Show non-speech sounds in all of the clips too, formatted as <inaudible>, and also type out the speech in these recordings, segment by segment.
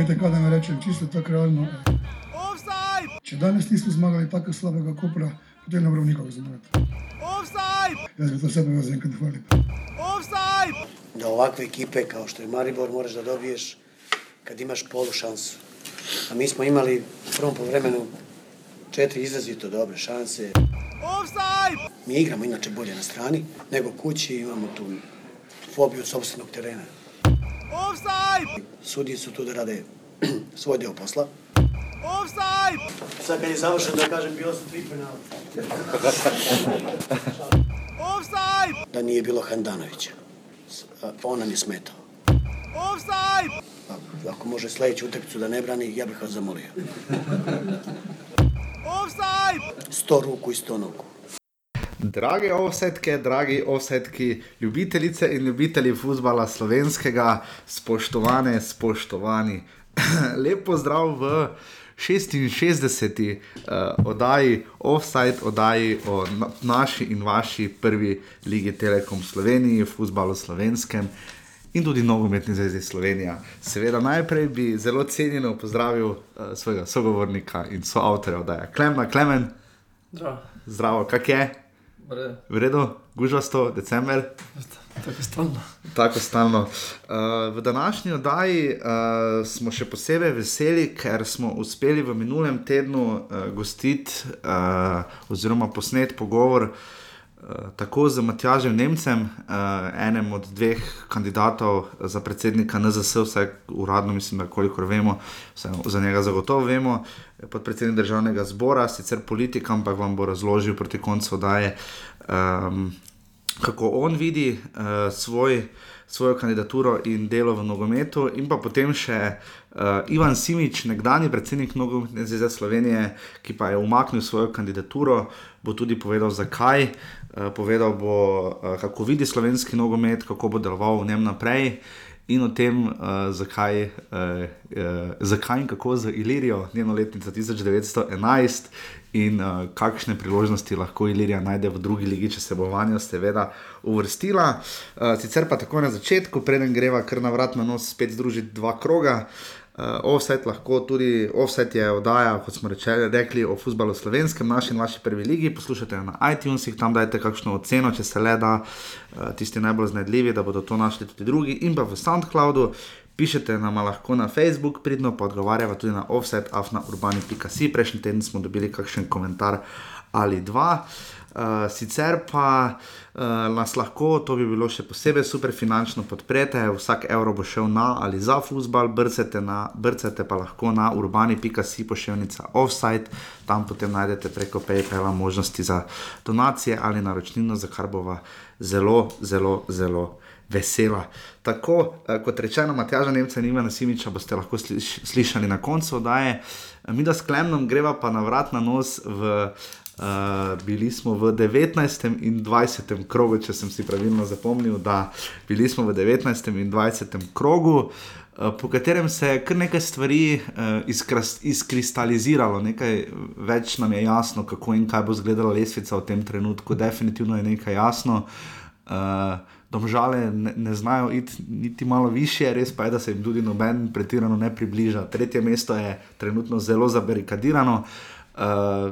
Glejte, kaj da mi rečem, čisto tako realno. Če danes nismo zmagali tako slabega kopra, potem ne moramo nikogar zmagati. Jaz bi to sebe zaenkrat hvalil. da ovakve ekipe kao što je Maribor moraš da dobiješ kad imaš polu šansu. A mi smo imali u prvom poluvremenu četiri izrazito dobre šanse. Mi igramo inače bolje na strani nego kući, imamo tu fobiju od sobstvenog terena. Sudije su tu da rade <clears throat> svoj deo posla. Sad kad je završeno da kažem bilo su tri penala. Da nije bilo Handanovića. S- a, On nam je smetao. A, Ako može sljedeću utakmicu da ne brani, ja bih vas zamolio. Sto ruku i sto nogu. Drage offsetke, dragi offsetki, ljubitelice in ljubitelji futbola slovenskega, spoštovane, spoštovani. <clears throat> Lep pozdrav v 66. Uh, oddaji, offside oddaji o na naši in vaši prvi ligi Telekom Sloveniji, futbalu slovenskem. In tudi nogometni zvezi Slovenija. Seveda, najprej bi zelo cenjeno pozdravil uh, svojega sogovornika in soavtorja, da je Klemen, Zdravo, zdravo, kak je? V redu, gužvasto, december, tako stalno. tako stalno. Uh, v današnji oddaji uh, smo še posebej veseli, ker smo uspeli v minulem tednu uh, gostiti uh, oziroma posnet pogovor uh, tako z Matjažem Nemcem, uh, enem od dveh kandidatov za predsednika NZS, vsaj uradno mislim, da kolikor vemo, vsaj za njega zagotovo vemo. Podpredsednik državnega zbora, sicer politik, ampak vam bo razložil proti koncu oddaje, um, kako on vidi uh, svoj, svojo kandidaturo in delo v nogometu, in pa potem še uh, Ivan Simič, nekdani predsednik Nogometne zveze Slovenije, ki pa je umaknil svojo kandidaturo, bo tudi povedal, zakaj. Uh, povedal bo, uh, kako vidi slovenski nogomet, kako bo deloval v njem naprej. In o tem, uh, zakaj, uh, uh, zakaj in kako z Ilirijo, njeno letnico 1911, in uh, kakšne priložnosti lahko Ilirija najde v drugi ligi, če se bo vanjo seveda uvrstila. Uh, sicer pa tako na začetku, preden greva kar na vrat na nos, spet združiti dva kroga. Uh, offset lahko tudi, offset je oddaja, kot smo rečeli, rekli o futbalu slovenskem, naši in vaši prvi ligi. Poslušajte jo na iTunesih, tam dajte kakšno oceno, če se le da, uh, tisti najbolj znedljivi, da bodo to našli tudi drugi, in pa v SoundCloudu. Pišete nam lahko na Facebook, pridno pa odgovarjava tudi na offset, afnaurbani.si. Prejšnji teden smo dobili kakšen komentar ali dva. Uh, sicer pa uh, nas lahko, to bi bilo še posebej super, finančno podprete, vsak evro bo šel na ali za futbal, brcete, na, brcete pa lahko na urbani.si pošiljnica offside, tam potem najdete preko PayPala možnosti za donacije ali naročnino, za kar bova zelo, zelo, zelo vesela. Tako eh, kot rečeno, Matjaža Nemca in Ivana Simiča boste lahko sliš, slišali na koncu oddaje. Mi da s Klemnom greva pa na vrat na nos v. Uh, bili smo v 19. in 20. krogu, če sem si pravilno zapomnil, da bili smo v 19. in 20. krogu, uh, po katerem se je kar nekaj stvari uh, izkras, izkristaliziralo, nekaj več nam je jasno, kako in kaj bo izgledala lesvica v tem trenutku. Definitivno je nekaj jasno. Uh, Domžale ne, ne znajo iti niti malo više, res pa je, da se jim tudi noben pretirano ne približa. Tretje mesto je trenutno zelo zabarikadirano. Uh,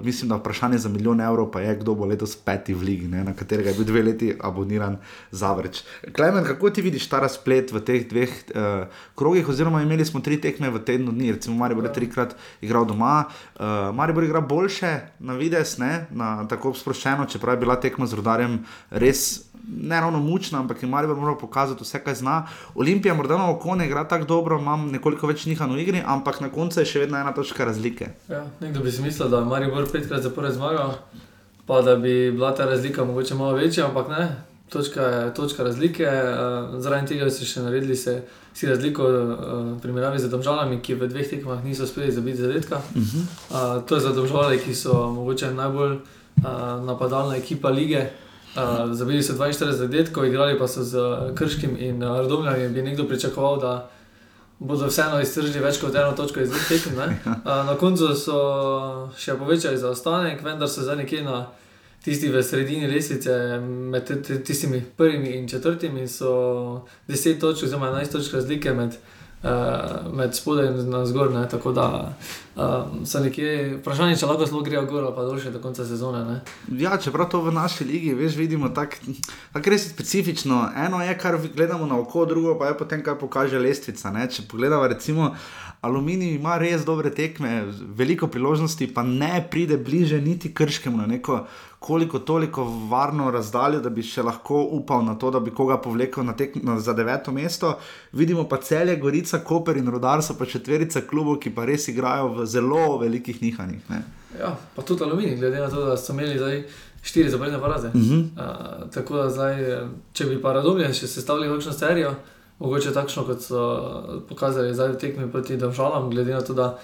mislim, da vprašanje za milijon evrov pa je, kdo bo letos peti v ligi, ne, na katerega je bil dve leti aboniran Zavrč. Klemen, kako ti vidiš ta razplet v teh dveh uh, krogih, oziroma imeli smo tri tekme v tednu dni, recimo Maribor je trikrat igral doma, uh, Maribor igra boljše na vides, ne, na tako sproščeno, čeprav je bila tekma z rodarjem res ne ravno mučna, ampak je Maribor moral pokazati vse, kaj zna. Olimpija morda na oko ne igra tako dobro, imam nekoliko več njihan v igri, ampak na koncu je še vedno ena točka razlike. Ja, nekdo bi si mislil, da je Maribor petkrat zapored zmagal, pa da bi bila ta razlika mogoče malo večja, ampak ne. Točka je točka razlike, uh, zaradi tega so še naredili se, si razliko v primerjavi z državami, ki v dveh tekmah niso uspeli zabiti zadetka. Uh -huh. uh, to je za države, ki so mogoče najbolj napadalna ekipa lige. Uh, zabili so 42 zadetkov, igrali pa so z uh, Krškim in uh, Radomljami. Bi nekdo pričakoval, da bodo vseeno iztržili več kot eno točko iz dveh tekem. Uh, <laughs> na koncu so še povečali zaostanek, vendar so zdaj nekje na tisti v sredini lestvice, med tistimi prvimi in četrtimi, so 10 točk, oziroma 11 točk razlike med, uh, med spodaj in na zgor. Ne? Tako da um, so nekje, vprašanje, če lahko zelo grejo gor, pa dolje do konca sezone. Ne? Ja, čeprav to v naši ligi, veš, vidimo tako tak res specifično. Eno je, kar gledamo na oko, drugo pa je potem, kaj pokaže lestvica. Ne? Če pogledamo, recimo, Aluminij ima res dobre tekme, veliko priložnosti, pa ne pride bliže niti krškemu na neko koliko toliko varno razdaljo, da bi še lahko upal na to, da bi koga povlekel na tek, na, za deveto mesto. Vidimo pa celje, Gorica, Koper in Rodar so pa četverica klubov, ki pa res igrajo v zelo velikih nihanjih. Ne? Ja, pa tudi aluminij, glede na to, da so imeli zdaj štiri zaporedne poraze. Uh -huh. uh, tako da zdaj, eh, če bi pa radomljen še sestavili kakšno serijo, mogoče takšno, kot so pokazali zdaj v tekmi proti državam, glede na to, da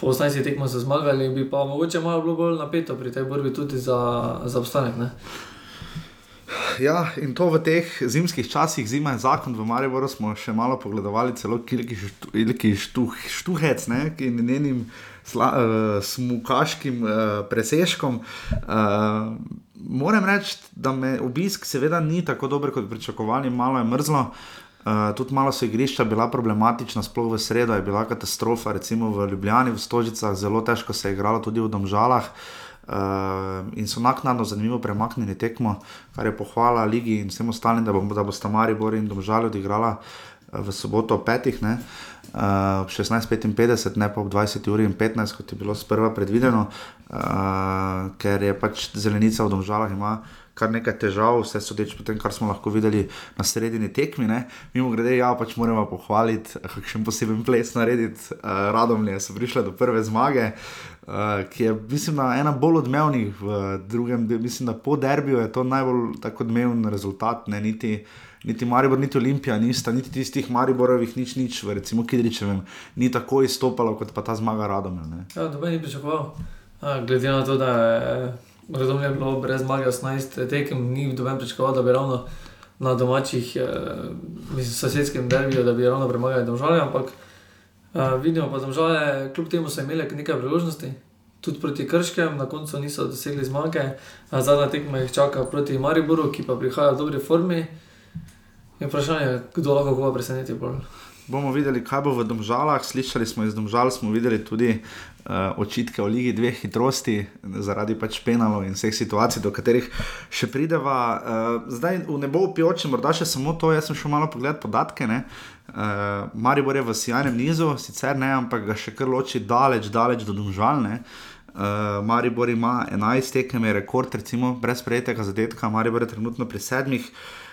po 18 tekmah so zmagali, bi pa mogoče malo bilo bolj napeto pri tej borbi tudi za, za obstanek. Ne? Ja, in to v teh zimskih časih, zima je zakon, v Mariboru smo še malo pogledovali, celo Kilki štuh, Štuhec, ne, je njenim sla, uh, smukaškim uh, presežkom. Uh, moram reči, da me obisk seveda ni tako dober, kot pričakovali, malo je mrzlo. Uh, tudi malo so igrišča bila problematična, sploh v sredo je bila katastrofa, recimo v Ljubljani, v Stožicah, zelo težko se je igralo tudi v Domžalah. Uh, in so naknadno zanimivo premaknili tekmo, kar je pohvala Ligi in vsem ostalim, da, bom, da bosta Maribor in Domžalj odigrala v soboto ob petih, uh, ob 16:55, ne pa ob 20 uri in 15, kot je bilo sprva predvideno, uh, ker je pač zelenica v Domžalah ima kar nekaj težav, vse sodeč po tem, kar smo lahko videli na sredini tekmi. Ne. Mimo grede, ja, pač moramo pohvaliti, kakšen poseben ples narediti, uh, radomlje so prišle do prve zmage. Uh, ki je, mislim, ena bolj odmevnih v drugem, mislim, da po derbiju je to najbolj tako odmeven rezultat. Ne, niti, niti Maribor, niti Olimpija, nista, niti tistih Mariborovih, nič, nič, v recimo Kidričevem, ni tako izstopalo kot pa ta zmaga Radomlja. Ja, noben ni pričakoval. A, glede na to, da je Radomlje bilo brez zmage 18 tekem, ni noben pričakoval, da bi ravno na domačih, eh, mislim, sosedskem derbiju, da bi ravno premagali države, ampak Uh, vidimo pa, da kljub temu so imeli nekaj priložnosti, tudi proti Krškem, na koncu niso dosegli zmage. Uh, zadnja tekma jih čaka proti Mariboru, ki pa prihaja v dobri formi. In vprašanje je, kdo lahko koga preseneti bolj. Bomo videli, kaj bo v Domžalah. Slišali smo iz Domžal, smo videli tudi uh, očitke o Ligi dveh hitrosti, zaradi pač penalov in vseh situacij, do katerih še prideva. Uh, zdaj v nebo upijoče, morda še samo to, jaz sem šel malo pogledat podatke. Ne? Uh, Maribor je v sjajnem nizu, sicer ne, ampak ga še kar loči daleč, daleč do Domžalne. Uh, Maribor ima 11 tekem, je rekord, recimo, brez prejetega zadetka, Maribor je trenutno pri sedmih. Uh,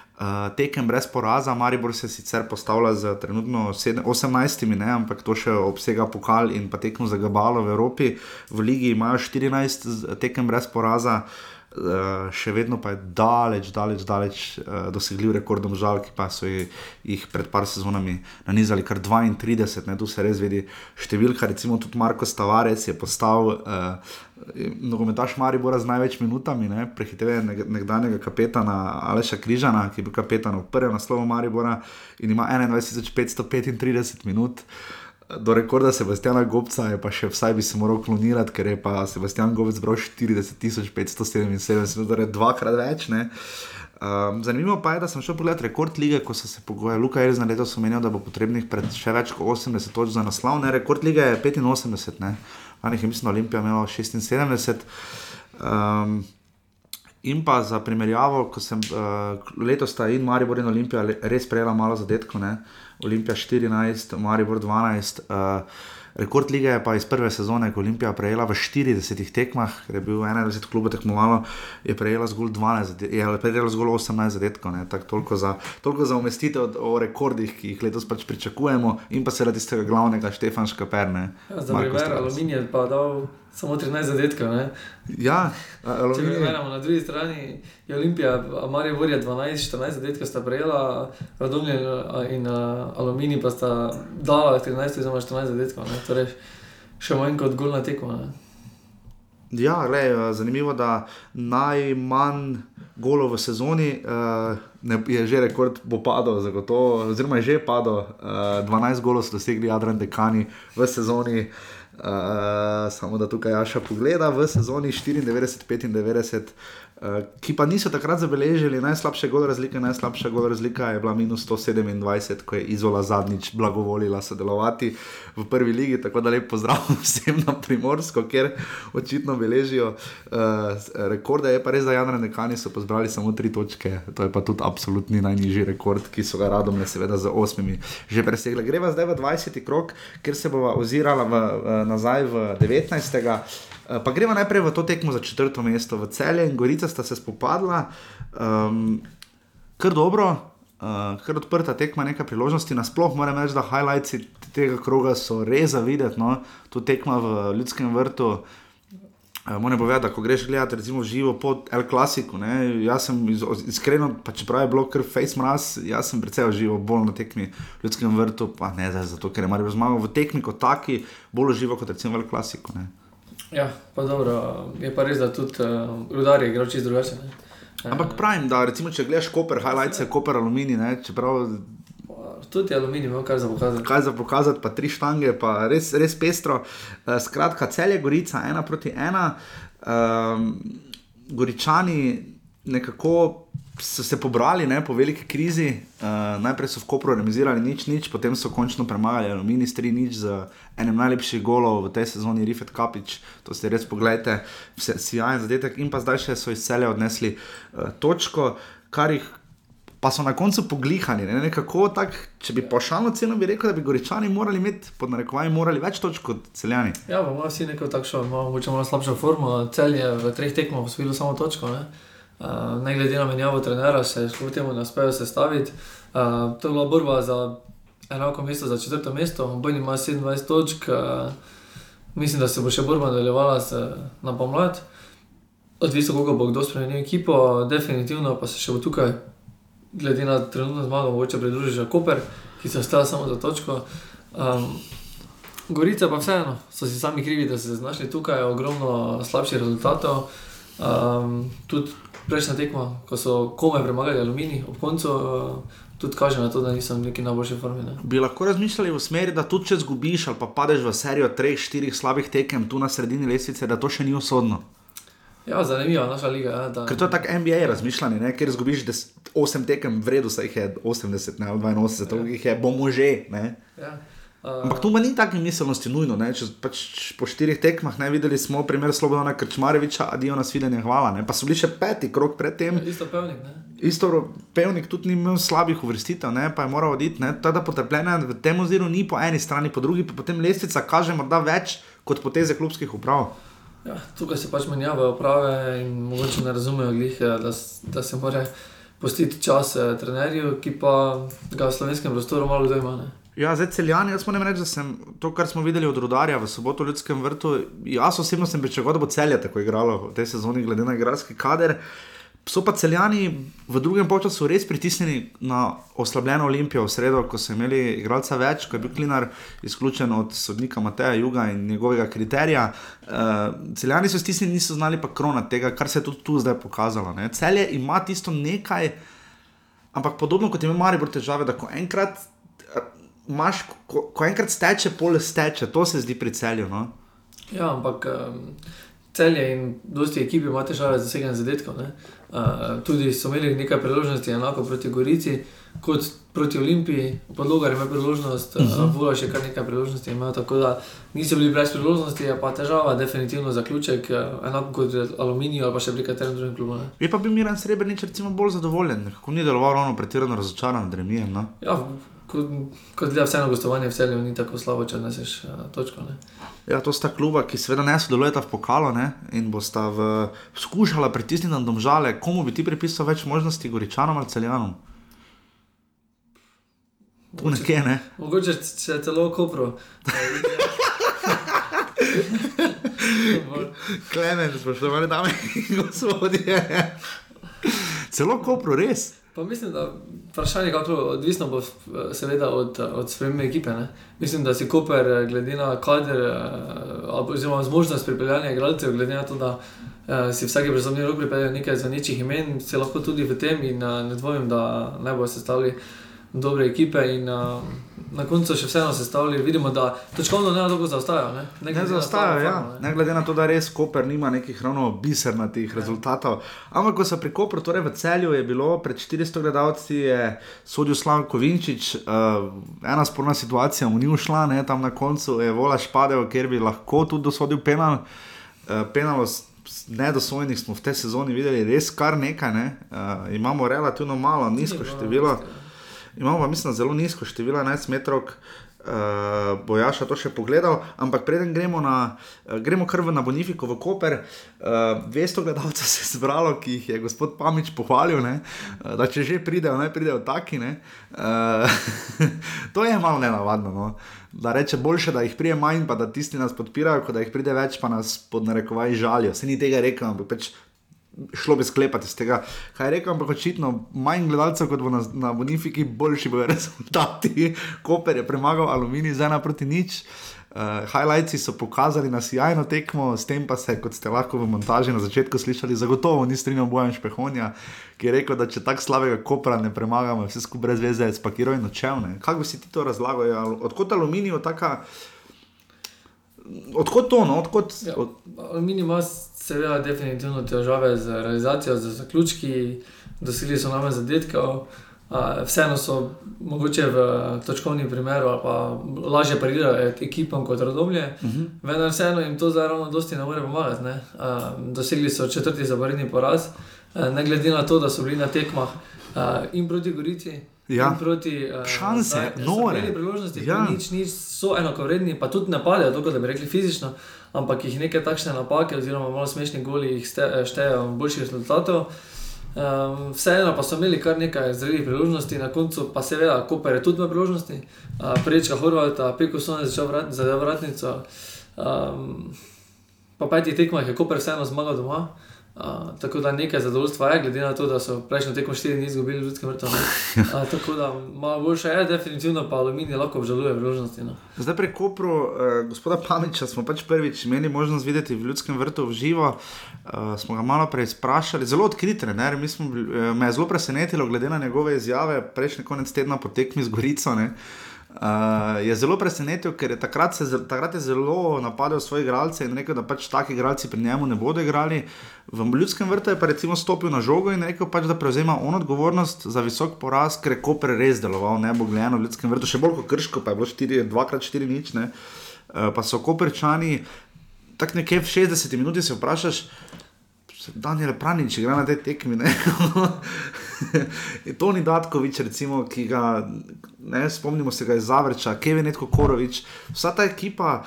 tekem brez poraza, Maribor se sicer postavlja z trenutno 18, ne, ampak to še obsega pokal in pa tekmo za Gabalo v Evropi. V Ligi imajo 14 tekem brez poraza, uh, še vedno pa je daleč, daleč, daleč uh, dosegljiv rekordom žal, ki pa so jih pred par sezonami nanizali kar 32, ne, tu se res vidi številka, recimo tudi Marko Stavarec je postal. Uh, nogometaš Maribora z največ minutami, prehiteve nekdanjega kapetana Aleša Križana, ki je bil kapetan v prvem naslovu Maribora in ima 21.535 minut. Do rekorda Sebastiana Gobca je pa še vsaj bi se moral klonirati, ker je pa Sebastian Gobec zbral 40.577, torej dvakrat več. Um, zanimivo pa je, da sem šel pogledat rekord lige, ko so se pogojili. Luka je res na leto omenil, da bo potrebnih še več kot 80 točk za naslov. Ne? Rekord lige je 85, ne? jih je mislim, Olimpija imela 76. Um, in pa za primerjavo, ko sem uh, letos ta in Maribor in Olimpija res prejela malo zadetkov, Olimpija 14, Maribor 12. Uh, Rekord lige je pa iz prve sezone, ko je Olimpija prejela v 40 tekmah, ker je bil 21 klubov tekmovalo, je prejela zgolj, 12, je prejela zgolj 18 zadetkov. Toliko za, toliko za umestitev o rekordih, ki jih letos pač pričakujemo, in pa seveda tistega glavnega Štefana Škaperne. Ja, za primer, aluminij je pa dal samo 13 zadetkov. Ne? Ja, Če mi gledamo na drugi strani, je Olimpija, Marija Vorja 12-14 zadetkov sta prejela, Radomlje in Aluminij pa sta dala 13-14 zadetkov, torej še manj kot golna tekma. Ne? Ja, le, zanimivo je, da najmanj golov v sezoni uh, ne, je že rekord, bo padel, zagotovo, oziroma je že padel. Uh, 12 golov so dosegli Adrian Dekani v sezoni. Uh, samo da tukaj Jaša pogleda v sezoni 94-95, Ki pa niso takrat zabeležili najslabše gol razlike. Najslabša gol razlika je bila minus 127, ko je Izola zadnjič blagovolila sodelovati v prvi ligi. Tako da lep pozdrav <laughs> vsem na primorsko, ker očitno beležijo uh, rekorde. Je pa res, da Jan Renekani so pozbrali samo tri točke, to je pa tudi absolutni najnižji rekord, ki so ga radomne, seveda, z osmimi že presegli. Greva zdaj v 20. krok, ker se bova ozirala v, v, nazaj v 19. Eh, pa gremo najprej v to tekmo za četrto mesto. V celje in Gorica sta se spopadla, um, kar dobro, uh, kar odprta tekma, nekaj priložnosti. Nasplošno moram reči, da highlights tega kroga so res za videti. No? Tu tekma v ljudskem vrtu. Uh, moram povedati, da ko greš gledati, recimo, živo po El Clasiku, ne? jaz sem iz, iskreno, pa čeprav je bilo kar face mraz, jaz sem precej živo bolj na tekmi v ljudskem vrtu, pa ne zdaj zato, ker je Marijo zmagal v tekmi kot taki, bolj živo kot recimo v El Clasiku. Ne? Ja, pa dobro, je pa res, da tudi uh, rudarje igrajo čisto drugače. Ampak pravim, da recimo, če gledaš koper, highlights je koper aluminij, ne, čeprav. Tudi aluminij, no, kaj za pokazati. Kaj za pokazati, pa tri štange, pa res, res pestro. Uh, skratka, cel je gorica, ena proti ena. Um, goričani nekako so se pobrali ne, po veliki krizi. Uh, najprej so v Kopru remisirali nič, nič, potem so končno premagali Alumini 3 nič z enim najlepših golov v tej sezoni, Rifet Kapič. To ste res pogledajte, vse sjajen zadetek. In pa zdaj še so iz celja odnesli uh, točko, kar jih. Pa so na koncu poglihani, ne? nekako tako, če bi pošalno ceno, bi rekel, da bi goričani morali imeti, pod narekovaji, morali več točk kot celjani. Ja, imamo vsi neko takšno, morda malo slabšo formo, cel je v treh tekmah osvojilo samo točko. Ne? Uh, ne glede na menjavo trenera, se kljub temu ne uspejo sestaviti. Uh, to je bila borba za enako mesto, za četrto mesto, Bojni ima 27 točk, uh, mislim, da se bo še borba nadaljevala na pomlad. Odvisno, koliko bo kdo spremenil ekipo, definitivno pa se še bo tukaj, glede na trenutno zmago, mogoče pridružiti že Koper, ki se ostala samo za točko. Um, Gorica pa vseeno, so si sami krivi, da so se znašli tukaj, ogromno slabših rezultatov. Um, tudi prejšnja tekma, ko so kome premagali aluminij, ob koncu uh, tudi kaže na to, da nisem v neki najboljši formi. Ne. Bi lahko razmišljali v smeri, da tudi če zgubiš ali pa padeš v serijo treh, štirih slabih tekem tu na sredini lestvice, da to še ni usodno. Ja, zanimiva naša liga. Ja, da... Ker to je tako NBA razmišljanje, ne? ker zgubiš 8 tekem, vredno se jih je 80, ne 82, to jih je, bomo že. Ja. Ampak tu ni tako miselnosti nujno. Če, pač, po štirih tekmah ne videli smo primer Slobodana Krčmareviča, adijo nas videnje, hvala. Ne? Pa so bili še peti krok pred tem. Ja, isto pevnik. Ne? Isto pevnik tudi ni imel slabih uvrstitev, ne? pa je moral oditi. Teda potrpljenje v tem oziru ni po eni strani, po drugi pa potem lestvica kaže morda več kot poteze klubskih uprav. Ja, tukaj se pač menjavajo uprave in mogoče ne razumejo, glih, eh, da, da se mora postiti čas eh, trenerju, ki pa ga v slovenskem prostoru malo dojma. Ja, zdaj celjani, jaz moram reči, da sem to, kar smo videli od Rudarja v soboto v Ljudskem vrtu, jaz osebno sem pričakoval, da bo celje tako igralo v tej sezoni, glede na igralski kader. So pa celjani v drugem času res pritisnjeni na oslabljeno Olimpijo v sredo, ko so imeli igralca več, ko je bil Klinar izključen od sodnika Mateja Juga in njegovega kriterija. Uh, celjani so stisnjeni, niso znali pa krona tega, kar se je tudi tu zdaj pokazalo. Ne. Celje ima tisto nekaj, ampak podobno kot ima Maribor težave, da ko enkrat imaš, ko, ko enkrat steče, pol steče, to se zdi pri celju. No? Ja, ampak um, celje in dosti ekipi ima težave z doseganjem zadetkov. Uh, tudi so imeli nekaj priložnosti, enako proti Gorici, kot proti Olimpiji, podlogar ima priložnost, uh -huh. uh, vola še kar nekaj priložnosti. Imajo, tako da niso bili brez priložnosti, je pa težava, definitivno zaključek, uh, enako kot Aluminij ali pa še pri katerem drugem klubu. Ne? Je pa bil Miren Srebrenic recimo bolj zadovoljen, kako ni deloval ravno pretirano razočaran, da remijem. No? Ja, kot gleda vseeno gostovanje v celju, ni tako slabo, če neseš uh, točko. Ne. Ja, to sta kluba, ki seveda ne sodelujeta v pokalu ne, in bosta v, skušala pritisniti na domžale. Komu bi ti pripisal več možnosti, goričanom ali celjanom? Tu nekje, ne. Mogoče če celo kopro. Klemen, spoštovane dame in gospodje. Celo kopro, res. Pa mislim, da vprašanje je odvisno bo, seveda od, od spremembe ekipe. Ne? Mislim, da si Koper, glede na kader, eh, oziroma zmožnost pripeljanja igralcev, glede na to, da uh, si vsake brezdomne roke pripeljal nekaj za nečih imen, se lahko tudi v tem in uh, ne dvomim, da ne bo sestavili dobre ekipe in uh, na koncu še vseeno sestavili. Vidimo, da točkovno ne dolgo zaostajajo. Ne, Ne na zaostajajo, ja. formo, ne. ne glede na to, da res Koper nima nekih ravno bisernatih rezultatov. Ampak, ko so pri Kopru, torej v celju, je bilo pred 400 gledalci, je sodil Slavko Vinčič, uh, ena sporna situacija mu ni ušla, ne, tam na koncu je vola špadev, ker bi lahko tudi dosodil penal. Uh, penalo s- s- nedosvojenih smo v tej sezoni videli res kar nekaj, ne. uh, imamo relativno malo, nizko število. Imamo pa, mislim, zelo nizko število 11 metrov. Uh, bojaša to še pogledal, ampak preden gremo, na, uh, gremo kar na Bonifiko, v Koper, uh, 200 gledalcev se je zbralo, ki jih je gospod Pamič pohvalil, ne, uh, da če že pridejo, naj pridejo taki. Ne, uh, <laughs> to je malo nenavadno. No. Da reče, boljše, da jih prije manj, pa da tisti nas podpirajo, kot da jih pride več, pa nas pod narekovaj žalijo. Se ni tega rekel, ampak pač šlo bi sklepati iz tega. Kaj rekel, ampak očitno manj gledalcev kot bo na, na Bonifiki, boljši bojo <laughs> rezultati. Koper je premagal Aluminij z ena proti nič. Uh, highlights so pokazali na sjajno tekmo, s tem pa se, kot ste lahko v montaži na začetku slišali, zagotovo ni strinjal bojem Špehonja, ki je rekel, da če tako slabega kopra ne premagamo, vse skupaj brez veze, spakiral in očevne. Kako bi si ti to razlagal? Ja, odkot Aluminij, taka. Odkot to, no? odkot, Ja, od, Aluminij ima seveda definitivno težave z realizacijo, z zaključki, dosegli so nove zadetke. Vseeno so mogoče v točkovni primeru ali pa lažje parirajo ekipam kot radomlje, uh -huh. vendar vseeno jim to zdaj ravno dosti ne more pomagati. Ne? Dosegli so četrti zaporedni poraz, ne glede na to, da so bili na tekmah in proti Gorici. Ja. in Proti, a, Šanse, nore. priložnosti, Ja. nič, nič so enakovredni, pa tudi ne padejo, tako da bi rekli fizično, ampak jih neke takšne napake, oziroma malo smešni goli, jih ste- štejejo boljših rezultatov. Um, vseeno pa so imeli kar nekaj zrelih priložnosti, na koncu pa seveda, Koper je tudi imel priložnosti, uh, prečka Horvata, Peko Son je začel vrat, zadev vratnico. Um, po petih tekmah je Koper vseeno zmagal doma. Uh, tako da nekaj zadovoljstva je, glede na to, da so prejšnjo tekmo štiri dni izgubili v ljudskem vrtu. ne. Uh, <laughs> tako da malo boljše je, definitivno pa aluminij lahko obžaluje priložnosti. No. Zdaj pri Kopru, eh, gospoda Pamiča, smo pač prvič imeli možnost videti v Ljudskem vrtu v živo. Eh, smo ga malo prej sprašali, zelo odkrit trener. mi smo bili- eh, Me je zelo presenetilo, glede na njegove izjave prejšnji konec tedna po tekmi z Gorico. Ne? Uh, je zelo presenetil, ker je takrat, se, takrat je zelo napadal svoje igralce in rekel, da pač taki igralci pri njemu ne bodo igrali. V Ljudskem vrtu je pa recimo stopil na žogo in rekel, pač, da prevzema on odgovornost za visok poraz, ker je Koper res deloval, ne bo gledano v Ljudskem vrtu, še bolj kot krško, pa je bilo 4, 2x4 nič. Uh, pa so Koperčani, tako nekje v 60 minuti se vprašaš. Daniel Pranič igra na tej tekmi. ne. <laughs> to ni Datkovič, recimo, ki ga ne spomnimo se ga iz Zavrča, Kevin Korovič, vsa ta ekipa,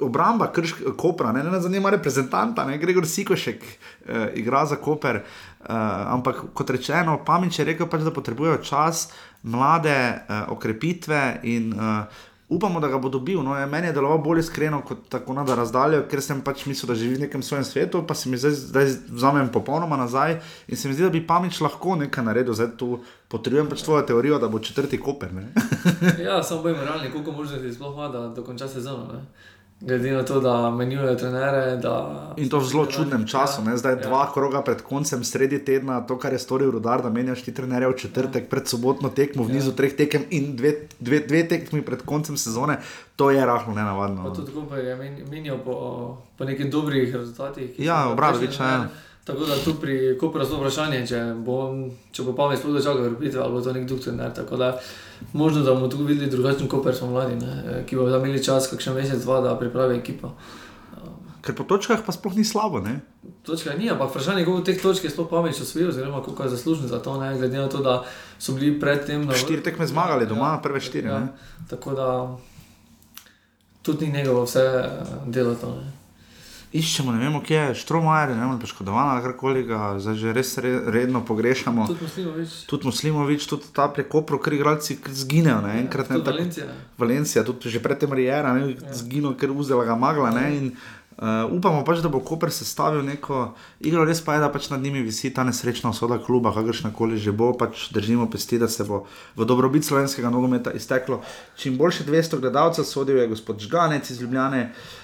obramba Kršk, Kopra, ne, ne zanima reprezentanta, ne, Gregor Sikošek eh, igra za Koper. Uh, ampak kot rečeno, Pamič je rekel, pač, da potrebujejo čas, mlade uh, okrepitve in uh, upamo, da ga bo dobil. No, meni je deloval bolj iskreno kot tako na razdaljo, ker sem pač mislil, da živi v nekem svojem svetu, pa se mi zdaj, zdaj vzamem popolnoma nazaj in se mi zdi, da bi Pamič lahko nekaj naredil. Zdaj tu potrebujem pač tvojo teorijo, da bo četrti koper. Ja, samo bojem realni, koliko možnosti sploh ima, da dokonča sezono. Ne? Glede na to, da menjujejo trenere. Da In to v zelo čudnem času, ne? zdaj ja. dva kroga pred koncem, sredi tedna, to, kar je storil Rudar, da menjaš ti trenerje v četrtek pred sobotno tekmo, v nizu treh tekem in dve, dve, dve tekmi pred koncem sezone, to je rahlo nenavadno. Pa no. tudi Koper je men- menjal po, po nekih dobrih rezultatih. Ja, prejšnji ja. Tako da tu pri Koperu je zelo vprašanje, če bo, če bo pamet sploh začel vrpiti ali bo to nek drug trener. Tako da možno, da bomo tu videli drugačen Koper, smo mladi, ne? eh, ki bo imeli čas, kakšen mesec, dva, da pripravi ekipo. Ker po točkah pa sploh ni slabo. Ne? Točka ni, ampak vprašanje je, koliko teh točk je sploh pamet osvojil, oziroma koliko je zaslužen za to, ne? glede na to, da so bili predtem na Štiri tekme zmagali doma, prve štiri, ne? Tako da tudi ni njegovo vse eh, delo to. Ne? Iščemo, ne vemo, kje je Štromajer, ne vem, poškodovan ali karkoli, zdaj že res re, redno pogrešamo. Tudi Muslimovič, Tudi Muslimovič, tudi ta prekopro, ker igralci zginejo, ne enkrat ne tudi tako. Valencija. Valencija, tudi že predtem Rijera, ne ja. zginil, ker vzela ga magla. Ne, in, uh, upamo pač, da bo Koper sestavil neko igro, res pa je, da pač nad njimi visi ta nesrečna usoda kluba, kakršna koli že bo, pač držimo pesti, da se bo v dobrobit slovenskega nogometa izteklo. Čim boljše 200 gledalcev sodil je gospod Žganec iz Ljubljane, uh,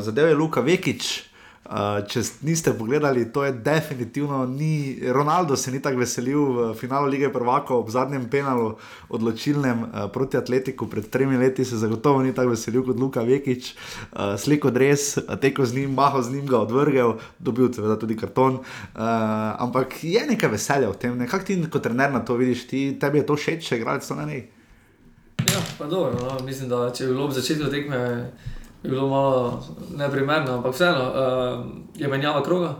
zadev je Luka Vekič. Uh, če niste pogledali, to je definitivno ni. Ronaldo se ni tako veselil v finalu lige Prvaka ob zadnjem penalu odločilnem uh, proti Atletiku pred tremi leti, se zagotovo ni tako veselil kot Luka Vekič. Uh, sliko dres, teko z njim, maho z njim ga odvrgel, dobil seveda tudi karton. Uh, ampak je nekaj veselja v tem, nekako ti kot trener na to vidiš, ti, tebi je to všeč, če igralec to ne. Ja, pa dobro, no, mislim, da če bi bilo ob začetku tekme, bi bilo malo neprimerno, ampak vseeno uh, je menjava kroga.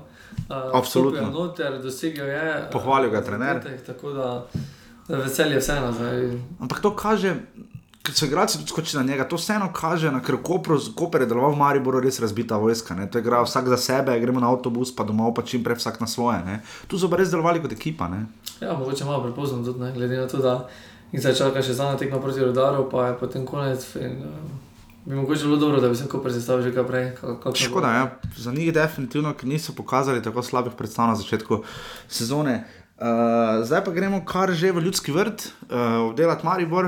Uh, Absolutno. Noter, dosegel je. Pohvalil ga trener. Tako da veselje je vseeno. Zdaj. Ampak to kaže. Ker so igralci tudi skočili na njega, to vseeno kaže, na ker Koper je deloval v Mariboru, res razbita vojska. Ne? To je igral vsak za sebe, gremo na avtobus, pa domov, pa čim prej vsak na svoje. Ne? Tu so pa res delovali kot ekipa. Ne? Ja, mogoče malo prepozno tudi, ne? glede na to, da zdaj čaka še zadnja tekma proti rodaru, pa je potem konec. In, uh, bi mogoče bilo dobro, da bi se Koper sestavil že kaj prej. Škoda, ja. za njih definitivno, ker niso pokazali tako slabih predstav na začetku sezone. Uh, zdaj pa gremo kar že v ljudski vrt, uh, obdelati Maribor.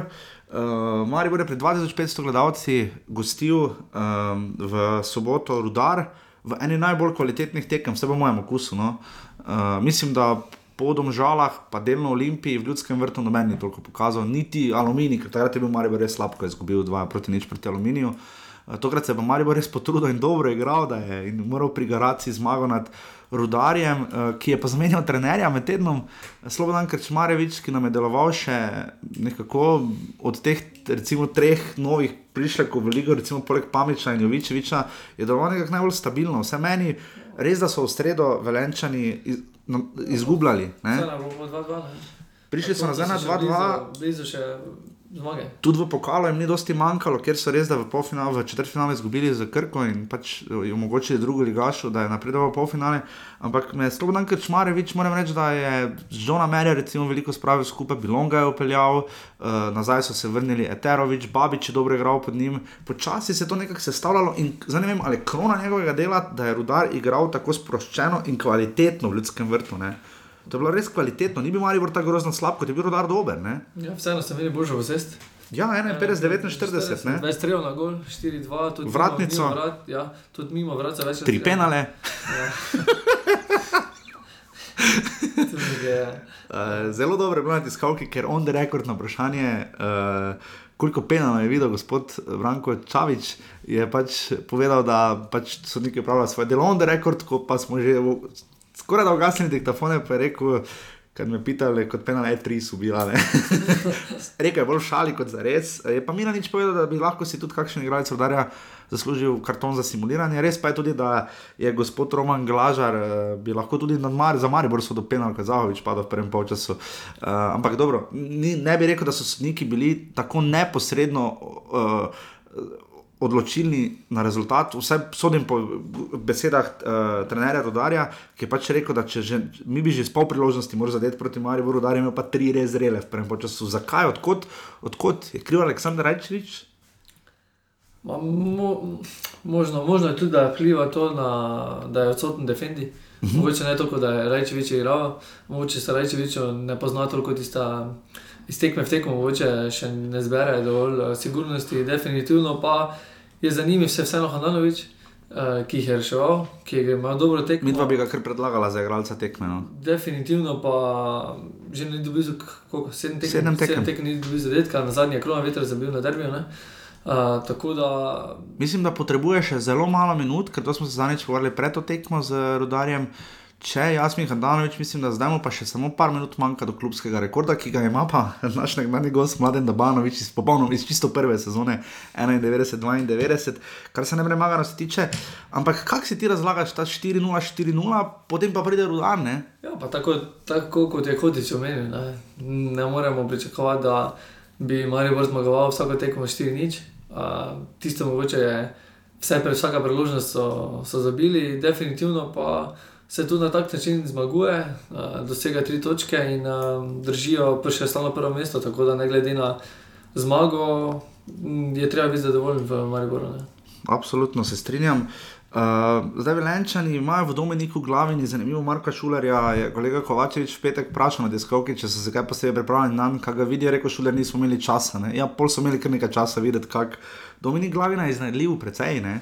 Uh, Maribor je pred 2500 gledalci gostil um, v soboto Rudar v eni najbolj kvalitetnih tekem, vse po mojem okusu. No? Uh, mislim, da po domžalah, pa delno Olimpiji v ljudskem vrtu noben ni toliko pokazal, niti Aluminij, ker takrat je bil Maribor res slab, ko je izgubil 2 proti nič proti Aluminiju. Uh, tokrat se je pa Maribor res potrudil in dobro igral, da je moral pri Garaci zmago nad rudarjem, uh, ki je pa zamenjal trenerja med tednom, Slobodan Krčmarevič, ki nam je deloval še nekako od teh recimo, treh novih prišlekov v Ligo, recimo poleg Pamiča in Jovičeviča, je deloval nekako najbolj stabilno. Vse meni, res da so v sredo velenčani no, izgubljali. Prišli so nazaj na 2-2. Zmage. Tudi v pokalu jim ni dosti manjkalo, ker so res, da v, polfinale, v četrtfinalu izgubili za Krko in pač je omogočili drugo ligašo, da je napredoval v polfinale. Ampak me je Slobodan Krčmarevič, moram reči, da je z Johna Merja recimo veliko spravil skupaj, Bilonga je upeljal, uh, nazaj so se vrnili Eterovič, Babič je dobro igral pod njim. Počasi se je to nekako sestavljalo in zanimivo, ali je krona njegovega dela, da je Rudar igral tako sproščeno in kvalitetno v ljudskem vrtu. Ne? To je bilo res kvalitetno, ni bil Maribor tako grozno slab, kot je bil Rudar dober. Ne? Ja, vseeno sem imel boljšo vest. Ja, 51, 49, 23 na gol, 4-2, tudi vratnico. Mimo vrat, ja, tudi mimo vratca več. Tri penale. Ja. <laughs> uh, zelo dobro je bilo na tiskalki, ker on the record na vprašanje. Uh, Koliko penalov je videl gospod Branko Čavič, je pač povedal, da pač so neki upravljali svoje delo, on the record, ko pa smo že skoraj da ugasnili diktafone, pa je rekel, kad me pitali, kot penal E3 so bila. <laughs> rekel je bolj šali kot za res. Je pa mi na nič povedal, da bi lahko si tudi kakšen igralec rodarja zaslužil karton za simuliranje. Res pa je tudi, da je gospod Roman Glažar, bi lahko tudi Mar za Maribor so do penal Kazahovič padal v prvem polčasu. Uh, ampak dobro, ni, ne bi rekel, da so sodniki bili tako neposredno. Uh, odločilni na rezultat. Vse sodim po besedah uh, trenerja Rodarja, ki je pač rekel, da če že, mi bi že s pol priložnosti morali zadeti proti Mariju, Rodarju ima pa tri res zrele v prvem času. Zakaj, odkot, odkot je kriv Aleksandr Rajčevič? Ma, mo, možno, možno je tudi, da vpliva to, na, da je odsoten defendi. Uh -huh. Mogoče ne toliko, da je Rajčevič igral, mogoče se Rajčevič ne pozna toliko tista. Iz tekme v tekmo, mogoče še ne zbere dovolj sigurnosti, definitivno pa je zanimiv vse vseeno Hananovič, uh, ki jih je reševal, ki je imel dobro tekmo. Mi dva bi ga kar predlagala za igralca tekme. No. Definitivno pa že ni dobil koliko, sedem tekem. Sedem tekem. Sedem tekem ni dobil zadetka, na zadnji je krona veter zabil na derbiju. Uh, da... Mislim, da potrebuje še zelo malo minut, ker to smo se zadnjič pogovarjali pred to tekmo z Rudarjem. Uh, Če Jasmin Handanovič, mislim, da zdaj mu pa še samo par minut manjka do klubskega rekorda, ki ga ima pa <laughs> naš nekdanji gost Mladen Dabanovič iz popolnoma iz čisto prve sezone 91-92, kar se ne premaga, se tiče. Ampak kako si ti razlagaš ta 4-0-4-0, potem pa pride rudan? Ne? Ja, pa tako, tako kot je Kodič omenil, ne? ne moremo pričakovati, da bi Marijo zmagoval vsako tekmo 4-0. Uh, tisto mogoče je, vse pred vsaka priložnost so, so zabili, definitivno pa se tudi na tak način zmaguje, uh, dosega tri točke in uh, držijo še stalno prvo mesto. Tako da ne glede na zmago, je treba biti zadovoljen v Mariboru. Ne. Absolutno se strinjam. Uh, zdaj, velenčani imajo v Dominiku glavni, zanimivo, Marka Šulerja je kolega Kovačevič v petek vprašal na diskovki, če so se kaj posebej pripravljeni na kaj ga vidijo, rekel Šuler, nismo imeli časa. Ne? Ja, pol so imeli kar nekaj časa videti, kak Dominik Glavina je iznajdljiv, precej. Ne?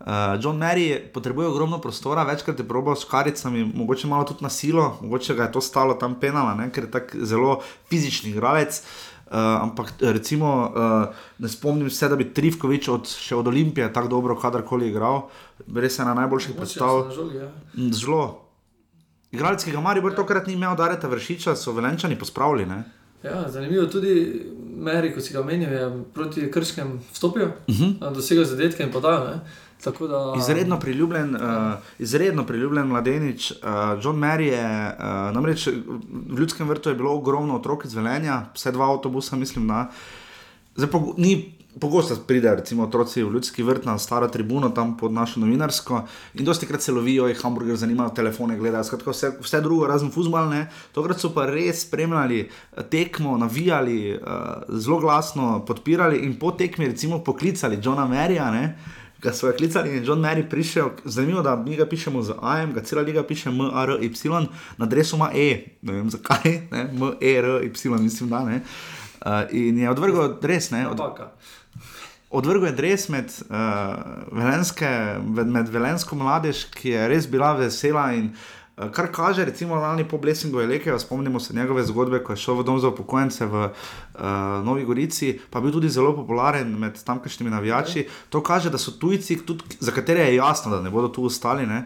Uh, John Mary potrebuje ogromno prostora, večkrat je probal s karicami, mogoče malo tudi na silo, mogoče ga je to stalo tam penala, ne? ker je tako zelo fizični igralec. Uh, ampak recimo, uh, ne spomnim se, da bi Trivkovič od, še od Olimpije tako dobro kadarkoli igral, res je na najboljših predstavah. Ja. Zelo. Igralec, ki ga Mari bo tokrat ni imel, da reta vršiča, so velenčani pospravili. Ne? Ja, zanimivo je tudi, Meri, ko si ga menil, je proti Krškem vstopil, uh -huh. dosegel zadetke in podal. Da... Izredno priljubljen, uh, izredno priljubljen mladenič. Uh, John Mary je, uh, namreč v ljudskem vrtu je bilo ogromno otrok iz Velenja, vse dva avtobusa, mislim, da Zdaj, po, ni. Pogosto pridejo, recimo, otroci v ljudski vrt na staro tribuno, tam pod našo novinarsko, in dosti krat se lovijo, jih hamburger zanimajo, telefone gledajo, skratka, vse, vse drugo, razen fuzbalne. Tokrat so pa res spremljali tekmo, navijali, uh, zelo glasno podpirali in po tekmi, recimo, poklicali Johna Merija ga so klicali in John Mary prišel, zanimivo, da mi ga pišemo z AM, ga cela liga piše MRY, na adresu ima E, ne vem zakaj, MRY, mislim, da ne. Uh, in je odvrgel res, ne. Od, odvrgel je res med, uh, velenske, med, med velensko mladež, ki je res bila vesela in uh, kar kaže, recimo, lani po Blessingu je lekel, spomnimo se njegove zgodbe, ko je šel v dom za upokojence v uh, Novi Gorici, pa bil tudi zelo popularen med tamkajšnjimi navijači. To kaže, da so tujci, tudi, za katere je jasno, da ne bodo tu ostali, ne,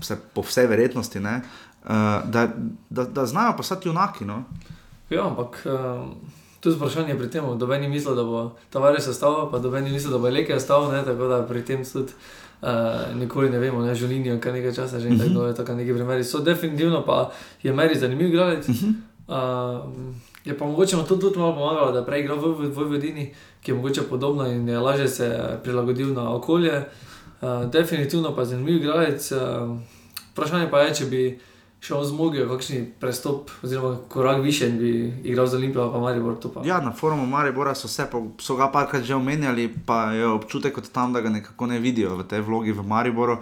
vse, po vsej verjetnosti, ne, uh, da, da, da znajo postati junaki. No. Ja, ampak. Uh... Tu je vprašanje pri tem, da meni misli, da bo ta varje sestavljal, pa da meni misli, da bo leke sestavljal, tako da pri tem tudi uh, nikoli ne vemo, ne želinijo, kaj nekaj časa že in tako je, tako neki primeri. So definitivno pa je meri zanimiv igralec. Uh, je pa mogoče mu tudi, tudi malo pomagalo, da prej igra v, v, v Vodini, ki je mogoče podobna in je lažje se prilagodil na okolje. Uh, definitivno pa je zanimiv igralec. Uh, vprašanje pa je, če bi še zmogel, kakšni prestop, oziroma korak više, in bi igral za Olimpijo, pa Maribor. Pa. Ja, na forumu Maribora so, se, so ga parkrat že omenjali, pa je občutek kot tam, da ga nekako ne vidijo v tej vlogi v Mariboru.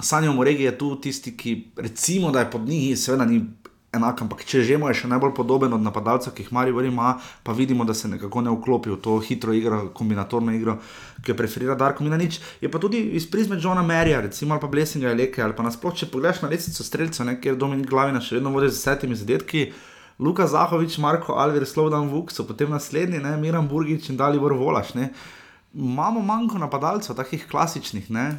Sanjo Moregi je tu tisti, ki recimo, da je pod njih, seveda ni enak, ampak če že mu je še najbolj podoben od napadalcev, ki jih Maribor ima, pa vidimo, da se nekako ne vklopi v to hitro igro, kombinatorno igro, ki jo preferira Darko Minanič. Je pa tudi iz prizme Johna Merija, recimo ali pa Blessinga Leke, ali pa nasploh, če pogledaš na lesico streljcev, kjer Dominik Glavina še vedno vodi z desetimi zadetki. Luka Zahovič, Marko Alver, Slobodan Vuk so potem naslednji, ne, Miran Burgič in Dalibor Volaš. Ne. Imamo manjko napadalcev, takih klasičnih, ne,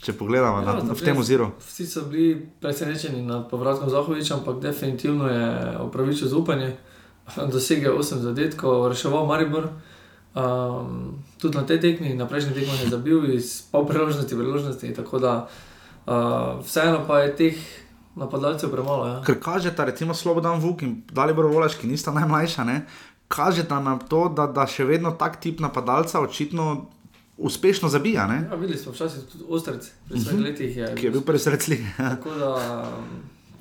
če pogledamo ja, na, v tem oziru. Vsi so bili presenečeni nad povratkom Zahoviča, ampak definitivno je upravičil zaupanje. <laughs> Dosegel 8 zadetkov, reševal Maribor. Um, tudi na tej tekmi, na prejšnji tekmi je zabil iz pol priložnosti, priložnosti. Tako da uh, vseeno pa je teh napadalcev premalo. Ja. Ker kaže ta recimo Slobodan Vuk in Dalibor Volaš, ki nista najmlajša, ne? kaže ta nam to, da, da še vedno tak tip napadalca očitno uspešno zabija. Ja, videli smo včasih tudi ostrce, pri uh mhm. -huh. letih je. Ki je bil presrečljiv. <laughs> tako, da,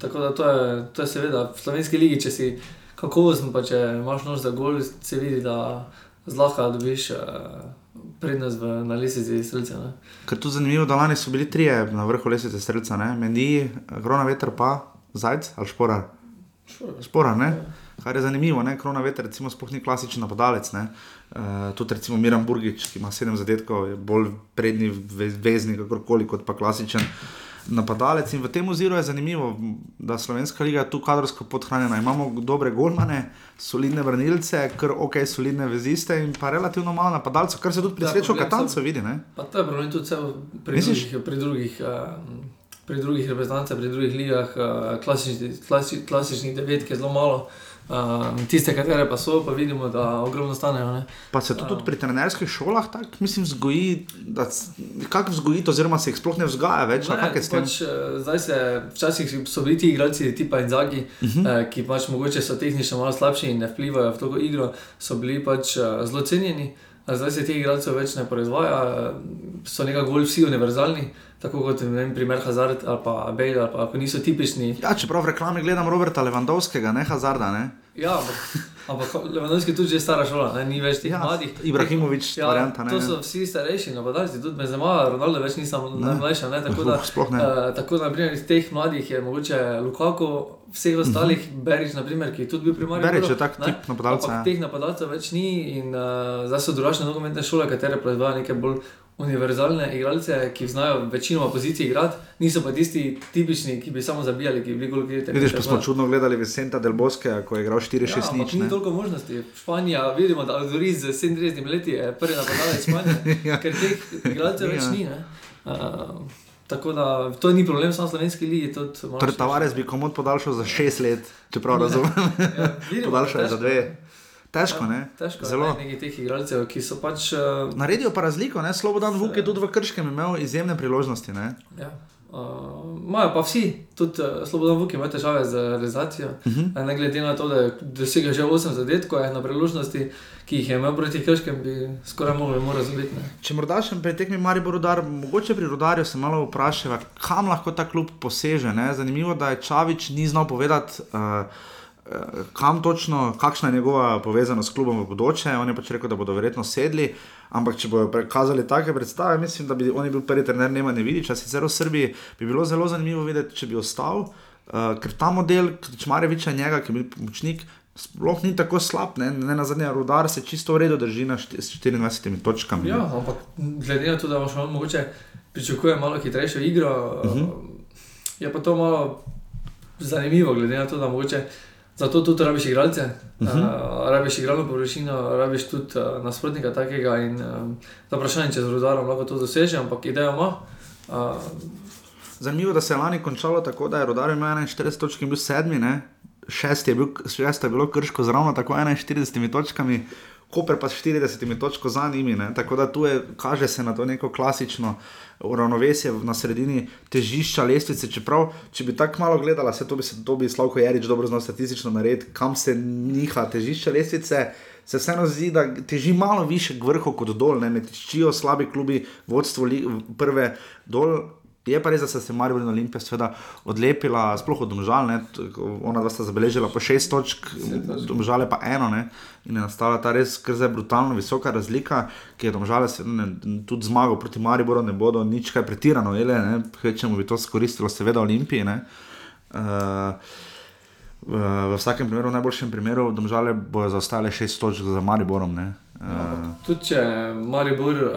tako da to je, to je seveda v slovenski ligi, če si kakovosten, pa če imaš nož za gol, se vidi, da zlahka dobiš. Uh, Prednost na lesici streljca. Ker tu zanimivo, da lani so bili trije na vrhu lesice streljca, Mendi, Grona veter, pa Zajc ali Šporar. Šporar, Šporar ne. Ja. Kar je zanimivo, ne? Krona veter, recimo, sploh ni klasičen napadalec. Uh, tudi recimo Miran Burgič, ki ima sedem zadetkov, je bolj prednji veznik, kakorkoli kot pa klasičen napadalec. In v tem oziru je zanimivo, da slovenska liga je tu kadrovsko podhranjena. Imamo dobre golmane, solidne branilce, kar ok, solidne veziste in pa relativno malo napadalcev, kar se tudi pri srečo Katancu vidi. Ne? Pa to je problem tudi pri drugih. Pri drugih uh, Pri drugih reprezentancah, pri drugih ligah, klasičnih klasični, klasični devet, ki je zelo malo, Uh, tiste, katere pa so, pa vidimo, da ogromno stanejo. Ne? Pa se to tudi pri trenerskih šolah tako, mislim, vzgoji, da kako vzgojiti, oziroma se jih sploh ne vzgaja več. Ne, pač, uh, zdaj se, včasih so bili ti igralci, tipa in zagi, uh -huh. uh, ki pač mogoče so tehnično malo slabši in ne vplivajo v to igro, so bili pač uh, zelo cenjeni. Zdaj se teh igralcev več ne proizvaja, so nekako bolj vsi univerzalni. Tako kot vem, primer Hazard ali pa Bale, ali pa niso tipični. Ja, čeprav v reklami gledam Roberta Levandovskega, ne Hazarda. Ne? Ja, ampak, ampak Levandovski je tudi že stara šola, ne? ni več teh Ja, mladih. Ibrahimović, ja, varianta, ne. To so vsi starejši napadalci, tudi Benzema, Ronaldo več nisem najmlajša, ne? tako da. Uh, ne. Uh, tako naprimer iz teh mladih je mogoče Lukaku, vseh ostalih, uh -huh. Berič, naprimer, ki je tudi bil primarni. Mhm. Berić je tak tip napadalca, ja. Teh napadalcev več ni in uh, zdaj so drugačne nogometne šole, katere proizvajajo neke bolj univerzalne igralce, ki znajo večinoma pozicij igrati, niso pa tisti tipični, ki bi samo zabijali, ki bi bili golgirati. Vidiš, pa smo čudno gledali Vicenta Del Bosque, ko je igral 4-6 Ja, nič. ni toliko možnosti. Španija, vidimo, da Aldoriz z 37 leti je prvi napadalec Španije, <laughs> Ja. ker teh igralcev več Ja. ni. ne. Uh, tako da to ni problem, samo slovenski ligi. Torej, Tavares bi komod podaljšal za 6 let, čeprav razumem. Ja, <laughs> Podaljšal je za dve. Težko, ne? Težko je Zelo. najti nekih teh igralcev, ki so pač. Uh, Naredijo pa razliko, ne? Slobodan Vuk je tudi v Krškem imel izjemne priložnosti. Ne? ja. Uh, Imajo pa vsi, tudi uh, Slobodan Vuk ima težave z realizacijo. Uh Mhm. -huh. Ne glede na to, da je dosegel že 8 zadetkov, je na priložnosti, ki jih je imel proti Krškem, bi skoraj mogel mu razumeti. ne. Če morda še pri tekmi Maribor Rudar, mogoče pri Rudarju se malo vprašava, kam lahko ta klub poseže. Ne? Zanimivo, da je Čavič ni znal povedati. Uh, Kam točno, kakšna je njegova povezanost s klubom v bodoče, on je pač rekel, da bodo verjetno sedli, ampak če bodo prikazali take predstave, mislim, da bi on bil prvi trener Nemanja Vidiča, sicer v Srbiji bi bilo zelo zanimivo videti, če bi ostal, uh, ker ta model Čmareviča, njega, ki je bil pomočnik, sploh ni tako slab, ne, ne na zadnje, Rudar se čisto v redu drži na št- s 24 točkami. Ja, ampak glede na to, da imaš on mogoče pričakuje malo hitrejšo igro, uh Mhm. -huh. je pa to malo zanimivo, glede na to, da mogoče. Zato tudi rabiš igralce, uh. -huh. uh, rabiš igralno površino, rabiš tudi uh, nasprotnika takega. In, um, za vprašanje, če z rodarom lahko to doseže, ampak idejo ima. Uh, Zanimivo, da se je lani končalo tako, da je rodar imel 41 točk in bil sedmi, ne? šest je, bil, šest je bilo krško z ravno tako 41 točkami, Koper pa s 40 točko za njimi. Ne? Tako da tu je, kaže se na to neko klasično uravnovesje na sredini težišča lestvice. Čeprav, če bi tako malo gledala, se to bi, to bi Slavko Jarič dobro znal statistično narediti, kam se niha težišče lestvice. Se vseeno zdi, da teži malo više k vrhu kot dol, ne, ne tičijo slabi klubi, vodstvo li, prve dol. Je pa res, da se je Marijo in Olimpija seveda odlepila, sploh od domžal, ne, ona dva sta zabeležila po šest točk, domžale pa eno, ne, in je nastala ta res kar zdaj brutalno visoka razlika, ki je domžale se, ne, tudi zmagal proti Mariboru, ne bodo nič kaj pretirano, ele, ne, kvečemu bi to skoristilo seveda Olimpiji, ne. Uh, v, vsakem primeru, v najboljšem primeru, domžale bojo zaostale šest točk za Mariborom, ne. Uh, tudi če Maribor uh,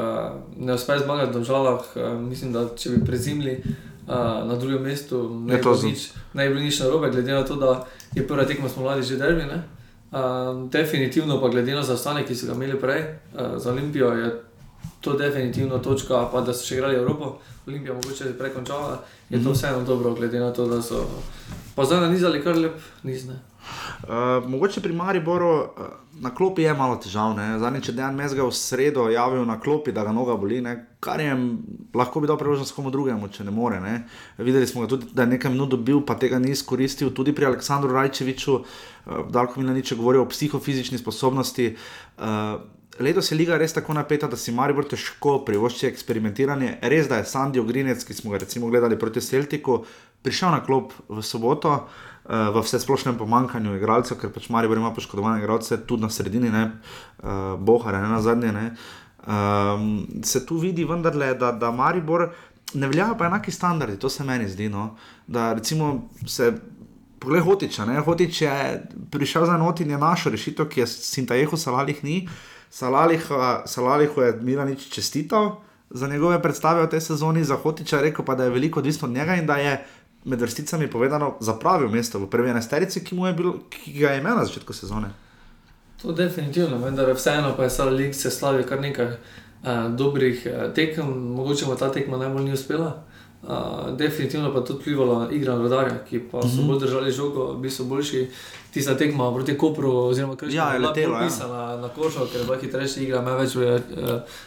ne uspe zmagati v državah, uh, mislim, da če bi prezimili uh, na drugem mestu, ne Je bi to bilo nič, ne bi bilo nič narobe, glede na to, da je prva tekma smo mladi že derbi. ne. Uh, definitivno pa glede na zaostanek, ki so ga imeli prej uh, za Olimpijo, je to definitivno točka, pa da so še igrali Evropo, Olimpija mogoče je prej končala, je to vseeno dobro, glede na to, da so pa zdaj nanizali kar lep niz. ne. Uh, mogoče pri Mariboru uh, na klopi je malo težav. ne. Zadnjič je Dan Mezga v sredo javil na klopi, da ga noga boli, ne. kar je lahko bi dal priložnost komu drugemu, če ne more. Ne. Videli smo ga tudi, da je nekaj minut dobil, pa tega ni izkoristil. Tudi pri Aleksandru Rajčeviču, uh, Dalko Milanič je govoril o psihofizični sposobnosti. Uh, Letos je liga res tako napeta, da si Maribor težko privošči eksperimentiranje. Res da je Sandy Ogrinec, ki smo ga recimo gledali proti Celtiku, prišel na klop v soboto, uh, v vse splošnem pomankanju igralcev, ker pač Maribor ima poškodovane igralce tudi na sredini, ne, uh, Bohare, ne na zadnje. Ne. Um, se tu vidi vendarle, da, da Maribor ne veljajo pa enaki standardi, to se meni zdi. No. Da recimo se. Poglej, Hotiča, ne? Hotič je prišel za not in je našel rešitev, ki je Sintajehu Salalih ni. Salaliha, Salalihu je Milanič čestital za njegove predstave v tej sezoni, za Hotiča je rekel pa, da je veliko odvisno od njega in da je med vrsticami povedano zapravil mesto v prvi enesterici, ki, je ki ga je imel na začetku sezone. To definitivno, vendar vseeno pa je Sala Lig se slavil kar nekaj uh, dobrih uh, tekem, mogoče mu ta tekma najbolj ni uspela. Uh, definitivno pa je tudi vplivalo na igro rodarja, ki pa so mm -hmm. bolj držali žogo, bili so boljši. Tista tekma proti Kopru, oziroma Krško, Ja, je bolj ja. pisana na košo, ker je bila hitrejša igra, ima več uh,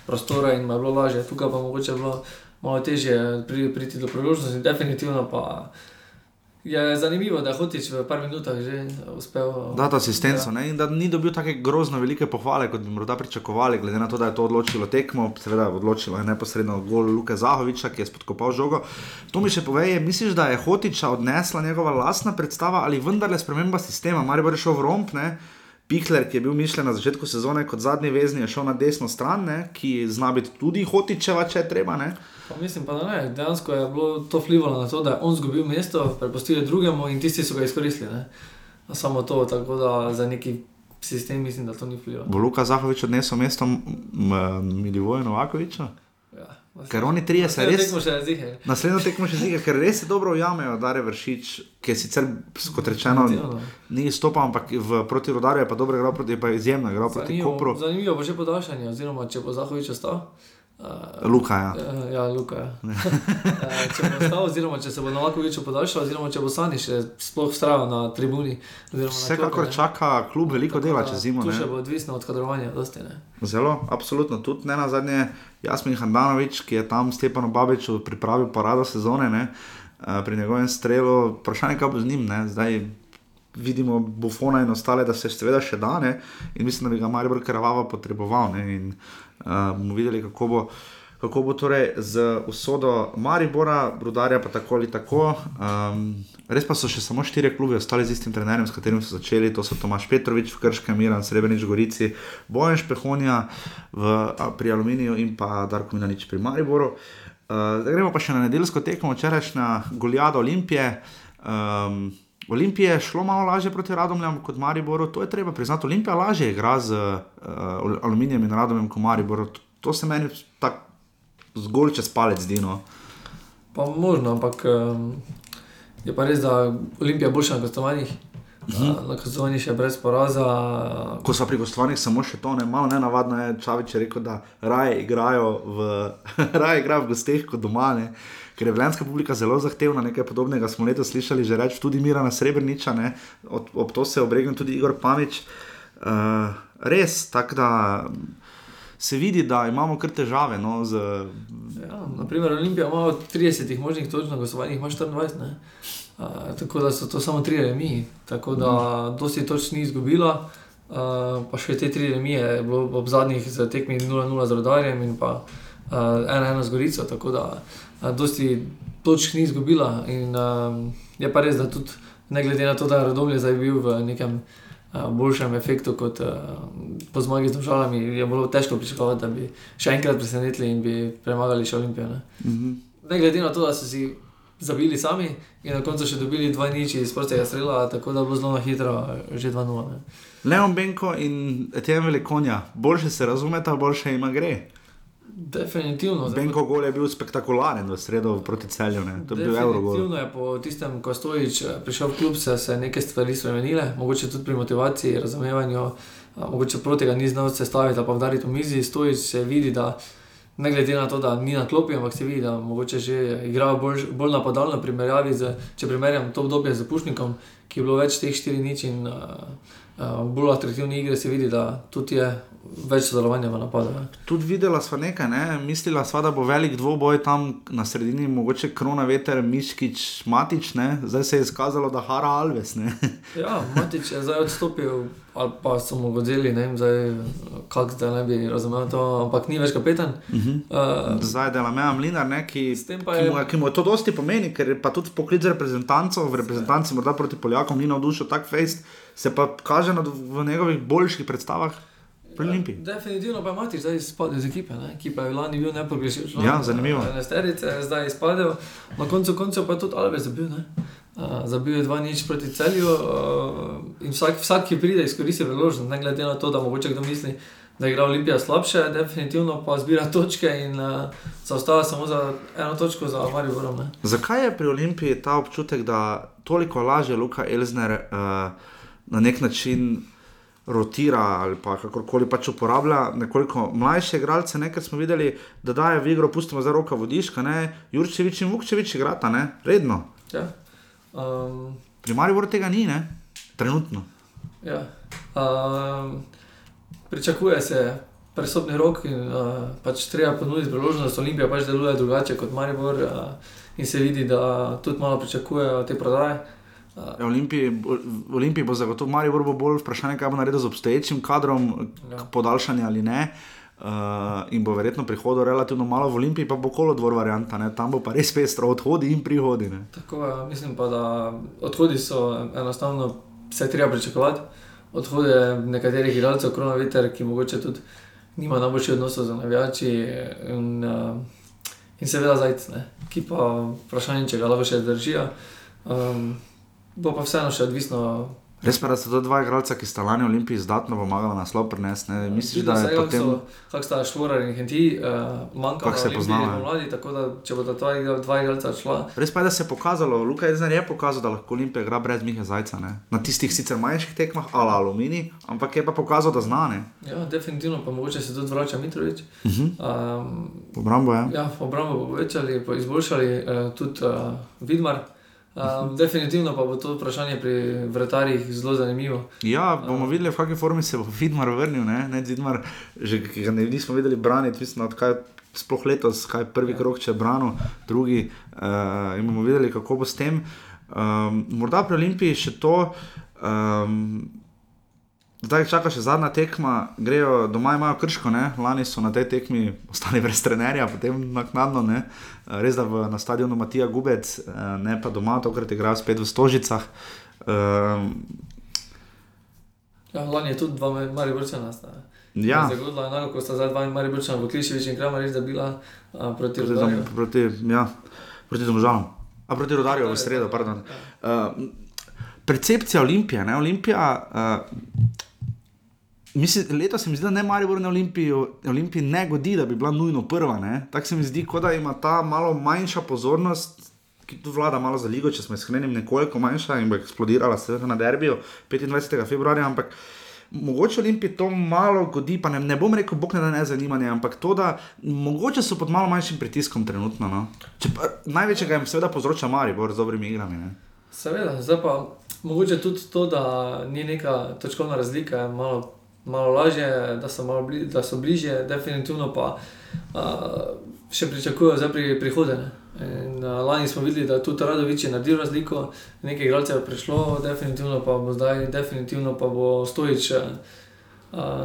prostora in ima je bilo lažje. Tukaj pa mogoče bilo malo težje pri, priti do priložnosti, definitivno pa je zanimivo, da je Hotič v par minutah že uspel. Da, to asistenco ja. in da ni dobil tako grozno velike pohvale, kot bi morda pričakovali, glede na to, da je to odločilo tekmo, seveda odločilo je neposredno gol Luka Zahoviča, ki je spodkopal žogo. To mi še pove, misliš, da je Hotiča odnesla njegova lastna predstava ali vendarle sprememba sistema, mar je šel v romp, ne? Pihler, ki je bil mišljen na začetku sezone kot zadnji vezni, je šel na desno stran, ne? ki zna biti tudi Hotičeva, če je treba. Ne? Pa mislim pa, da ne. Dejansko je bilo to vplivalo na to, da je on izgubil mesto, prepustili drugemu in tisti so ga izkoristili. Ne? Samo to, tako da za neki sistem mislim, da to ni vplivalo. Bo Luka Zahovič odnesel mesto Milivoja Novakoviča? Ja. Ker oni trije se res. Naslednjo tekmo še zige, ker res se dobro ujamejo, da je vršič, ki je sicer, kot rečeno, ni stopal, ampak v proti rodarju je pa dobro igral, proti je pa izjemno igral proti Kopru. Zanimivo bo že podaljšanje, oziroma če bo Zahovič ostal. Uh, Luka. Ja, uh, ja Luka. Ja. uh, <laughs> če bo ostal, oziroma če se bo lahko več podaljšal, oziroma če bo Sani še sploh vztrajal na tribuni. Vsekakor čaka klub veliko dela čez zimo. To še bo odvisno od kadrovanja. Dosti, Zelo, absolutno. Tudi ne na zadnje, Jasmin Handanovič, ki je tam Stepanu Babiču pripravil parado sezone, ne, uh, pri njegovem strelu, vprašanje, kaj bo z njim. Ne, zdaj, Vidimo bufona in ostale, da se seveda še da, ne? in mislim, da bi ga Marijo Krvava potreboval. Ne? In uh, bomo videli, kako bo, kako bo torej z usodo Maribora, Brudarja, pa tako ali tako. Um, res pa so še samo štiri klubi ostali z istim trenerjem, s katerim so začeli. To so Tomaš Petrovič v Krškem, Miran Srebrenic v Gorici, Bojan Špehonija v, pri Aluminiju in pa Darko Minanič pri Mariboru. Uh, gremo pa še na nedeljsko tekmo, včerajšnja Goljada Olimpije. Um, Olimpije je šlo malo lažje proti Radomljam kot Mariboru, to je treba priznati. Olimpija lažje igra z uh, aluminijem in Radomljem kot Maribor. To se meni tako zgolj čez palec zdi. No. Pa možno, ampak um, je pa res, da Olimpija boljša na gostovanjih. Mhm. Na gostovanjih še brez poraza. Ko so pri gostovanjih samo še to, ne, malo nenavadno je, Čavič je rekel, da raje igrajo v, <laughs> raje igrajo v gosteh kot doma. Ne ker je vljanska publika zelo zahtevna, nekaj podobnega smo letos slišali že reči, tudi Mira na Srebrniča, ne, ob, ob to se je obregnil tudi Igor Pamič. Uh, res, tako da se vidi, da imamo kar težave. No, z... ja, naprimer, Olimpija ima 30 možnih točk na gostovanjih, ima 24. Uh, tako da so to samo tri remi, tako da mm. dosti točk ni izgubila. Uh, pa še te tri remi je bilo ob zadnjih tekmih 0-0 z rodarjem in pa 1-1 uh, z Gorico. Tako da uh, dosti točk ni izgubila. In, um, je pa res, da tudi ne glede na to, da je Radomlje zdaj bil v nekem uh, boljšem efektu kot uh, po zmagi z državami, je bilo težko pričakovati, da bi še enkrat presenetili in bi premagali še Olimpijo. Ne? Mm -hmm. ne glede na to, da so si. Zabili sami in na koncu še dobili dva niči iz prostega strela, tako da bo zelo na hitro, že 2-0. Leon Benko in Etienne Velikonja, boljše se razumeta, boljše ima gre. Definitivno. Benko gol je bil spektakularen v sredo proti celju. Ne? To je bil Eurogol. Definitivno je po tistem, ko Stojič eh, prišel v klub, se je nekaj stvari spremenile, mogoče tudi pri motivaciji, razumevanju, mogoče proti ga ni znal sestaviti, pa vdariti v mizi. Stojič se vidi, da ne glede na to, da ni na klopi, ampak se vidi, da mogoče že igra bolj, bolj napadalno, primerjavi z, če primerjam to obdobje z Pušnikom, ki je bilo več teh štirih nič in uh, bolj atraktivne igre, se vidi, da tudi je več sodelovanja v napadu. Tudi videla smo nekaj, ne? mislila sva, da bo velik dvoboj tam na sredini, mogoče krona veter, miškič, matič, ne? zdaj se je izkazalo, da hara Alves. <laughs> ja, matič je zdaj odstopil, ali pa so mu godzeli, ne vem, kako zdaj ne bi razumel to, ampak ni več kapetan. Uh -huh. uh, zdaj dela meja mlinar, ne? ki, ki, mu, ki mu je to dosti pomeni, ker pa tudi poklic reprezentancov, v reprezentanci morda proti Poljakom ni navdušil tak fejst, se pa kaže v njegovih boljših predstavah. Ja, definitivno pa imaš zdaj izpadel iz ekipe, ne? ki pa je lani bil nepogrešljiv. Ja, zanimivo. Nesterice, zdaj je izpadel, na koncu koncev pa je tudi Alves zabil. Uh, zabil je dva nič proti celju uh, in vsak, vsak, ki pride, izkoristi priložnost, ne glede na to, da mogoče kdo misli, da igra Olimpija slabše, definitivno pa zbira točke in uh, zaostava samo za eno točko za Marijo. Zakaj je pri Olimpiji ta občutek, da toliko lažje Luka Elzner uh, na nek način rotira ali pa kakorkoli pač uporablja nekoliko mlajše igralce, ne, ker smo videli, da daje v igro, pustimo za roka vodiška, ne, Jurčevič in Vukčevič igrata, ne, redno. Ja. Um, Pri Mariboru tega ni, ne, trenutno. Ja. Um, pričakuje se presobni rok in uh, pač treba ponuditi priložnost, Olimpija pač deluje drugače kot Maribor uh, in se vidi, da tudi malo pričakujejo te prodaje. Ja, Olimpiji, Olimpiji bo zagotovo Maribor bo bolj vprašanje, kaj bo naredil z obstoječim kadrom, Ja. ja. podaljšanje ali ne. Uh, in bo verjetno prihodil relativno malo v Olimpiji, pa bo kolodvor varianta, ne? tam bo pa res pestro odhodi in prihodi. Ne? Tako je, mislim pa, da odhodi so enostavno vse treba pričakovati. Odhode nekaterih igralcev, krona veter, ki mogoče tudi nima najboljših odnosov z navijači in, uh, in seveda zajc, ne, ki pa vprašanje, če ga lahko še držijo. Um, bo pa vseeno še odvisno. Res pa, da so to dva igralca, ki sta lani v Olimpiji izdatno pomagala na slov prenesti. ne? Misliš, da je potem. Kako sta Švorar in Henti, uh, manjka Kako se ja. mladi, tako da če bodo ta dva igralca šla, Res pa je, da se je pokazalo, Luka Ezner je pokazal, da lahko Olimpija igra brez Miha Zajca. Ne? Na tistih sicer manjših tekmah, ali alumini, ampak je pa pokazal, da zna. Ne? ja, definitivno pa mogoče se tudi vrača Mitrovič. Uh -huh. Um, Obrambo je. Ja, obrambo bo povečali, izboljšali uh, tudi uh, Vidmar. Um, <laughs> definitivno pa bo to vprašanje pri vratarjih zelo zanimivo. Ja, bomo videli, v kakšni formi se bo Vidmar vrnil. Ne, ne Vidmar, že ga ne, nismo videli braniti, mislim, odkaj sploh letos, kaj prvi ja. krok, če je branil, drugi. Uh, in bomo videli, kako bo s tem. Um, morda pri Olimpiji še to. Um, Zdaj jih čaka še zadnja tekma, grejo doma, imajo krško, ne? lani so na tej tekmi ostali <laughs> brez trenerja, potem naknadno, ne? res da v, na stadionu Matija Gubec, eh, ne pa doma, tokrat igrajo spet v Stožicah. Um, Ja, lani je tudi dva Mariborčana. sta. ja, Zagodila je enako, ko sta zdaj dva Mariborčana v Kliševič in Kramer res da bila uh, proti Rudarju. proti, ja, proti domžalam. A proti rodarju v sredo, pardon. Uh, percepcija Olimpije, ne Olimpija. Uh, Mislim, letos se mi zdi, da ne Maribor na Olimpiji, Olimpiji ne godi, da bi bila nujno prva. Tako se mi zdi, kot da ima ta malo manjša pozornost, ki tu vlada malo za ligo, če smo iskreni, nekoliko manjša in bo eksplodirala seveda na derbiju 25. februarja, ampak mogoče Olimpiji to malo godi, pa ne, ne bom rekel, bog ne da ne zanimanje, ampak to, da mogoče so pod malo manjšim pritiskom trenutno. No. Če Pa, največjega jim seveda povzroča Maribor z dobrimi igrami. Ne. Seveda, zdaj pa mogoče tudi to, da ni neka točkovna razlika, je malo, malo lažje, da so, malo bli, da so bližje, definitivno pa uh, še pričakujejo zdaj pri prihodnje. In, uh, lani smo videli, da tudi Radovič je naredil razliko, nekaj igralcev je prišlo, definitivno pa bo zdaj, definitivno pa bo Stojič uh,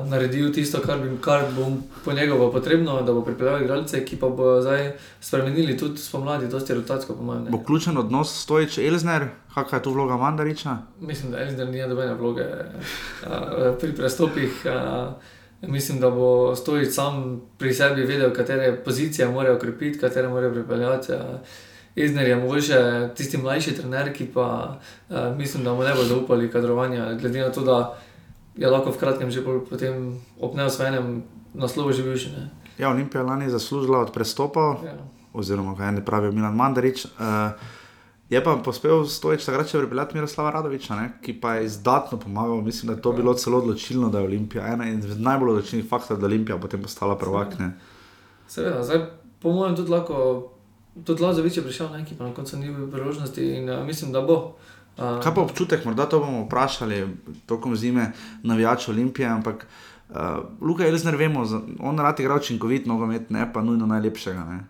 naredil tisto, kar, bi, kar bo po njegovo potrebno, da bo pripeljal igralce, ki pa bo zdaj spremenili tudi spomladi, dosti rotacijsko, po mojem. Bo ključen odnos Stojič Elzner, kakšna je tu vloga Mandariča? Mislim, da Elžir nima nobene vloge uh, pri prestopih. Uh, mislim, da bo Stojič sam pri sebi vedel, katere pozicije mora ukrepiti, katere mora pripeljati. Uh, Ezner je mogoče tisti mlajši trener, ki pa uh, mislim, da mu ne bo zaupali kadrovanja, glede na to, da je lahko v kratkem že pol potem ob neosvojenem naslovu že bil še ne. Ja, Olimpija lani je zaslužila od prestopov, Ja. oziroma kaj ne pravi Milan Mandarič. Uh, je pa uspel Stojič takrat še pripeljati Miroslava Radoviča, ne, ki pa je izdatno pomagal. Mislim, da je to bilo celo odločilno, da je Olimpija ena izmed najbolj odločilnih faktorjev, da je Olimpija potem postala prvak. Ne. Seveda, zdaj po mojem tudi lahko. Tudi Lazovič je prišel na neki, pa na koncu ni bil priložnosti in uh, mislim, da bo. Uh, Kaj pa občutek, morda to bomo vprašali tokom zime, navijač Olimpije, ampak uh, Luka Elzner vemo, on rad igra učinkovit nogomet, ne pa nujno najlepšega. Ne.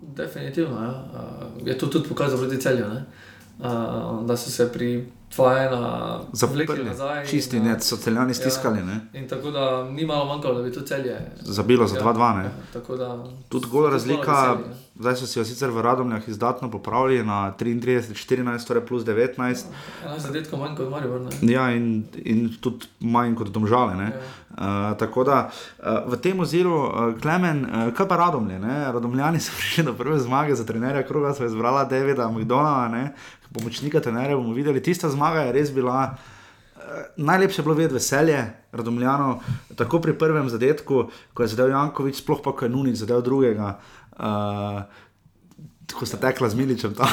Definitivno ja. uh, je to tudi pokazal proti celju, ne? uh, da so se pri 2-1 Zaprli, nazaj. čisti, in, uh, so celjani stiskali, ne. In tako da ni malo manjkalo, da bi to celje. Zabilo za 2-2, ne. Ja, da, Tudi gol razlika, veseli, ne. Zdaj so si jo sicer v Radomljah izdatno popravili na 33-14, torej plus 19. 11 zadetkov manj kot Maribor. Ne? Ja, in, in tudi manj kot domžale. Ne? Uh, tako da uh, v tem oziru, uh, Klemen, uh, kaj pa Radomlje? Ne? Radomljani <laughs> so prišli do prve zmage za trenerja kroga, so izbrala Davida McDonalda, pomočnika trenerja. bomo videli, tista zmaga je res bila. Najlepše bilo videti veselje Radomljano, tako pri prvem zadetku, ko je zadev Jankovič, sploh pa ko je Nunič zadev drugega. Uh, Ko sta tekla z Miličem tam.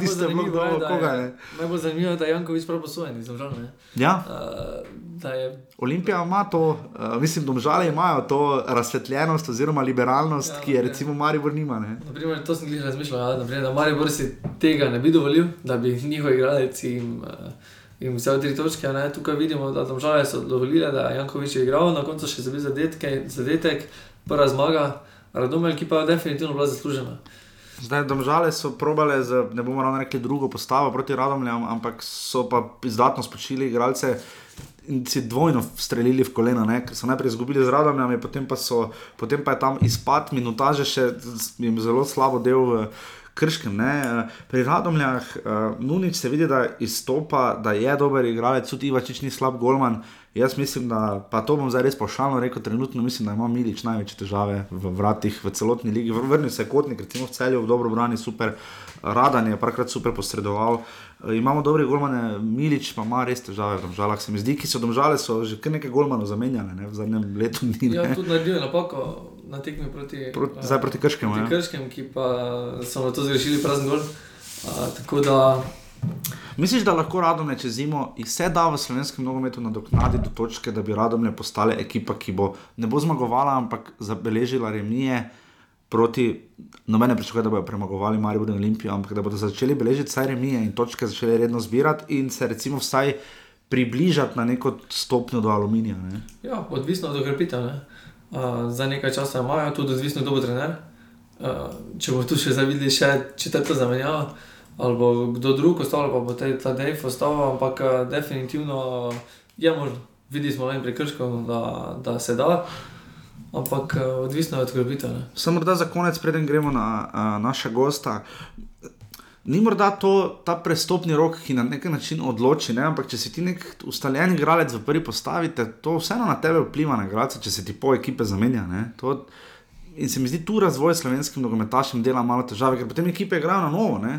Tiste je bilo dobro, koga, je, najbolj zanimivo je, da je Jankovič prav posojen, nisem žal. Ja, Uh, je Olimpija ima to, uh, mislim, domžale imajo to razsvetljenost oziroma liberalnost, Ja, ki je recimo Maribor nima. Ne? Naprimer, to sem jih razmišljal, ja, naprimer, da Maribor si tega ne bi dovolil, da bi njihov igralec jim, uh, jim vzel tri točke. Ne? Tukaj vidimo, da tam žale so dovolile, da je Jankovič igral, na koncu še zabil zadetke, zadetek, prva zmaga, Radomelj, ki pa je definitivno bila zaslužena. Zdaj, domžale so probale, z, ne bomo ravno rekli, drugo postavo proti Radomljam, ampak so pa izdatno spočili igralce in si dvojno streljili v kolena, ne? ker so najprej izgubili z Radomljami, potem pa, so, potem pa je tam izpad minutaže še zelo slabo del. Krškem, ne. Pri Radomljah, uh, Nunič se vidi, da izstopa, da je dober igralec, tudi Ivačič ni slab golman. Jaz mislim, da pa to bom zdaj res pošalno rekel, trenutno mislim, da ima Milič največje težave v vratih v celotni ligi. Vrnil se je kotnik, recimo v celju, v dobro brani, super, Radan je parkrat super posredoval. Uh, imamo dobre golmane, Milič pa ima res težave v državah. Se mi zdi, ki so domžale, so že kar nekaj golmanov zamenjali ne, v zadnjem letu. Ni, ja, tudi naredili napako na tekmi proti, proti, uh, proti Krškemu. Proti ja. Krškem, ki pa so na to zrešili prazen gol. Uh, Misliš, da lahko Radomlje čez zimo vse da v slovenskem nogometu nadoknadi do točke, da bi Radomlje postale ekipa, ki bo ne bo zmagovala, ampak zabeležila remije? proti, no, ne pričakuje, da bodo premagovali Marijo in Olimpijo, ampak da bodo začeli beležiti vse remije in točke začeli redno zbirati in se recimo vsaj približati na neko stopnjo do aluminija. Ne? Ja, odvisno od okrepitev. Za nekaj časa imajo tudi odvisno, kdo bo trener. Uh, če bo tu še zavideli še četrto zamenjavo, ali bo kdo drug ostal, pa bo te, ta Dejf ostal, ampak uh, definitivno uh, je možno. Videli smo le prekrško, da, da se da ampak odvisno od grbita. Samo da za konec, preden gremo na uh, naša gosta. Ni morda to ta prestopni rok, ki na nek način odloči, ne? ampak če si ti nek ustaljen igralec v prvi postavi, to vseeno na tebe vpliva, na igralce, če se ti po ekipe zamenja. To, in se mi zdi tu razvoj slovenskim nogometašem dela malo težave, ker potem ekipe igrajo na novo. Ne?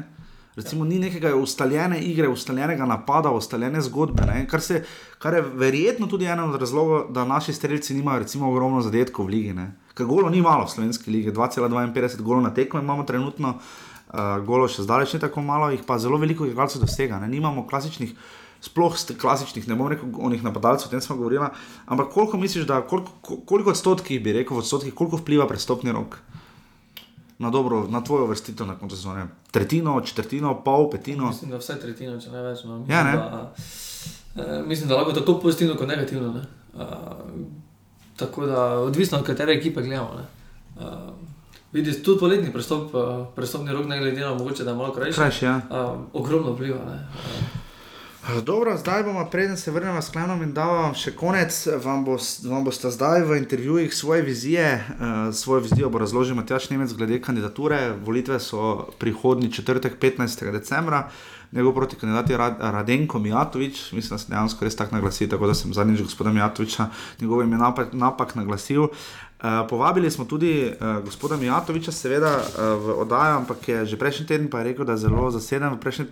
Recimo, ni nekega ustaljene igre, ustaljenega napada, ustaljene zgodbe. Kar, se, kar je verjetno tudi ena od razlogov, da naši streljci nimajo recimo, ogromno zadetkov v lige. Ne? Ker golo ni malo v slovenski lige, 2,52 golo na tekmo imamo trenutno, uh, golo še zdaleč ni tako malo, jih pa zelo veliko igralcev dosega. Ne? Nimamo klasičnih. Sploh klasičnih, ne bom rekel, o njih napadalcev, o tem smo govorili. Ampak koliko misliš, da koliko, koliko odstotkih bi rekel, odstotkih, koliko vpliva prestopni rok? na, dobro, na tvojo vrstitev na koncu sezone? Tretjino, četrtino, pol, petino? Mislim, da vse tretjino, če ne več. No. Mislim, ja, ne? Da, uh, mislim, da lahko tako pozitivno kot negativno. Ne? Uh, tako da odvisno od katere ekipe gledamo. Uh, Vidiš tudi poletni prestop, uh, prestopni rok, ne glede na to, da je malo krajši. Krajši, ja. Uh, ogromno vpliva. Uh, Dobro, zdaj bomo, preden se vrnemo s klenom in da vam še konec, vam, bo, vam boste zdaj v intervjujih svoje vizije, uh, svojo vizijo bo razložil Matjaš Nemec glede kandidature. Volitve so prihodnji četrtek, 15. decembra, njegov proti kandidati je Rad, Radenko Mijatovič, mislim, da se dejansko res tako naglasi, tako da sem zadnjič gospoda Mijatoviča njegovo ime napak, napak naglasil. Uh, Eh, povabili smo tudi uh, gospoda Mijatoviča, seveda uh, v oddajo, ampak je že prejšnji teden pa rekel, da je zelo zaseden v prejšnjem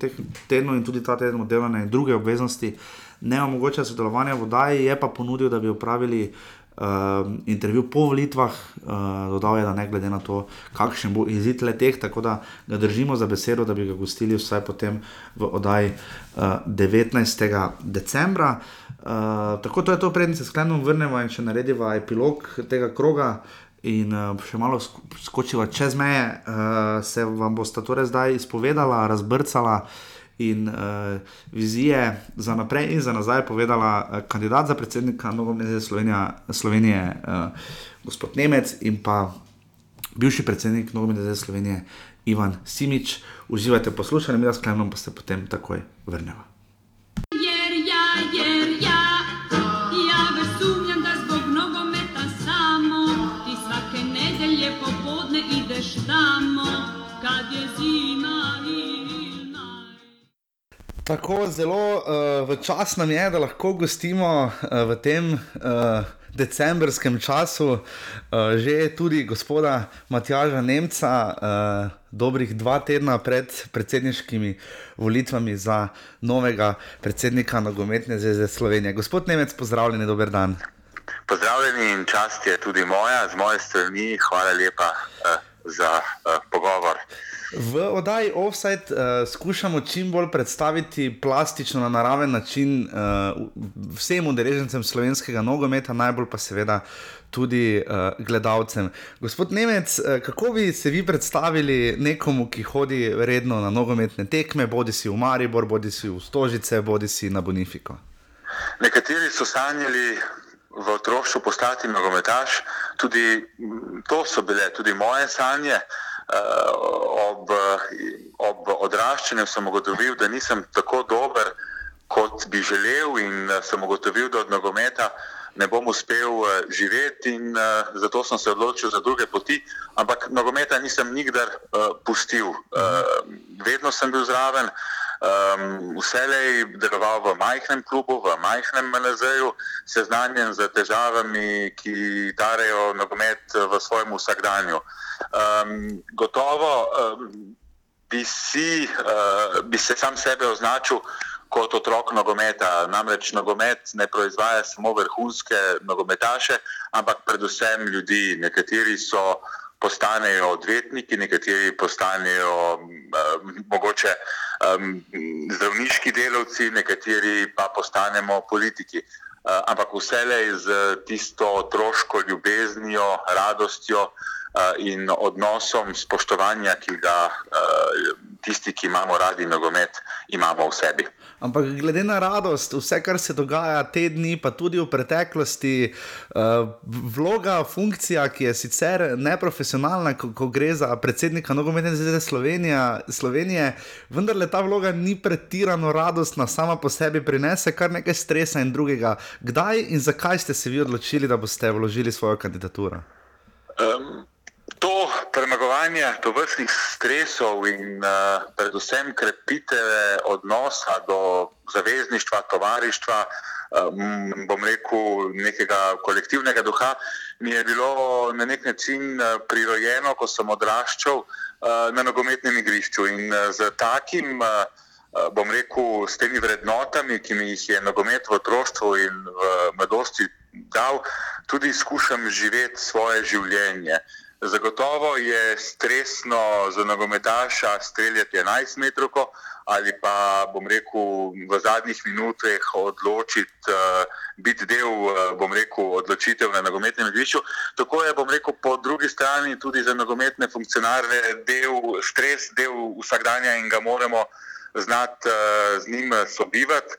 tednu in tudi ta teden oddelane druge obveznosti, ne omogoča sodelovanja v oddaji, je pa ponudil, da bi upravili uh, intervju po volitvah, uh, dodal je, da ne glede na to, kakšen bo izid le teh, tako da ga držimo za besedo, da bi ga gostili vsaj potem v oddaji uh, 19. decembra. Uh, tako to je to, prednji se sklenemo, vrnemo in še naredimo epilog tega kroga. In uh, še malo skočiva čez meje, uh, se vam bo sta torej zdaj izpovedala, razbrcala in uh, vizije za naprej in za nazaj povedala uh, kandidat za predsednika Nogometne Slovenije, uh, gospod Nemec in pa bivši predsednik Nogometne Slovenije, Ivan Simič. Uživajte poslušanje, mi da sklenemo, pa se potem takoj vrnemo. Tako zelo uh, v čas nam je, da lahko gostimo uh, v tem uh, decembrskem času uh, že tudi gospoda Matjaža Nemca, uh, dobrih dva tedna pred predsedniškimi volitvami za novega predsednika Nogometne zveze Slovenije. Gospod Nemec, pozdravljeni, dober dan. Pozdravljeni in čast je tudi moja, z moje strani. Hvala lepa uh, za uh, pogovor. V oddaji Offside uh, skušamo čim bolj predstaviti plastično na naraven način uh, vsem udeležencem slovenskega nogometa, najbolj pa seveda tudi uh, gledalcem. Gospod Nemec, uh, kako bi se vi predstavili nekomu, ki hodi redno na nogometne tekme, bodi si v Maribor, bodi si v Stožice, bodi si na Bonifiko? Nekateri so sanjali v otroštvu postati nogometaš, tudi to so bile tudi moje sanje. Ob, ob odraščanju sem ugotovil, da nisem tako dober, kot bi želel, in sem ugotovil, da od nogometa ne bom uspel živeti, in zato sem se odločil za druge poti. Ampak nogometa nisem nikdar pustil. Vedno sem bil zraven. Um, vselej deloval v majhnem klubu, v majhnem MNZ-ju, seznanjen z težavami, ki tarejo nogomet v svojem vsakdanju. Um, gotovo um, bi, si, uh, bi se sam sebe označil kot otrok nogometa. Namreč nogomet ne proizvaja samo vrhunske nogometaše, ampak predvsem ljudi. Nekateri so postanejo odvetniki, nekateri postanejo um, mogoče um, zdravniški delavci, nekateri pa postanemo politiki. Uh, ampak vselej z tisto otroško ljubeznijo, radostjo uh, in odnosom spoštovanja, ki ga uh, tisti, ki imamo radi nogomet, imamo v sebi. Ampak glede na radost, vse, kar se dogaja te dni, pa tudi v preteklosti, uh, vloga, funkcija, ki je sicer neprofesionalna, ko, ko gre za predsednika nogometne zveze Slovenije, vendar le ta vloga ni pretirano radostna, sama po sebi prinese kar nekaj stresa in drugega. Kdaj in zakaj ste se vi odločili, da boste vložili svojo kandidaturo? Um. To premagovanje tovrstnih stresov in uh, predvsem krepitve odnosa do zavezništva, tovarištva, um, bom rekel, nekega kolektivnega duha, mi je bilo na nek način prirojeno, ko sem odraščal uh, na nogometnem igrišču. In uh, z takim, uh, bom rekel, s temi vrednotami, ki mi jih je nogomet v otroštvu in v mladosti dal, tudi skušam živeti svoje življenje. Zagotovo je stresno za nogometaša streljati 11 metrov ali pa, bom rekel, v zadnjih minutah odločiti, uh, biti del, uh, bom rekel, odločitev na nogometnem igrišču. Tako je, bom rekel, po drugi strani tudi za nogometne funkcionarje del stres, del vsakdanja in ga moramo znati uh, z njim sobivati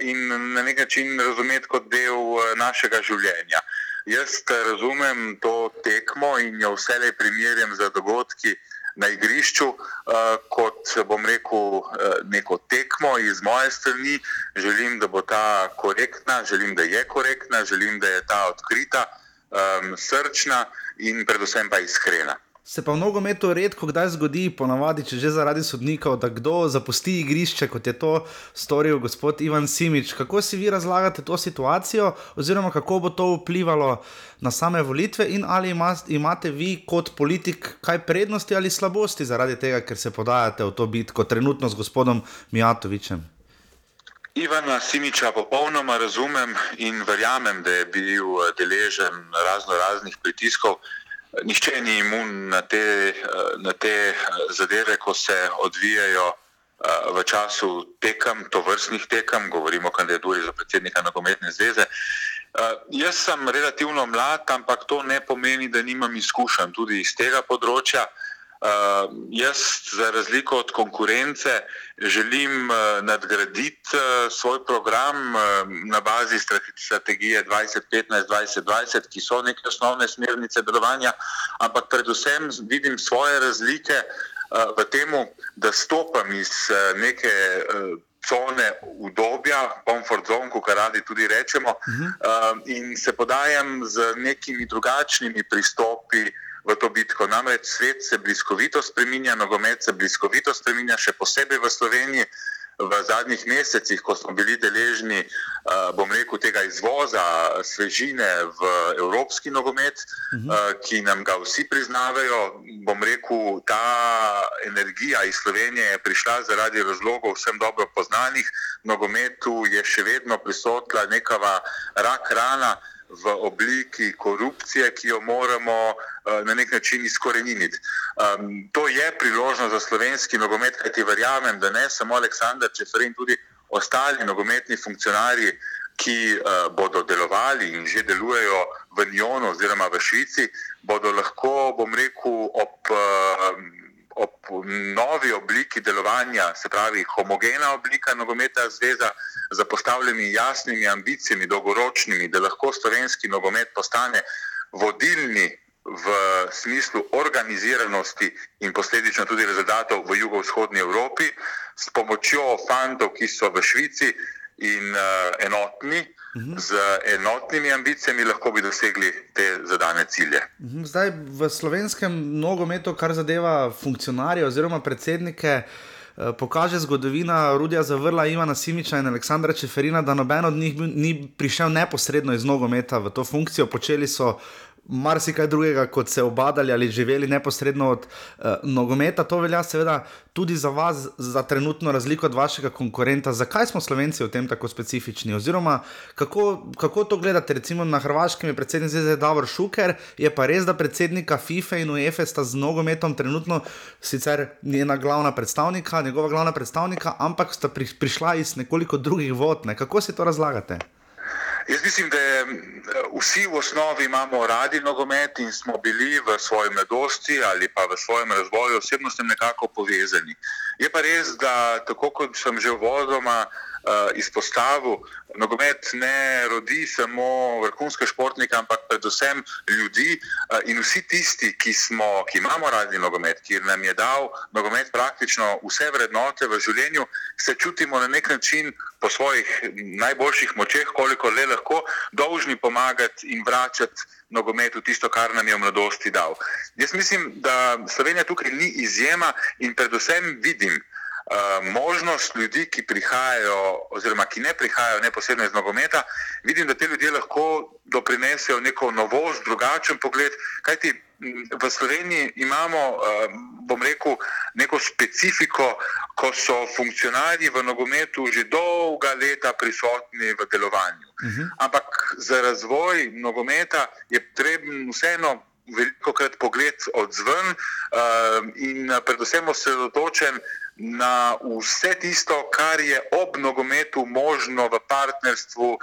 in na nek način razumeti kot del našega življenja. Jaz razumem to tekmo in jo vselej primerjam z dogodki na igrišču, uh, kot bom rekel, uh, neko tekmo iz moje strani. Želim, da bo ta korektna, želim, da je korektna, želim, da je ta odkrita, um, srčna in predvsem pa iskrena. Se pa v nogometu redko kdaj zgodi, ponavadi, če že zaradi sodnikov, da kdo zapusti igrišče, kot je to storil gospod Ivan Simič. Kako si vi razlagate to situacijo, oziroma kako bo to vplivalo na same volitve, in ali imate vi kot politik kaj prednosti ali slabosti zaradi tega, ker se podajate v to bitko trenutno s gospodom Mijatovičem? Ivana Simiča popolnoma razumem in verjamem, da je bil deležen razno raznih pritiskov. Nihče ni imun na te, na te zadeve, ko se odvijajo v času tekem, to vrstnih tekem, govorimo o kandidaturi za predsednika nogometne zveze. Jaz sem relativno mlad, ampak to ne pomeni, da nimam izkušenj tudi iz tega področja. Uh, jaz, za razliko od konkurence, želim uh, nadgraditi uh, svoj program uh, na bazi strategije 2015-2020, ki so neke osnovne smernice delovanja, ampak predvsem vidim svoje razlike uh, v tem, da stopam iz uh, neke. Uh, Cone udobja, comfort zone, kot radi tudi rečemo, uh -huh. uh, in se podajam z nekimi drugačnimi pristopi v to bitko. Namreč svet se bliskovito spreminja, nogomet se bliskovito spreminja, še posebej v Sloveniji. V zadnjih mesecih, ko smo bili deležni, bom rekel, tega izvoza svežine v evropski nogomet, mhm. ki nam ga vsi priznavajo, bom rekel, ta energija iz Slovenije je prišla zaradi razlogov vsem dobro poznanih. Nogometu je še vedno prisotna neka rak rana v obliki korupcije, ki jo moramo uh, na nek način izkoreniniti. Um, to je priložnost za slovenski nogomet, kajti verjamem, da ne samo Aleksandr Čeferin, tudi ostali nogometni funkcionarji, ki uh, bodo delovali in že delujejo v Njonu oziroma v Švici, bodo lahko, bom rekel, ob. Uh, ob novi obliki delovanja, se pravi homogena oblika nogometa zveza, za postavljenimi jasnimi ambicijami, dolgoročnimi, da lahko slovenski nogomet postane vodilni v smislu organiziranosti in posledično tudi rezultatov v jugovzhodni Evropi, s pomočjo fantov, ki so v Švici in uh, enotni, uh -huh. z enotnimi ambicijami, lahko bi dosegli te zadane cilje. Uh -huh. Zdaj v slovenskem nogometu, kar zadeva funkcionarje oziroma predsednike. Eh, pokaže zgodovina Rudija Zavrla, Ivana Simiča in Aleksandra Čeferina, da noben od njih ni prišel neposredno iz nogometa v to funkcijo. Počeli so marsikaj drugega, kot se obadali ali živeli neposredno od uh, nogometa. To velja seveda tudi za vas, za trenutno razliko od vašega konkurenta. Zakaj smo Slovenci v tem tako specifični? Oziroma, kako, kako to gledate? Recimo na Hrvaškem je predsednik ZDA Davor Šuker, je pa res, da predsednika FIFA in UEFA sta z nogometom trenutno sicer njena glavna predstavnika, njegova glavna predstavnika, ampak sta pri, prišla iz nekoliko drugih vod. Ne? Kako si to razlagate? Jaz mislim, da vsi v osnovi imamo radi nogomet in smo bili v svoji mladosti ali pa v svojem razvoju osebno s tem nekako povezani. Je pa res, da tako kot sem že v vodoma uh, izpostavil, nogomet ne rodi samo vrhunske športnike, ampak predvsem ljudi uh, in vsi tisti, ki, smo, ki imamo radi nogomet, ki nam je dal nogomet praktično vse vrednote v življenju, se čutimo na nek način po svojih najboljših močeh, koliko le lahko, dolžni pomagati in vračati nogometu tisto, kar nam je v mladosti dal. Jaz mislim, da Slovenija tukaj ni izjema in predvsem vidim, Eh, možnost ljudi, ki prihajajo, oziroma ki ne prihajajo neposredno iz nogometa, vidim, da te ljudje lahko doprinesejo neko novost, drugačen pogled. Kajti v Sloveniji imamo, eh, bom rekel, neko specifiko, ko so funkcionarji v nogometu že dolga leta prisotni v delovanju. Uh mhm. -huh. Ampak za razvoj nogometa je treba vseeno. Veliko krat pogled od zven uh, in predvsem osredotočen na vse tisto, kar je ob nogometu možno v partnerstvu uh,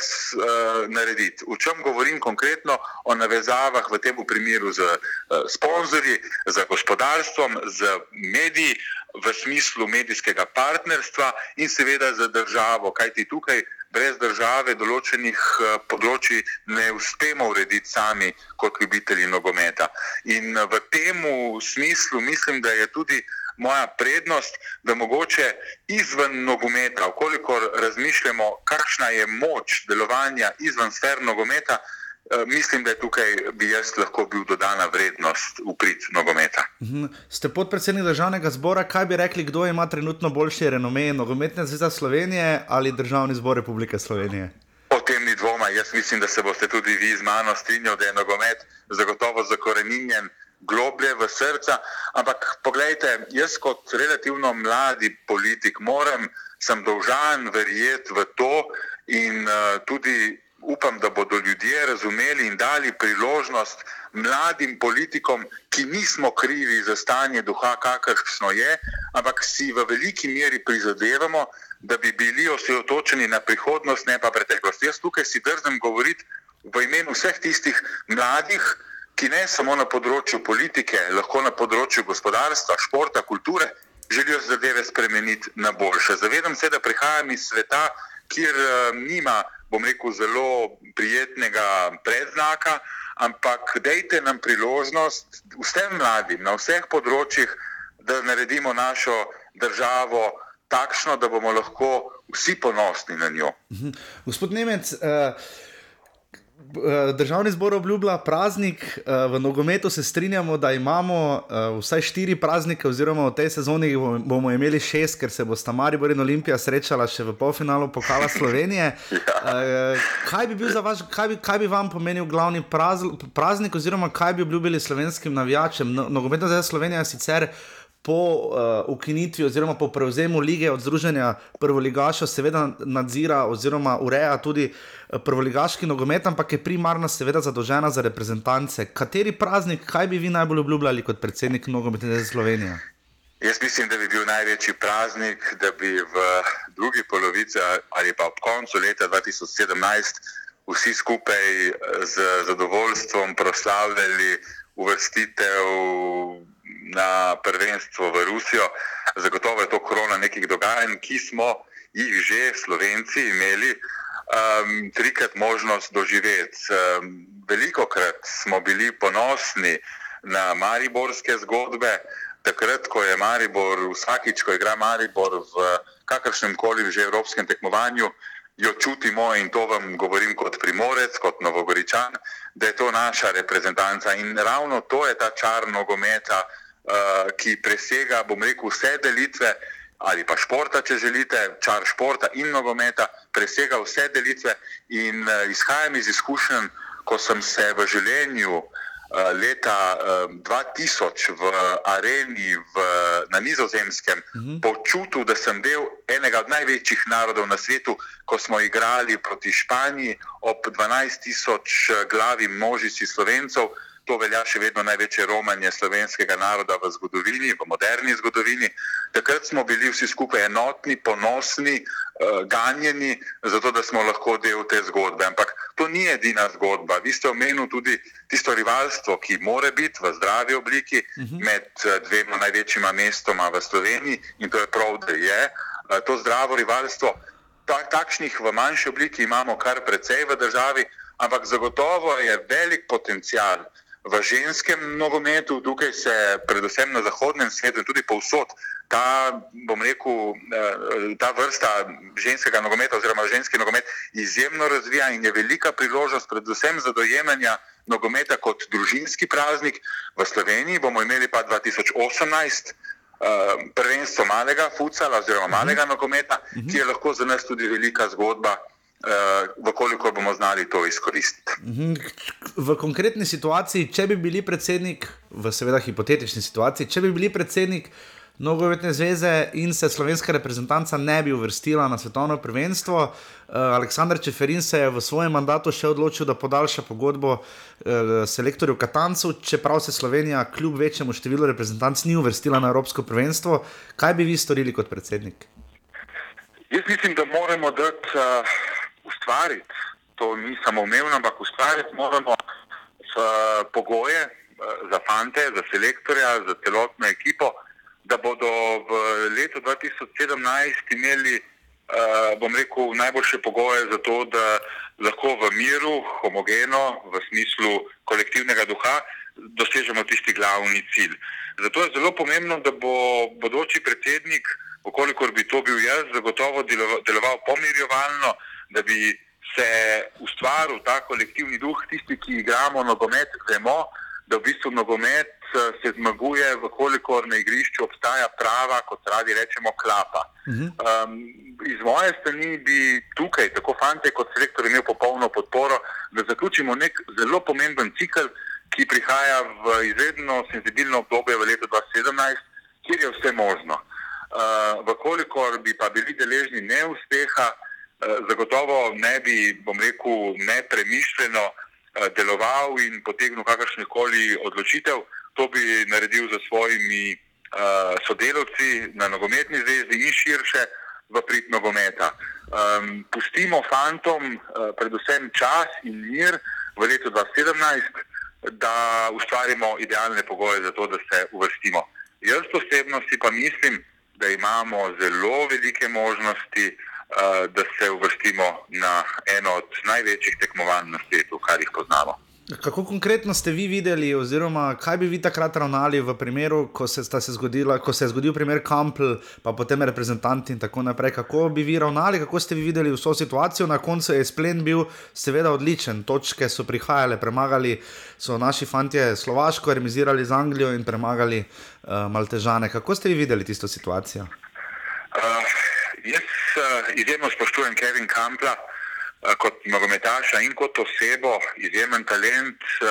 s, uh, narediti. O čem govorim konkretno? O navezavah v tem primeru z uh, sponzorji, z gospodarstvom, z mediji, v smislu medijskega partnerstva in seveda z državo, kajti tukaj. Brez države določenih področji ne uspemo urediti sami kot ljubitelji nogometa. In v tem smislu mislim, da je tudi uh, moja prednost, da mogoče izven nogometa, okolikor razmišljamo, kakšna je moč delovanja izven sfer nogometa, eh, mislim, da je tukaj bi jaz lahko bil dodana vrednost v prid nogometa. Mhm. Ste podpredsednik državnega zbora, kaj bi rekli, kdo ima trenutno boljše renome, nogometna zveza Slovenije ali državni zbor Republike Slovenije? O tem ni dvoma. Jaz mislim, da se boste tudi vi z mano strinjali, da je nogomet zagotovo zakoreninjen globlje v srca. Ampak pogledajte, jaz kot relativno mladi politik moram, sem dolžan verjeti v to in uh, tudi upam, da bodo ljudje razumeli in dali priložnost mladim politikom, ki nismo krivi za stanje duha, kakršno je, ampak si v veliki meri prizadevamo, da bi bili osredotočeni na prihodnost, ne pa preteklost. Jaz tukaj si drzem govoriti v imenu vseh tistih mladih, ki ne samo na področju politike, lahko na področju gospodarstva, športa, kulture, želijo zadeve spremeniti na boljše. Zavedam se, da prihajam iz sveta, kjer uh, nima, bom rekel, zelo prijetnega predznaka, ampak dejte nam priložnost vsem mladim na vseh področjih, da naredimo našo državo takšno, da bomo lahko vsi ponosni na njo. Mhm. Gospod Nemec. Uh... Eh, državni zbor obljublja praznik, eh, v nogometu se strinjamo, da imamo eh, vsaj štiri praznike, oziroma v tej sezoni bomo imeli šest, ker se bo sta Maribor in Olimpija srečala še v polfinalu pokala Slovenije. <laughs> Kaj bi, bil vaš, kaj bi, kaj bi vam pomenil glavni praznik, oziroma kaj bi obljubili slovenskim navijačem? No, nogometna zveza Slovenija je sicer po uh, ukinitvi oziroma po prevzemu lige od Združenja Prvoligaša, seveda nadzira oziroma ureja tudi eh, prvoligaški nogomet, ampak je primarno seveda zadolžena za reprezentance. Kateri praznik, kaj bi vi najbolj obljubljali kot predsednik nogometne zveze Slovenije? Jaz mislim, da bi bil največji praznik, da bi v drugi polovici ali pa ob koncu leta 2017 vsi skupaj eh, z zadovoljstvom proslavljali uvrstitev na prvenstvo v Rusijo. Zagotovo je to korona nekih dogajanj, ki smo jih že Slovenci imeli um, trikrat možnost doživeti. Um, veliko krat smo bili ponosni na mariborske zgodbe, takrat, ko je Maribor, vsakič, ko igra Maribor v kakršnem koli že evropskem tekmovanju, jo čutimo in to vam govorim kot primorec, kot novogoričan, da je to naša reprezentanca. In ravno to je ta čar nogometa, uh, ki presega, bom rekel, vse delitve ali pa športa, če želite, čar športa in nogometa, presega vse delitve. In uh, izhajam iz izkušenj, ko sem se v življenju uh, leta uh, 2000 v areni v, na nizozemskem uh mhm. -huh. počutil, da sem del enega od največjih narodov na svetu, ko smo igrali proti Španiji ob 12 tisoč glavi množici slovencov. To velja še vedno največje romanje slovenskega naroda v zgodovini, v moderni zgodovini. Takrat smo bili vsi skupaj enotni, ponosni, uh, ganjeni, zato da smo lahko del te zgodbe. Ampak to ni edina zgodba. Vi ste omenili tudi tisto rivalstvo, ki more biti v zdravi obliki uh mhm. -huh. med eh, dvema največjima mestoma v Sloveniji in to je prav, da je uh, to zdravo rivalstvo. Tak, takšnih v manjši obliki imamo kar precej v državi, ampak zagotovo je velik potencial v ženskem nogometu, tukaj se predvsem na zahodnem svetu in tudi povsod ta, bom rekel, eh, ta vrsta ženskega nogometa oziroma ženski nogomet izjemno razvija in je velika priložnost predvsem za dojemanja nogometa kot družinski praznik. V Sloveniji bomo imeli pa 2018 eh, prvenstvo malega futsala oziroma malega nogometa, ki je lahko za nas tudi velika zgodba uh, vkoliko bomo znali to izkoristiti. Mhm. V konkretni situaciji, če bi bili predsednik, v seveda hipotetični situaciji, če bi bili predsednik Nogometne zveze in se slovenska reprezentanca ne bi uvrstila na svetovno prvenstvo, uh, Aleksandr Čeferin se je v svojem mandatu še odločil, da podaljša pogodbo uh, selektorju Katancu, čeprav se Slovenija kljub večjemu številu reprezentanc ni uvrstila na Evropsko prvenstvo. Kaj bi vi storili kot predsednik? Jaz mislim, da moramo dati. Uh ustvariti. To ni samo umevno, ampak ustvariti moramo s, uh, pogoje uh, za fante, za selektorja, za celotno ekipo, da bodo v letu 2017 imeli, uh, bom rekel, najboljše pogoje za to, da lahko v miru, homogeno, v smislu kolektivnega duha, dosežemo tisti glavni cilj. Zato je zelo pomembno, da bo bodoči predsednik, okolikor bi to bil jaz, zagotovo deloval pomirjevalno, da bi se ustvaril ta kolektivni duh, tisti, ki igramo nogomet, vemo, da v bistvu nogomet eh, se zmaguje, vkolikor na igrišču obstaja prava, kot radi rečemo, klapa. Um, iz moje strani bi tukaj, tako fante kot selektor, imel popolno podporo, da zaključimo nek zelo pomemben cikl, ki prihaja v izredno senzibilno obdobje v letu 2017, kjer je vse možno. Uh, vkolikor bi pa bili deležni neuspeha, Eh, zagotovo ne bi, bom rekel, nepremišljeno eh, deloval in potegnil kakršne koli odločitev. To bi naredil za svojimi uh, sodelavci na nogometni zvezi in širše v prid nogometa. Um, pustimo fantom predvsem čas in mir v letu 2017, da ustvarimo idealne pogoje za to, da se uvrstimo. Jaz osebno si pa mislim, da imamo zelo velike možnosti, uh, Eh, da se uvrstimo na eno od največjih tekmovanj na svetu, kar jih poznamo. Kako konkretno ste vi videli, oziroma kaj bi vi takrat ravnali v primeru, ko se, se, zgodila, ko se je zgodil primer Kampl, pa potem reprezentanti in tako naprej? Kako bi vi ravnali, kako ste vi videli vso situacijo? Na koncu je splen bil seveda odličen, točke so prihajale, premagali so naši fantje Slovaško, remizirali z Anglijo in premagali uh, Maltežane. Kako ste vi videli tisto situacijo? Uh, Jaz uh, izjemno spoštujem Kevin Kampla uh, kot nogometaša in kot osebo, izjemen talent, uh,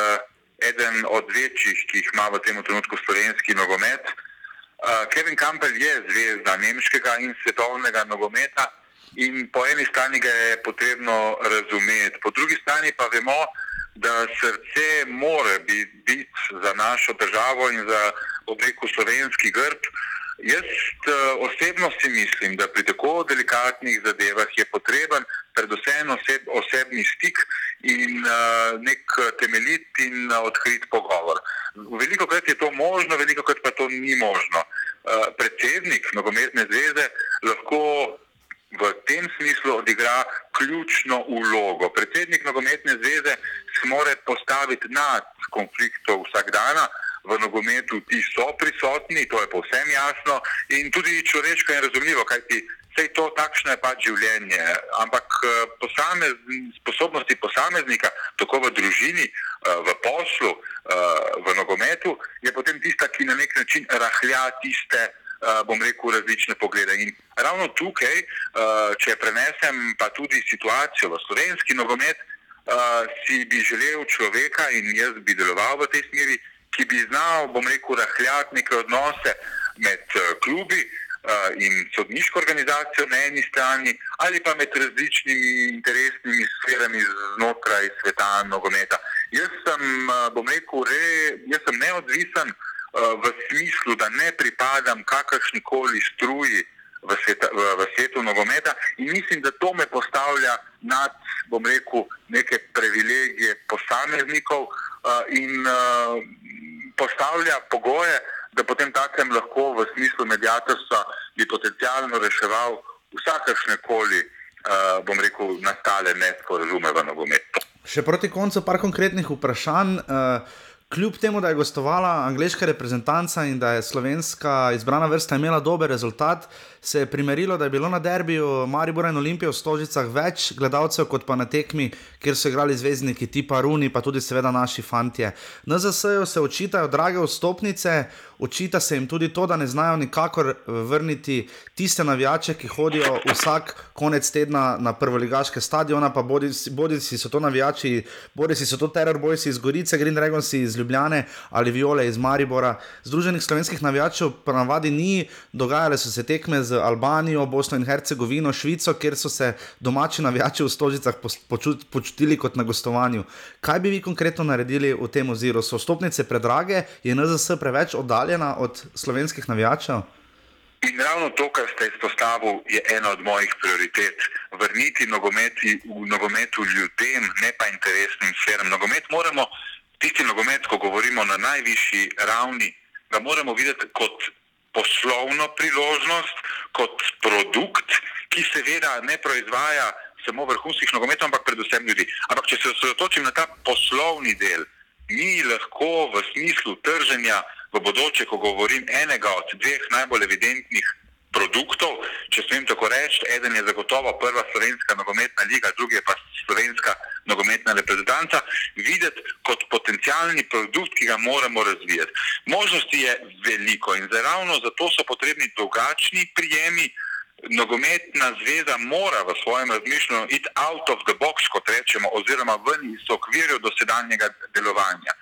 eden od večjih, ki jih ima v tem trenutku slovenski nogomet. Uh, Kevin Kampel je zvezda nemškega in svetovnega nogometa in po eni strani ga je potrebno razumeti, po drugi strani pa vemo, da srce more biti bit za našo državo in za obliku slovenski grb. Jaz uh, osebno si mislim, da pri tako delikatnih zadevah je potreben predvsem oseb, osebni stik in uh, nek temeljit in uh, odkrit pogovor. Veliko krat je to možno, veliko krat pa to ni možno. Uh, predsednik nogometne zveze lahko v tem smislu odigra ključno ulogo. Predsednik nogometne zveze se mora postaviti nad konfliktov vsak dan. V nogometu ti so prisotni, to je povsem jasno in tudi človeško in razumljivo, kajti vse to takšno je pač življenje. Ampak eh, posamez, sposobnosti posameznika, tako v družini, eh, v poslu, eh, v nogometu, je potem tista, ki na nek način rahlja tiste. Bom rekel, različne poglede. In ravno tukaj, če prenesem pa tudi situacijo v slovenski nogomet, si bi želel človeka in jaz bi deloval v tej smeri, ki bi znal, bom rekel, rahljati neke odnose med klubi. In sodniško organizacijo na eni strani, ali pa med različnimi interesnimi sferami znotraj sveta nogometa. Jaz sem, bom rekel, re, jaz sem neodvisen, Eh, v smislu, da ne pripadam kakršni koli struji v, sveta, v, v svetu nogometa in mislim, da to me postavlja nad, bom rekel, neke privilegije posameznikov in uh, postavlja pogoje, da potem takem lahko v smislu medijatorstva bi potencialno reševal vsakršne koli, uh, bom rekel, nastale nesporazume v nogometu. Še proti koncu par konkretnih vprašanj. Uh... Kljub temu, da je gostovala angliška reprezentanca in da je slovenska izbrana vrsta imela dober rezultat, se je primerilo, da je bilo na derbiju Maribora in Olimpije v Stožicah več gledalcev kot pa na tekmi, kjer so igrali zvezdniki tipa Runi, pa tudi seveda naši fantje. Na ZSE-ju se očitajo drage vstopnice, očita se jim tudi to, da ne znajo nikakor vrniti tiste navijače, ki hodijo vsak konec tedna na prvoligaške stadione, pa bodi, bodi si so to navijači, bodi si so to terorbojci iz Gorice, Green Dragons iz Ljubljane ali Viole iz Maribora. Združenih slovenskih navijačev pa navadi ni, dogajale so se tekme z Albanijo, Bosno in Hercegovino, Švico, kjer so se domači navijači v Stožicah počutili kot na gostovanju. Kaj bi vi konkretno naredili v tem oziru? So stopnice predrage, je NZS preveč oddaljena od slovenskih navijačev? In ravno to, kar ste izpostavili, je ena od mojih prioritet. Vrniti nogometi, v nogometu ljudem, ne pa interesnim sferam. Nogomet moramo, tisti nogomet, ko govorimo na najvišji ravni, ga moramo videti kot poslovno priložnost, kot produkt, ki seveda ne proizvaja samo vrhunskih nogometov, ampak predvsem ljudi. Ampak če se osredotočim na ta poslovni del, mi lahko v smislu trženja v bodoče, ko govorim enega od dveh najbolj evidentnih produktov, če smem tako reči, eden je zagotovo prva slovenska nogometna liga, drugi je pa slovenska nogometna reprezentanca, videti kot potencijalni produkt, ki ga moramo razvijati. Možnosti je veliko in ravno zato so potrebni drugačni prijemi. Nogometna zveza mora v svojem razmišljanju iti out of the box, kot rečemo, oziroma ven iz okvirja dosedanjega delovanja.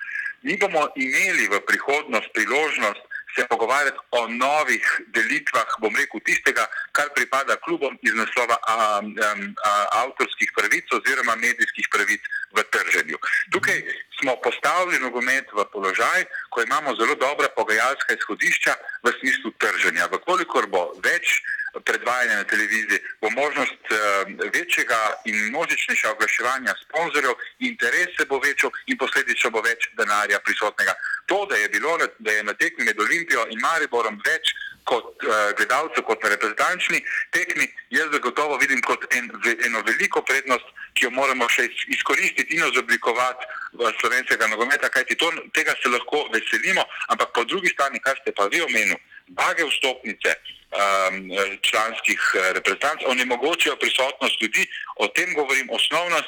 Mi bomo imeli v prihodnost priložnost se pogovarjati o novih delitvah, bom rekel, tistega, kar pripada klubom iz naslova a, a, a, avtorskih pravic oziroma medijskih pravic v trženju. Tukaj smo postavili nogomet v položaj, ko imamo zelo dobra pogajalska izhodišča v smislu trženja. Vkolikor bo več predvajanja na televiziji, bo možnost uh, večjega in množičnejšega oglaševanja sponzorjev, interes se bo večal in posledično bo več denarja prisotnega. To, da je bilo da je na tekmi med Olimpijo in Mariborom več kot uh, gledalcev, kot na reprezentančni tekmi, jaz zagotovo vidim kot en, eno veliko prednost, ki jo moramo še izkoristiti in ozoblikovati v slovenskega nogometa, kajti to, tega se lahko veselimo, ampak po drugi strani, kar ste pa vi omenili, bage vstopnice um, članskih eh, reprezentantov onemogočajo prisotnost ljudi, o tem govorim, osnovna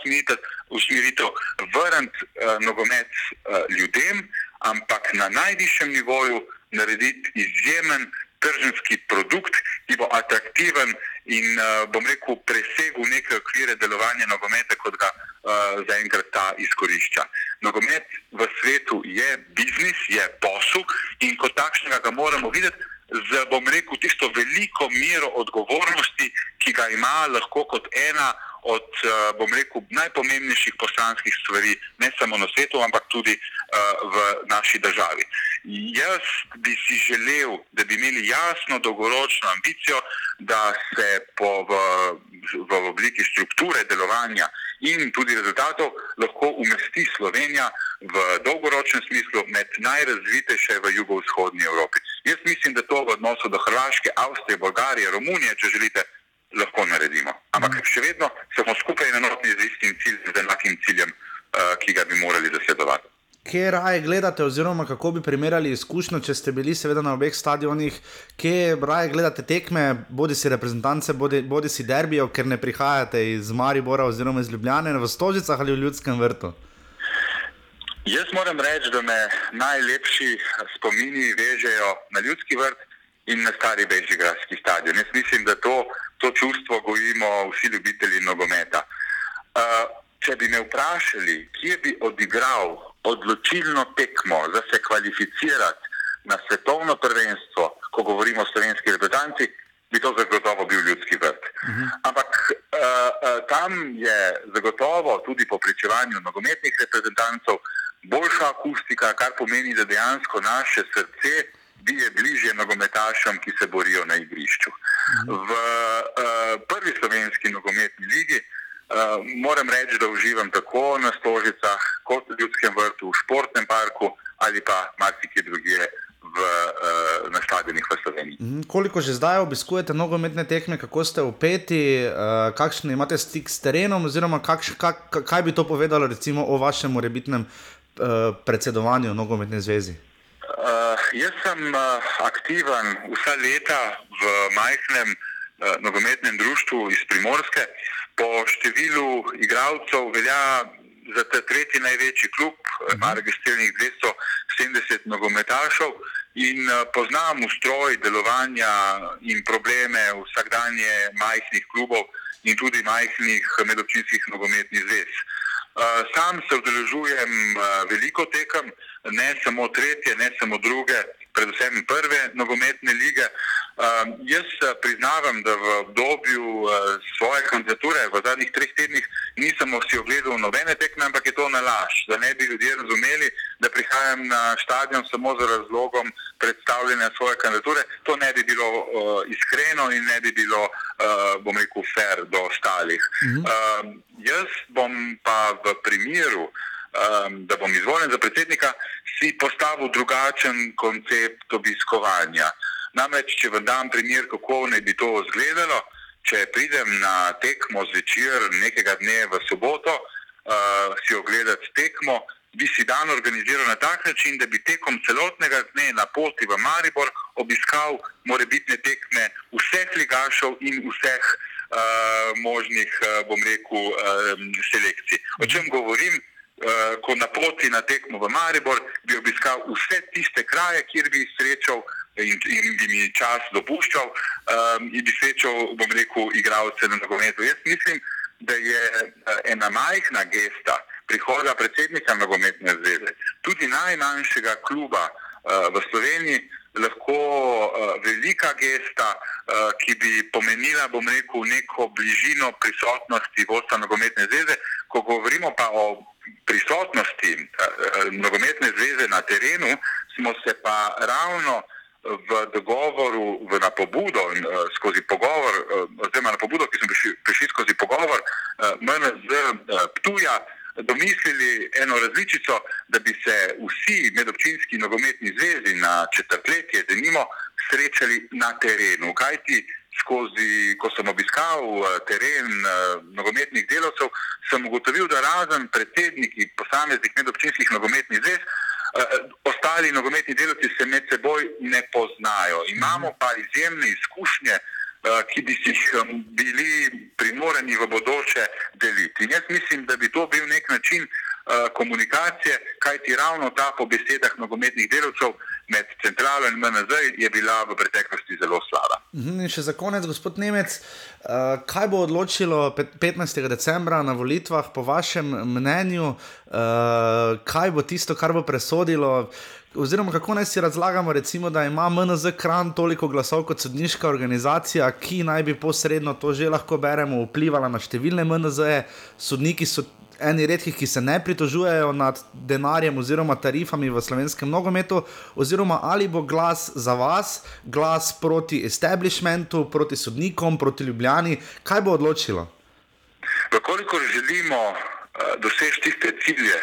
usmeritev vrniti uh, nogomet uh, ljudem, ampak na najvišjem nivoju narediti izjemen tržanski produkt, ki bo atraktiven in uh, bom rekel, presegel neke okvire delovanja nogometa, kot ga uh, zaenkrat ta izkorišča. Nogomet v svetu je biznis, je posel in kot takšnega ga moramo videti z, bom rekel, tisto veliko mero odgovornosti, ki ga ima lahko kot ena od, uh, bom rekel, najpomembnejših poslanskih stvari, ne samo na svetu, ampak tudi uh, v naši državi. Jaz bi si želel, da bi imeli jasno dolgoročno ambicijo, da se po, v, v obliki strukture delovanja in tudi rezultatov lahko umesti Slovenija v dolgoročnem smislu med najrazvitejše v jugovzhodni Evropi. Jaz mislim, da to v odnosu do Hrvaške, Avstrije, Bolgarije, Romunije, če želite, lahko naredimo. Ampak še vedno smo skupaj enotni z istim ciljem, z enakim ciljem, uh, ki ga bi morali zasledovati. Kje raje gledate, oziroma kako bi primerjali izkušnjo, če ste bili seveda na obeh stadionih, kje raje gledate tekme, bodi si reprezentance, bodi, bodi si derbijo, ker ne prihajate iz Maribora oziroma iz Ljubljana, v Stožicah ali v Ljudskem vrtu? Jaz moram reči, da me najlepši spomini vežejo na Ljudski vrt in na stari Bežigradski stadion. Jaz mislim, da to, to čustvo gojimo vsi ljubitelji nogometa. Uh, če bi me vprašali, kje bi odigral odločilno tekmo za se kvalificirati na svetovno prvenstvo, ko govorimo o slovenski reprezentanci, bi to zagotovo bil ljudski vrt. Uh -huh. Ampak uh, uh, tam je zagotovo tudi po pričevanju nogometnih reprezentantov boljša akustika, kar pomeni, da dejansko naše srce bije bliže nogometašem, ki se borijo na igrišču. V uh, prvi slovenski nogometni ligi uh, moram reči, da uživam tako na stožicah, kot v ljudskem vrtu, v športnem parku ali pa marsikje drugje. V, uh, na stadionih v Sloveniji. Mm, koliko že zdaj obiskujete nogometne tekme, kako ste upeti, uh, kakšen imate stik s terenom, oziroma kakš, kak, kaj bi to povedalo o vašem morebitnem uh, predsedovanju nogometne zvezi? Uh, jaz sem uh, aktiven vsa leta v majhnem uh, nogometnem društvu iz Primorske. Po številu igralcev velja za ta tretji največji klub, ima registriranih 270 nogometašov in uh, poznam ustroj delovanja in probleme vsakdanje majhnih klubov in tudi majhnih medobčinskih nogometnih zvez. Uh, sam se udeležujem uh, veliko tekem, ne samo tretje, ne samo druge, predvsem prve nogometne lige. Um, jaz eh, priznavam, da v obdobju uh, svoje kandidature v zadnjih treh tednih nisem si ogledal nobene tekme, ampak je to nalaž, da ne bi ljudje razumeli, da prihajam na stadion samo z razlogom predstavljanja svoje kandidature. To ne bi bilo uh, iskreno in ne bi bilo, uh, bom rekel, fair do ostalih. Mhm. Um, jaz bom pa v primeru, um, da bom izvoljen za predsednika, si postavil drugačen koncept obiskovanja. Namreč, če vam dam primer, kako naj bi to izgledalo, če pridem na tekmo zvečer nekega dne v soboto, uh, si ogledati tekmo, bi si dan organiziral na tak način, da bi tekom celotnega dne na poti v Maribor obiskal morebitne tekme vseh ligašov in vseh uh, možnih, uh, bom rekel, uh, selekcij. O čem govorim? Uh, ko na poti na tekmo v Maribor bi obiskal vse tiste kraje, kjer bi srečal in, in bi mi čas dopuščal, um, in bi srečal, bom rekel, igralce na nogometu. Jaz mislim, da je uh, ena majhna gesta prihoda predsednika nogometne zveze, tudi najmanjšega kluba uh, v Sloveniji, lahko uh, velika gesta, uh, ki bi pomenila, bom rekel, neko bližino prisotnosti vodstva nogometne zveze. Ko govorimo pa o prisotnosti uh, nogometne zveze na terenu, smo se pa ravno v dogovoru, v, na pobudo in uh, skozi pogovor, uh, oziroma na pobudo, ki smo prišli, prišli skozi pogovor, uh, MNZ uh, Ptuja, domislili eno različico, da bi se vsi medobčinski nogometni zvezi na četrtletje, da nimo, srečali na terenu. Kajti skozi, ko sem obiskal uh, teren uh, nogometnih delavcev, sem ugotovil, da razen predsedniki posameznih medobčinskih nogometnih zvez, uh, ostali nogometni delavci se med seboj ne poznajo. Imamo pa izjemne izkušnje, ki bi si jih bili primorani v bodoče deliti. In jaz mislim, da bi to bil nek način komunikacije, kajti ravno ta po besedah nogometnih delavcev med centralo in MNZ je bila v preteklosti zelo slaba. Mhm, in še za konec, gospod Nemec, uh, kaj bo odločilo 15. decembra na volitvah, po vašem mnenju, uh, kaj bo tisto, kar bo presodilo? Oziroma, kako naj si razlagamo, recimo, da ima MNZ kran toliko glasov kot sodniška organizacija, ki naj bi posredno to že lahko beremo, vplivala na številne MNZ-je, sodniki so eni redkih, ki se ne pritožujejo nad denarjem oziroma tarifami v slovenskem nogometu, oziroma ali bo glas za vas, glas proti establishmentu, proti sodnikom, proti ljubljani, kaj bo odločilo? Koliko želimo uh, doseči tiste cilje,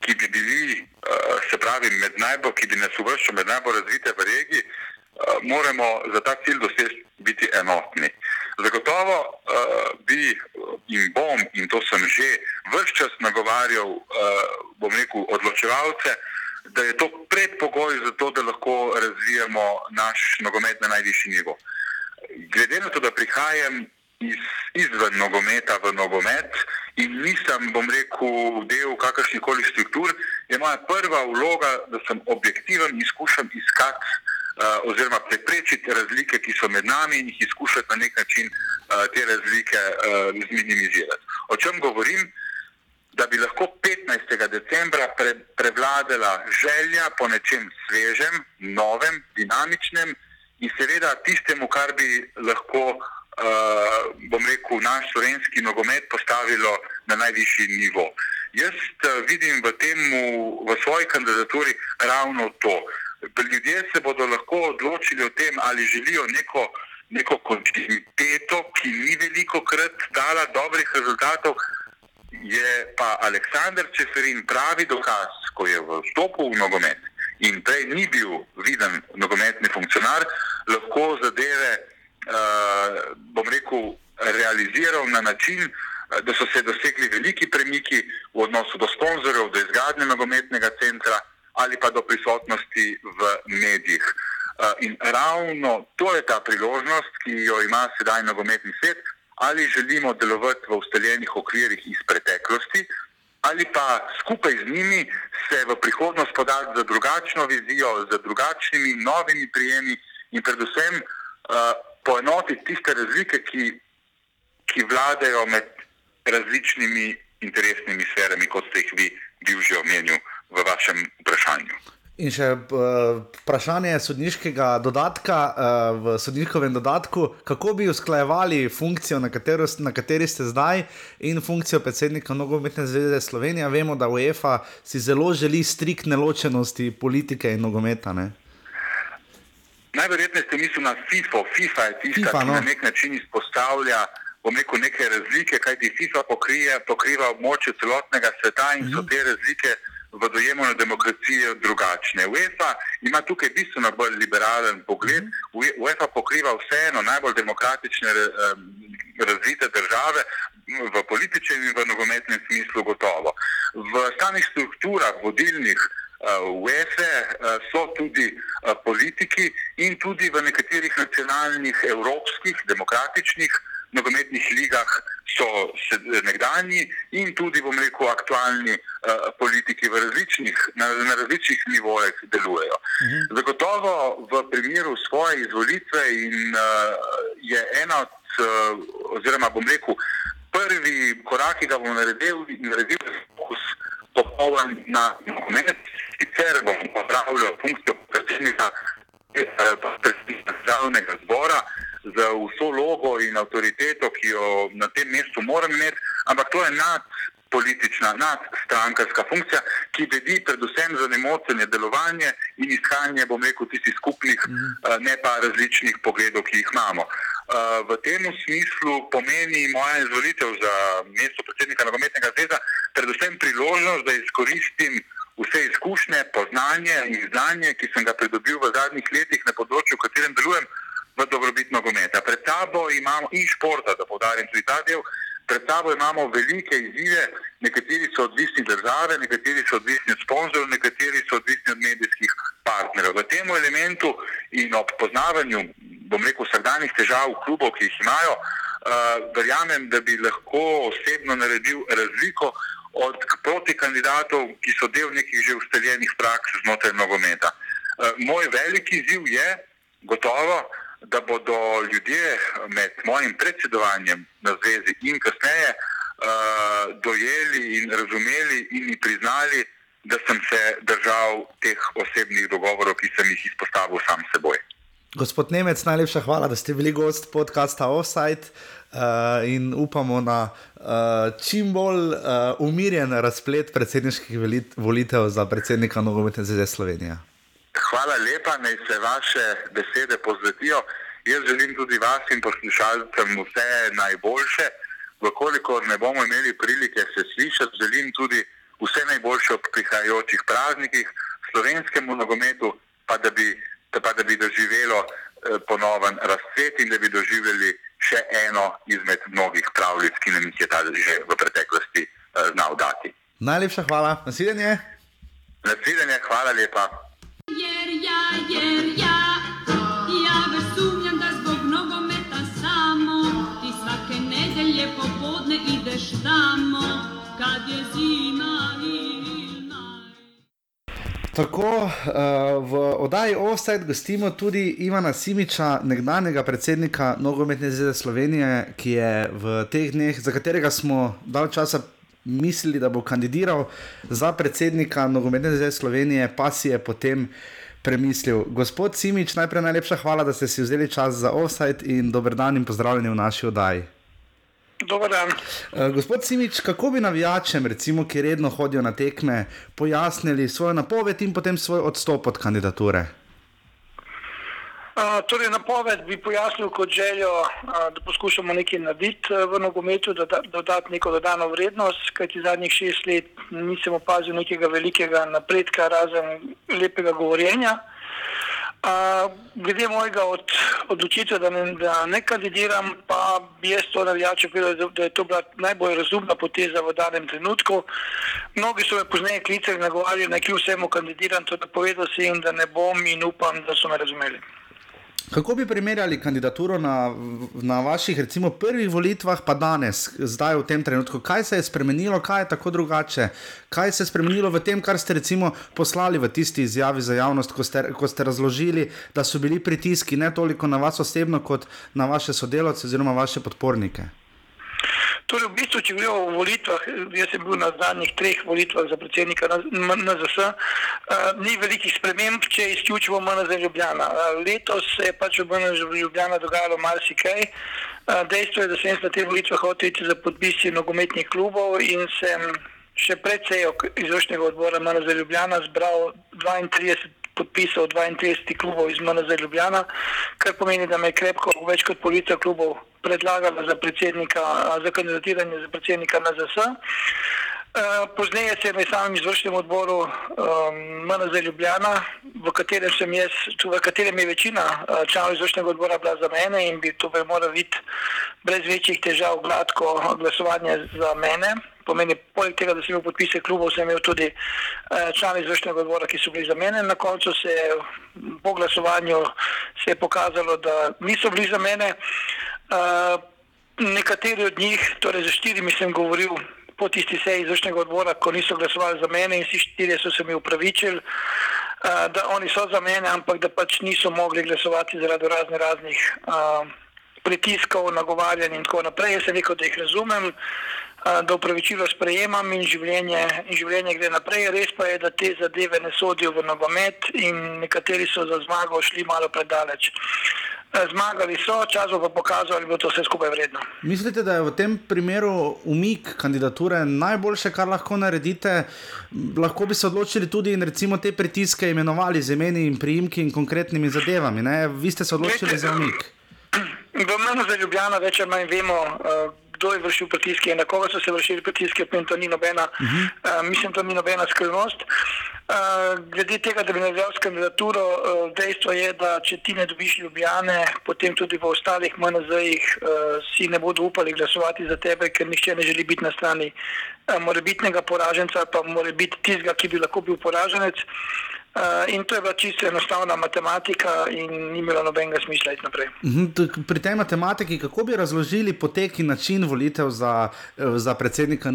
ki bi bili, uh, se pravi, med najbolj, ki bi nas uvrščali med najbolj razvite v regiji, uh, moramo za ta cilj doseči biti enotni. Uh, Zagotovo uh, bi in bom, in to sem že vse čas nagovarjal, uh, bom rekel, odločevalce, da je to predpogoj za to, da lahko razvijamo naš nogomet na najvišji nivo. Glede na to, da prihajam iz, izven nogometa v nogomet in nisem, bom rekel, del kakršnih koli struktur, je moja prva vloga, da sem objektiven in skušam iskati oziroma preprečiti razlike, ki so med nami in jih izkušati na nek način uh, te razlike uh, zminimizirati. O čem govorim? Da bi lahko 15. decembra pre, prevladala želja po nečem svežem, novem, dinamičnem in seveda tistemu, kar bi lahko, uh, bom rekel, naš slovenski nogomet postavilo na najvišji nivo. Jaz uh, vidim v, temu, v svoji kandidaturi ravno to. Ljudje se bodo lahko odločili o tem, ali želijo neko, neko kontinuiteto, ki ni veliko krat dala dobrih rezultatov. Je pa Aleksandr Čeferin pravi dokaz, ko je vstopil v nogomet in prej ni bil viden nogometni funkcionar, lahko zadeve, uh, bom rekel, realiziral na način, da so se dosegli veliki premiki v odnosu do sponzorjev, do izgradnje nogometnega centra ali pa do prisotnosti v medijih. In ravno to je ta priložnost, ki jo ima sedaj nogometni svet, ali želimo delovati v ustaljenih okvirih iz preteklosti, ali pa skupaj z njimi se v prihodnost podati za drugačno vizijo, za drugačnimi novimi prijemi in predvsem uh, poenotiti tiste razlike, ki, ki vladajo med različnimi interesnimi sferami, kot ste jih vi bil že omenil v vašem vprašanju. In še uh, vprašanje sodniškega dodatka uh, v sodnikovem dodatku, kako bi usklajevali funkcijo, na, katero, na kateri ste zdaj, in funkcijo predsednika Nogometne zveze Slovenije. Vemo, da UEFA si zelo želi striktne ločenosti politike in nogometa. Ne? Najverjetneje ste mislili na FIFA. FIFA je tista, FIFA, no. ki na nek način izpostavlja rekel, neke razlike, kajti FIFA pokrije, pokriva območje celotnega sveta in mm -hmm. so te razlike v dojemanju demokracije drugačne. UEFA ima tukaj bistveno bolj liberalen pogled. UEFA pokriva vseeno najbolj demokratične razvite države v političnem in v nogometnem smislu gotovo. V samih strukturah vodilnih UEFA so tudi politiki in tudi v nekaterih nacionalnih, evropskih, demokratičnih nogometnih ligah so nekdanji in tudi, bom rekel, aktualni uh, politiki različnih, na, na različnih nivojih delujejo. Mhm. Zagotovo v primeru svoje izvolitve in uh, je ena od, uh, oziroma bom rekel, prvi korak, ki ga bom naredil, naredil je fokus popoln na nogomet, sicer bom pozdravljal funkcijo predsednika, predsednika državnega zbora za vso logo in avtoriteto, ki jo na tem mestu moram imeti, ampak to je nadpolitična, nadstrankarska funkcija, ki bedi predvsem za nemotene delovanje in iskanje, bom rekel, tistih skupnih, mm. ne pa različnih pogledov, ki jih imamo. V tem smislu pomeni moja izvolitev za mesto predsednika nogometnega zveza predvsem priložnost, da izkoristim vse izkušnje, poznanje in znanje, ki sem ga pridobil v zadnjih letih na področju, v katerem delujem v dobrobit nogometa. Pred sabo imamo in športa, da povdarim tudi ta del, pred sabo imamo velike izzive, nekateri so odvisni od države, nekateri so odvisni od sponzorjev, nekateri so odvisni od medijskih partnerjev. V tem elementu in ob poznavanju, bom rekel, vsakdanjih težav klubov, ki jih imajo, uh, verjamem, da bi lahko osebno naredil razliko od proti kandidatov, ki so del nekih že ustaljenih praks znotraj nogometa. Uh, moj veliki izziv je gotovo, da bodo ljudje med mojim predsedovanjem na zvezi in kasneje uh, dojeli in razumeli in mi priznali, da sem se držal teh osebnih dogovorov, ki sem jih izpostavil sam seboj. Gospod Nemec, najlepša hvala, da ste bili gost podcasta Offside uh, in upamo na uh, čim bolj uh, umirjen razplet predsedniških volitev za predsednika Nogometne zveze Slovenije. Hvala lepa, naj se vaše besede pozvetijo. Jaz želim tudi vas in poslušalcem vse najboljše. Vkolikor ne bomo imeli prilike se slišati, želim tudi vse najboljše ob prihajajočih praznikih, slovenskemu nogometu, pa da bi, pa da bi doživelo ponoven razcvet in da bi doživeli še eno izmed mnogih pravljic, ki nam jih je ta že v preteklosti znal dati. Najlepša hvala, nasvidenje. Nasvidenje, hvala lepa. Tako uh, v oddaji Offside gostimo tudi Ivana Simiča, nekdanjega predsednika Nogometne zveze Slovenije, ki je v teh dneh, za katerega smo dal časa mislili, da bo kandidiral za predsednika Nogometne zveze Slovenije, pa si je potem premislil. Gospod Simič, najprej najlepša hvala, da ste si vzeli čas za Offside in dober dan in pozdravljeni v naši oddaji. Dobar dan. Uh, gospod Simič, kako bi navijačem, recimo, ki redno hodijo na tekme, pojasnili svojo napoved in potem svoj odstop od kandidature? Uh, torej, napoved bi pojasnil kot željo, uh, da poskušamo nekaj narediti uh, v nogometu, da dodati neko dodano vrednost, kajti zadnjih šest let nisem opazil nekega velikega napredka, razen lepega govorjenja. Uh, glede mojega od, odločitve, da, da ne kandidiram, pa bi jaz to navijače povedal, da je to bila najbolj razumna poteza v danem trenutku. Mnogi so me pozneje klicali, nagovarjali, da kljub vsemu kandidiram, to da povedal sem jim, da ne bom in upam, da so me razumeli. Kako bi primerjali kandidaturo na, na vaših, recimo, prvih volitvah, pa danes, zdaj v tem trenutku? Kaj se je spremenilo, kaj je tako drugače? Kaj se je spremenilo v tem, kar ste recimo poslali v tisti izjavi za javnost, ko ste, ko ste razložili, da so bili pritiski ne toliko na vas osebno, kot na vaše sodelavce oziroma vaše podpornike? Torej, v bistvu, če govorimo o volitvah, jaz sem bil na zadnjih treh volitvah za predsednika NZS, ni velikih sprememb, če izključimo MNZ Ljubljana. Letos se je pač v MNZ Ljubljana dogajalo marsikaj. Dejstvo je, da sem na te volitve hotel iti za podpisi nogometnih klubov in sem še pred sejo izvršnega odbora MNZ Ljubljana zbral 32 podpisov 32 klubov iz MNZ Ljubljana, kar pomeni, da me je krepko več kot polovica klubov predlagala za predsednika, za kandidatiranje za predsednika NZS. Pozneje se je na samem izvršnem odboru um, MNZ Ljubljana, v katerem, jaz, v katerem je večina članov izvršnega odbora bila za mene in bi to bi moral biti brez večjih težav gladko glasovanje za mene pomeni, poleg tega, da sem imel podpise klubov, sem imel tudi uh, člane izvršnega odbora, ki so bili za mene. Na koncu se je po glasovanju se je pokazalo, da niso bili za mene. Uh, nekateri od njih, torej za štirimi sem govoril po tisti seji izvršnega odbora, ko niso glasovali za mene in vsi štirje so se mi upravičili. Uh, da oni so za mene, ampak da pač niso mogli glasovati zaradi razne raznih uh, pritiskov, nagovarjanj in tako naprej. Jaz sem rekel, da jih razumem, da upravičilo sprejemam in življenje, in življenje gre naprej. Res pa je, da te zadeve ne sodijo v nogomet in nekateri so za zmago šli malo predaleč. Zmagali so, čas bo pokazal, ali bo to vse skupaj vredno. Mislite, da je v tem primeru umik kandidature najboljše, kar lahko naredite? Lahko bi se odločili tudi in recimo te pritiske imenovali z imeni in priimki in konkretnimi zadevami. Ne? Vi ste se odločili Vete, za umik. V meni za Ljubljano več ali manj vemo, kdo je vršil pritiske in na koga so se vršili pritiske, in to ni nobena, uh -huh. uh, mislim, to ni nobena skrivnost. Uh, glede tega, da bi nadaljeval s kandidaturo, uh, dejstvo je, da če ti ne dobiš ljubljane, potem tudi v ostalih MNZ-jih uh, si ne bodo upali glasovati za tebe, ker nihče ne želi biti na strani uh, morebitnega poraženca, pa mora biti tistega, ki bi lahko bil poraženec. Uh, in to je bila čisto enostavna matematika, in ni imelo nobenega smisla iti naprej. Uh mhm, pri tej matematiki, kako bi razložili potek in način volitev za, za predsednika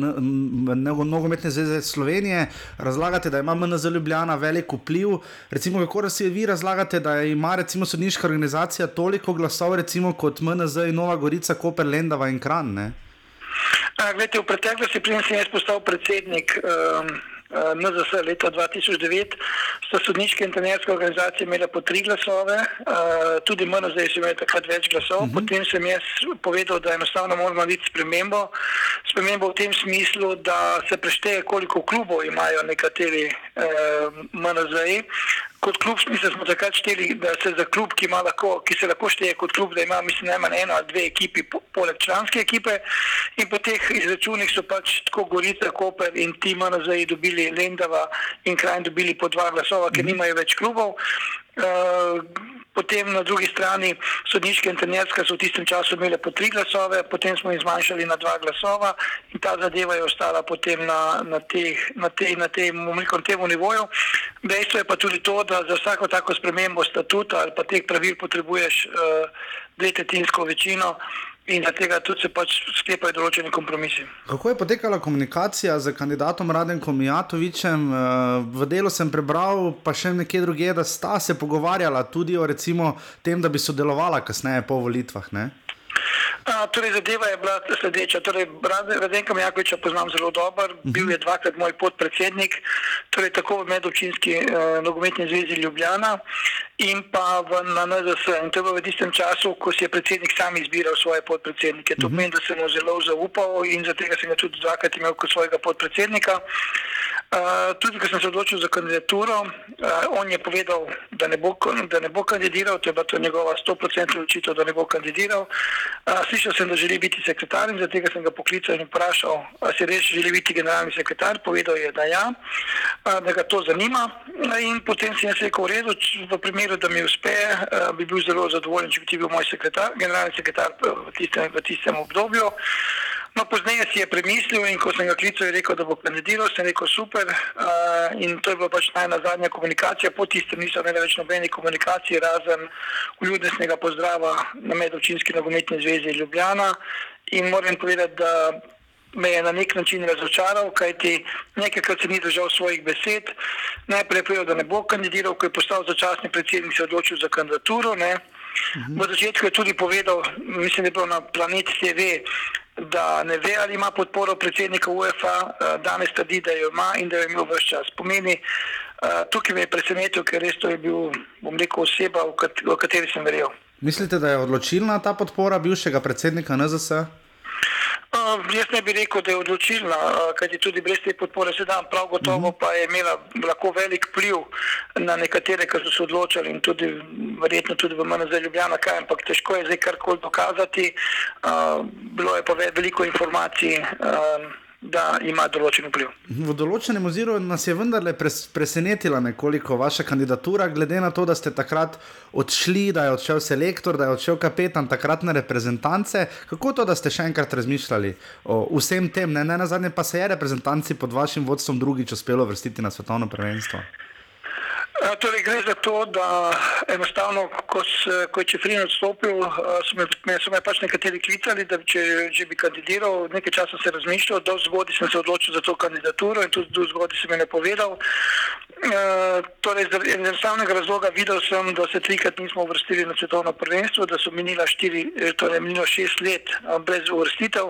Nogometne zveze Slovenije? Razlagate, da ima MNZ Ljubljana velik vpliv. Recimo, kako si vi razlagate, da ima recimo sodniška organizacija toliko glasov, recimo kot MNZ in Nova Gorica, Koper, Lendava in Kran? Uh, gledajte, v preteklosti, preden sem jaz postal predsednik. Um, Eh, NZS leta 2009 sta sodniške in trenerske organizacije imele po tri glasove, eh, tudi MNZ je imel takrat več glasov. Uh mhm. -huh. Potem sem jaz povedal, da enostavno moramo narediti spremembo. Spremembo v tem smislu, da se prešteje, koliko klubov imajo nekateri eh, MNZ-ji kot klub, mislim, smo takrat šteli, da se za klub, ki, lahko, ki se lahko šteje kot klub, da ima mislim, najmanj eno ali dve ekipi, po, poleg članske ekipe. In po teh izračunih so pač tako Gorica, Koper in Tima nazaj dobili Lendava in kraj dobili po dva glasova, ker mhm. nimajo več klubov. Uh, potem na drugi strani sodniška in trenerska so v tistem času imele po tri glasove, potem smo jih zmanjšali na dva glasova in ta zadeva je ostala potem na, na, teh, na, te, na tem, tem nivoju. Dejstvo je pa tudi to, da za vsako tako spremembo statuta ali pa teh pravil potrebuješ uh, dvetetinsko večino in da tega tudi se pač sklepajo določeni kompromisi. Kako je potekala komunikacija z kandidatom Radenkom Jatovičem? Eh, v delu sem prebral, pa še nekje druge, da sta se pogovarjala tudi o recimo, tem, da bi sodelovala kasneje po volitvah. Ne? A, torej, zadeva je bila sledeča. Torej, Radenka Mjakoviča poznam zelo dobro, mhm. bil je dvakrat moj podpredsednik, torej tako v medobčinski eh, nogometni zvezi Ljubljana in pa v, na NZS. In to je bilo v tistem času, ko si je predsednik sam izbiral svoje podpredsednike. To mhm. pomeni, da sem mu zelo zaupal in zato sem ga tudi dvakrat imel kot svojega podpredsednika. Uh, tudi, ko sem se odločil za kandidaturo, uh, on je povedal, da ne, bo, da ne bo kandidiral, to je bila njegova 100% odločitev, da ne bo kandidiral. Uh, slišal sem, da želi biti sekretar in zato sem ga poklical in vprašal, ali se res želi biti generalni sekretar. Povedal je, da ja, uh, da ga to zanima. In potem si jaz rekel, v redu, v primeru, da mi uspe, uh, bi bil zelo zadovoljen, če bi ti bil moj sekretar, generalni sekretar v tistem, v tistem obdobju. No, pozneje si je premislil in ko sem ga klical, je rekel, da bo kandidiral, sem rekel super. Uh, in to je bila pač najna zadnja komunikacija, po tistem niso imeli več nobene komunikacije, razen uljudnostnega pozdrava na medovčinski nogometni zvezi Ljubljana. In moram povedati, da me je na nek način razočaral, kajti nekajkrat se ni držal svojih besed. Najprej je povedal, da ne bo kandidiral, ko je postal začasni predsednik, se je odločil za kandidaturo. Ne. V začetku je tudi povedal, mislim, da je bilo na planet TV, da ne ve, ali ima podporo predsednika UEFA, eh, danes trdi, da jo ima in da jo je imel vse čas. Pomeni, eh, tukaj me je presenetil, ker res to je bil, bom rekel, oseba, v kateri sem verjel. Mislite, da je odločilna ta podpora bivšega predsednika NZS? Uh, jaz ne bi rekel, da je odločilna, uh, kajti tudi brez te podpore se da, prav gotovo mhm. pa je imela lahko velik vpliv na nekatere, ki so se odločili in tudi verjetno tudi v MNZ Ljubljana, kaj, ampak težko je zdaj karkoli dokazati. Uh, bilo je pa veliko informacij. Uh, da ima določen vpliv. V določenem oziru nas je vendarle pres, presenetila nekoliko vaša kandidatura, glede na to, da ste takrat odšli, da je odšel selektor, da je odšel kapetan takratne reprezentance. Kako to, da ste še enkrat razmišljali o vsem tem, ne, ne na zadnje pa se je reprezentanci pod vašim vodstvom drugič uspelo vrstiti na svetovno prvenstvo? Torej, gre za to, da enostavno, ko, se, ko je Čefrin odstopil, so me, so me pač nekateri klicali, da če, če bi kandidiral. Nekaj časa sem razmišljal, do zgodaj sem se odločil za to kandidaturo in tudi do zgodaj sem je napovedal. E, torej, iz enostavnega razloga videl sem, da se trikrat nismo uvrstili na svetovno prvenstvo, da so minila štiri, torej minilo šest let brez uvrstitev.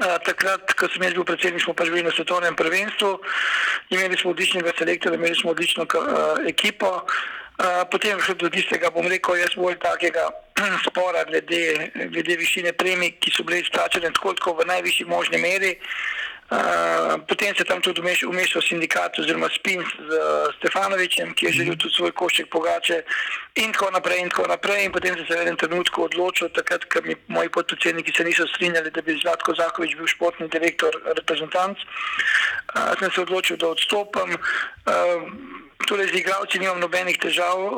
Takrat, ko sem jaz bil predsednik, smo pač bili na svetovnem prvenstvu, imeli smo odličnega selektorja, imeli smo odlično uh, ekipo. Uh, potem še do tistega, bom rekel, jaz bolj takega <clears throat> spora glede, glede višine premij, ki so bile izplačene tako, tako v najvišji možni meri. Uh, potem se tam tudi umešal sindikat oziroma spin z uh, Stefanovičem, ki je želel tudi svoj košček pogače in tako naprej in tako naprej. In potem sem se v enem trenutku odločil, takrat, ker mi moji podpredsedniki se niso strinjali, da bi Zlatko Zahovič bil športni direktor reprezentant. Uh, sem se odločil, da odstopam. Uh, Torej, z igravci nimam nobenih težav, eh,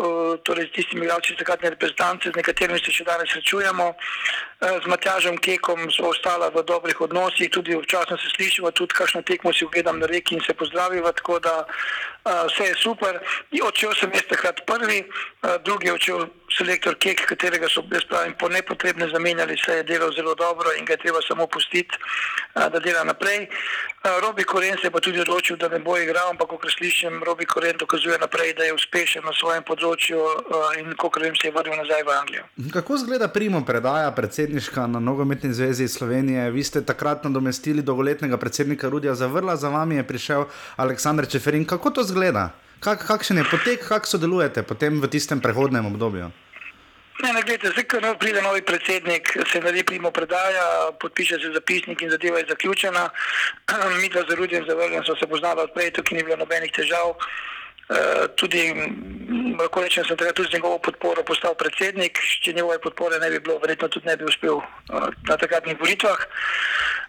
torej, z tistimi igravci takratne reprezentance, z nekaterimi se še danes srečujemo. Eh, z Matjažem Kekom smo ostali v dobrih odnosih, tudi včasih se slišimo, tudi kakšno tekmo si ogledam na reki in se pozdraviva, tako da uh, vse je super. Odšel sem jaz takrat prvi, drugi odšel selektor Kek, katerega so brez pravim po nepotrebne zamenjali, se je delal zelo dobro in ga je treba samo pustiti, da dela naprej. Robi Koren se je pa tudi odločil, da ne bo igral, ampak ko slišim, Robi Koren dokazuje naprej, da je uspešen na svojem področju in ko vem, se je vrnil nazaj v Anglijo. Kako zgleda primo predaja predsedniška na nogometni zvezi Slovenije? Vi ste takrat nadomestili dolgoletnega predsednika Rudija Zavrla, za vami je prišel Aleksandr Čeferin. Kako to zgleda? Kak, kakšen je potek, kako sodelujete potem v tistem prehodnem obdobju? Ne, ne, gledajte, zdaj, ko pride novi predsednik, se naredi primo predaja, podpiše se zapisnik in zadeva je zaključena. <clears throat> Mi dva z Rudijem Zavrljem smo se poznali odprej, tukaj ni bilo nobenih težav. Uh, tudi, lahko rečem, sem tudi z njegovo podporo postal predsednik. Če njegove podpore ne bi bilo, verjetno tudi ne bi uspel uh, na takratnih volitvah.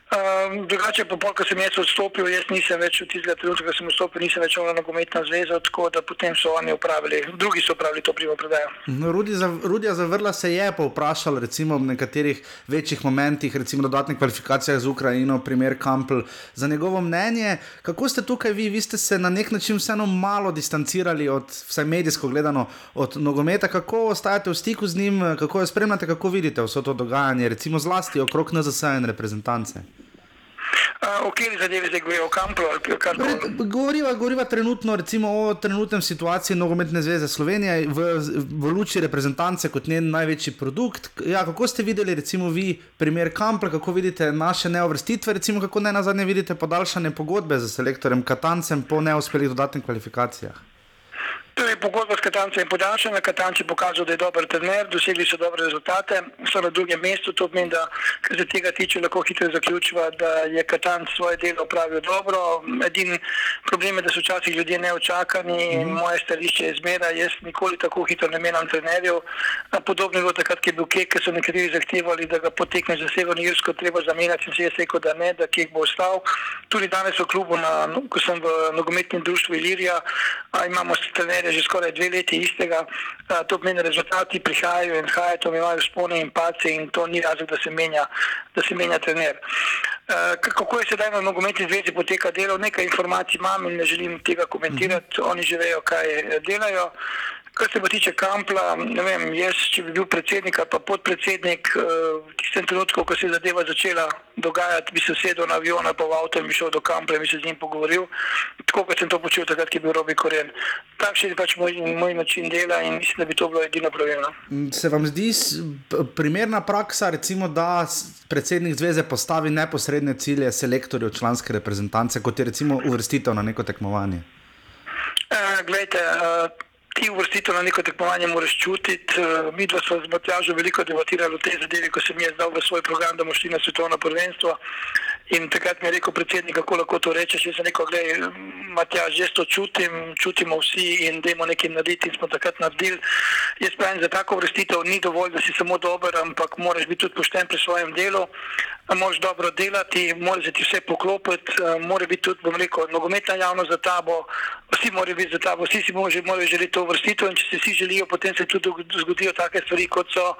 Um, drugače pa, ko sem jaz odstopil, jaz nisem več v tistega trenutka, ko sem odstopil, nisem več na nogometno zvezo, tako da potem so oni upravili, drugi so upravili to primo predajo. No, Rudija Zavrla se je povprašal, recimo v nekaterih večjih momentih, recimo dodatnih kvalifikacijah z Ukrajino, primer Kampl, za njegovo mnenje. Kako ste tukaj vi? Vi ste se na nek način vseeno malo distancirali od, vsaj medijsko gledano, od nogometa. Kako ostajate v stiku z njim, kako jo spremljate, kako vidite vse to dogajanje, recimo zlasti okrog NZS in reprezentance? O kateri zadevi zdaj govorijo, o Kamplu ali kaj podobnega? Govoriva, govoriva trenutno o trenutnem situaciji Nogometne zveze Slovenije v, v luči reprezentance kot njen največji produkt. Ja, kako ste videli, recimo, vi primer Kampla, kako vidite naše neovrstitve, recimo, kako ne na zadnje vidite podaljšane pogodbe z selektorjem Katancem po neuspelih dodatnih kvalifikacijah? Torej, pogodba s Katancem je podaljšana, Katanc je pokazal, da je dober trener, dosegli so dobre rezultate, so na drugem mestu. To pomeni, da kar se tega tiče, lahko hitro zaključiva, da je Katanc svoje delo opravil dobro. Edini problem je, da so včasih ljudje neočakani in mm. moje stališče je zmeraj, jaz nikoli tako hitro ne menjam trenerjev. Podobno je bilo takrat, ko je bil Kek, ker so nekateri zahtevali, da ga potekne za Severno Irsko, treba zamenjati in se je rekel, da ne, da Kek bo ostal. Tudi danes v klubu, na, ko sem v nogometnem društvu Ilirija, imamo trenerje je že skoraj dve leti istega, to pomeni, rezultati prihajajo in odhajajo, to imajo spone in pace in to ni razlog, da se menja, da se menja trener. Kako je sedaj na nogometni zvezi poteka delo, nekaj informacij imam in ne želim tega komentirati, oni že vejo, kaj delajo. Kar se pa tiče Kampla, ne vem, jaz, če bi bil predsednik ali pa podpredsednik, eh, v tistem trenutku, ko se je zadeva začela dogajati, bi se sedel na avion ali pa v avto in bi šel do Kampla in bi se z njim pogovoril, tako kot sem to počel takrat, ko je bil Robi Koren. Takšen je pač moj, moj način dela in mislim, da bi to bilo edino pravilno. Se vam zdi primerna praksa, recimo, da predsednik zveze postavi neposredne cilje selektorjev članske reprezentance, kot je recimo uvrstitev na neko tekmovanje? Uh, glejte, uh, ti uvrstitev na neko tekmovanje moraš čutiti. Eh, mi dva smo z Matjažo veliko debatirali o tej zadevi, ko sem jaz dal v svoj program, da bomo šli na svetovno prvenstvo. In takrat mi je rekel predsednik, kako lahko to rečeš. Jaz sem rekel, gledaj, Matjaž, jaz to čutim, čutimo vsi in dajmo nekaj narediti. In smo takrat naredili. Jaz pravim, za tako vrstitev ni dovolj, da si samo dober, ampak moraš biti tudi pošten pri svojem delu. Moraš dobro delati, moraš ti vse poklopiti, mora biti tudi, bom rekel, nogometna javnost za tabo, vsi morajo biti za tabo, vsi si morajo želeti to vrstitev. In če se vsi želijo, potem se tudi zgodijo take stvari, kot so,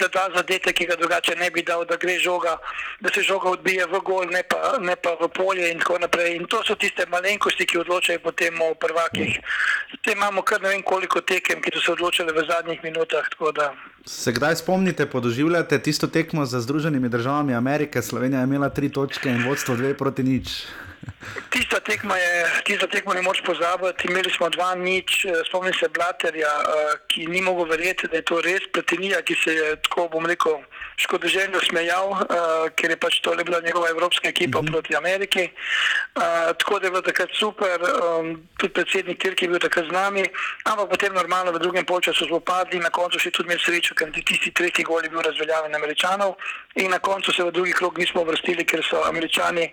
da da zadetek, ki ga drugače ne bi dal, da gre žoga, da se žoga odbije v gol ne pa, ne pa v polje in tako naprej. In to so tiste malenkosti, ki odločajo potem o prvakih. Zdaj imamo kar ne vem koliko tekem, ki so se odločile v zadnjih minutah. Se kdaj spomnite, podoživljate tisto tekmo za Združenimi državami Amerike? Slovenija je imela tri točke in vodstvo dve proti nič. <laughs> Tista tekma, je, tista tekma ne moreš pozabiti. Imeli smo dva nič, spomnim se Blaterja, eh, ki ni mogel verjeti, da je to res Platinija, ki se je tako, bom rekel, škodoželjno smejal, uh, ker je pač to le bila njegova evropska ekipa mhm. -huh. proti Ameriki. Uh, tako da je bilo takrat super, um, tudi predsednik Tirki je bil takrat z nami, ampak potem normalno v drugem polčasu smo padli na koncu še tudi imeli srečo, ker tisti tretji gol je bil razveljavljen Američanov in na koncu se v drugi krog nismo vrstili, ker so Američani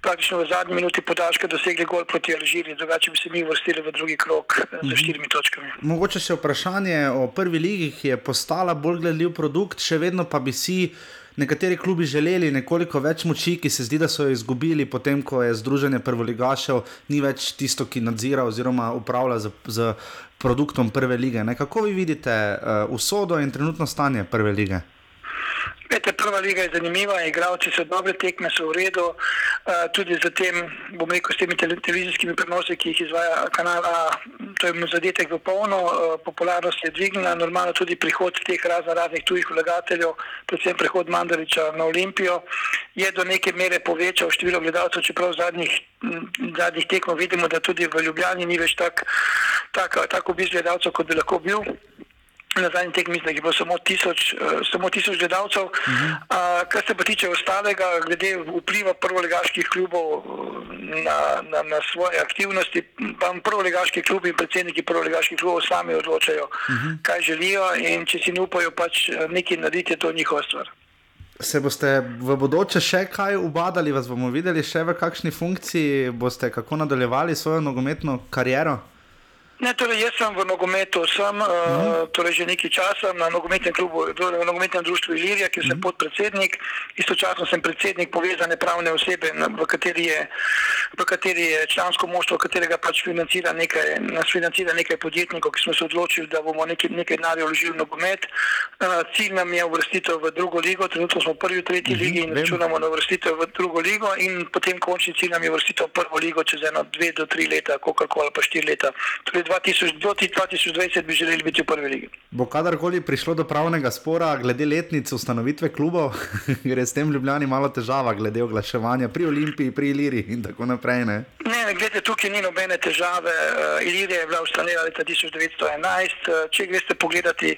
praktično v zadnji minuti podaljška dosegli gol proti Alžiriji, drugače bi se mi vrstili v drugi krok z mhm. štirimi točkami. Mogoče še vprašanje o prvi ligi, ki je postala bolj gledljiv produkt, še vedno pa bi si. Nekateri klubi želeli nekoliko več moči, ki se zdi, da so jo izgubili, potem ko je Združenje prvoligašev ni več tisto, ki nadzira oziroma upravlja z, z produktom prve lige. Ne? Kako vi vidite uh, usodo in trenutno stanje prve lige? Vete, prva liga je zanimiva, igravci so dobre, tekme so v redu, uh, tudi za tem, bom rekel, s temi televizijskimi prenosi, ki jih izvaja kanal A, to je mu zadetek v polno, uh, popularnost je dvignila, normalno tudi prihod teh razno raznih tujih vlagateljev, predvsem prihod Mandariča na Olimpijo, je do neke mere povečal število gledalcev, čeprav zadnjih, zadnjih tekmah vidimo, da tudi v Ljubljani ni več tako tak, tak obisk gledalcev, kot bi lahko bil na zadnji tekmi, mislim, da je bilo samo tisoč, uh, samo tisoč gledalcev. Uh -huh. uh, kar se pa tiče ostalega, glede vpliva prvolegaških klubov eh, na, na, na svoje aktivnosti, pa prvolegaški klubi in predsedniki prvolegaških klubov sami odločajo, uh -huh. kaj želijo in če si ne upajo pač eh, nekaj narediti, je to njihova stvar. Se boste v bodoče še kaj ubadali, vas bomo videli še v kakšni funkciji, boste kako nadaljevali svojo nogometno kariero? Ne, torej jaz sem v nogometu, sem uh, torej že nekaj časa na nogometnem klubu, torej v nogometnem društvu Ilirija, kjer sem mm. podpredsednik, istočasno sem predsednik povezane pravne osebe, v kateri je, v kateri je člansko moštvo, katerega pač financira nekaj, nas financira nekaj podjetnikov, ki smo se odločili, da bomo nekaj, nekaj denarja vložili v nogomet. Uh, cilj nam je uvrstitev v drugo ligo, trenutno smo prvi v tretji mm -hmm, ligi in računamo na uvrstitev v drugo ligo in potem končni cilj nam je uvrstitev v prvo ligo čez eno, dve do tri leta, koliko pa štiri leta. Torej 2000, do 2020 bi želeli biti v prvi legi. Bo kadarkoli prišlo do pravnega spora glede letnice ustanovitve klubov, <laughs> gre s tem ljubljani malo težava glede oglaševanja pri Olimpiji, pri Iliri in tako naprej. Ne, ne, ne gledajte, tukaj ni nobene težave. Uh, Ilirija je bila ustanovljena leta 1911. Uh, če greste pogledati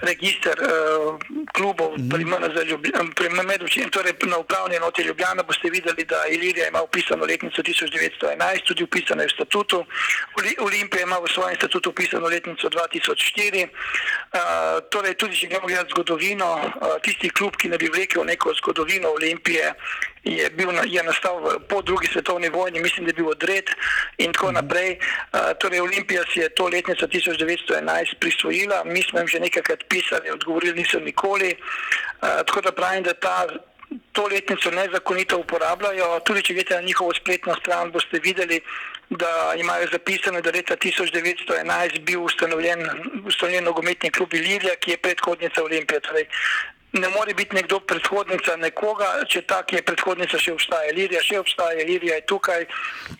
register uh, klubov mm -hmm. pri Medvčini, torej na upravni enoti Ljubljana, boste videli, da Ilirija ima upisano letnico 1911, tudi upisano je v statutu. Olimpija ima v svojem statutu upisano letnico 2004. Uh, torej, tudi če gremo gledati zgodovino, uh, tisti klub, ki ne bi vlekel neko zgodovino Olimpije, je, bil, je nastal po drugi svetovni vojni, mislim, da je bil odred in tako mhm. naprej. Uh, torej, Olimpija si je to letnico 1911 prisvojila, mi smo jim že nekajkrat pisali, odgovorili niso nikoli. Uh, tako da pravim, da ta to letnico nezakonito uporabljajo. Tudi če greste na njihovo spletno stran, boste videli, da imajo zapisano, da je leta 1911 bil ustanovljen, ustanovljen nogometni klub Ilirija, ki je predhodnica Olimpije. Torej, ne more biti nekdo predhodnica nekoga, če ta, ki je predhodnica, še obstaja. Ilirija še obstaja, Ilirija je tukaj,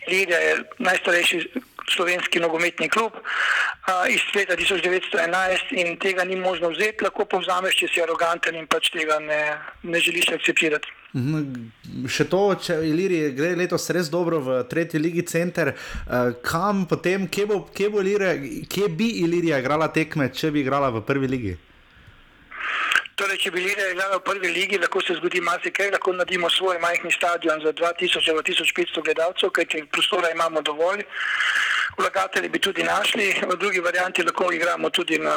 Ilirija je najstarejši slovenski nogometni klub uh, iz leta 1911 in tega ni možno vzeti, lahko povzameš, če si aroganten in pač tega ne, ne želiš akceptirati. Mhm. Še to, če Iliri gre letos res dobro v tretji ligi center, kam potem, kje, bo, kje, bo Ilirija, kje bi Ilirija igrala tekme, če bi igrala v prvi ligi? Torej, če bi Ilirija igrala v prvi ligi, lahko se zgodi marsikaj, lahko naredimo svoj majhni stadion za 2000-1500 gledalcev, kajti prostora imamo dovolj vlagatelji bi tudi našli, v drugi varianti lahko igramo tudi na,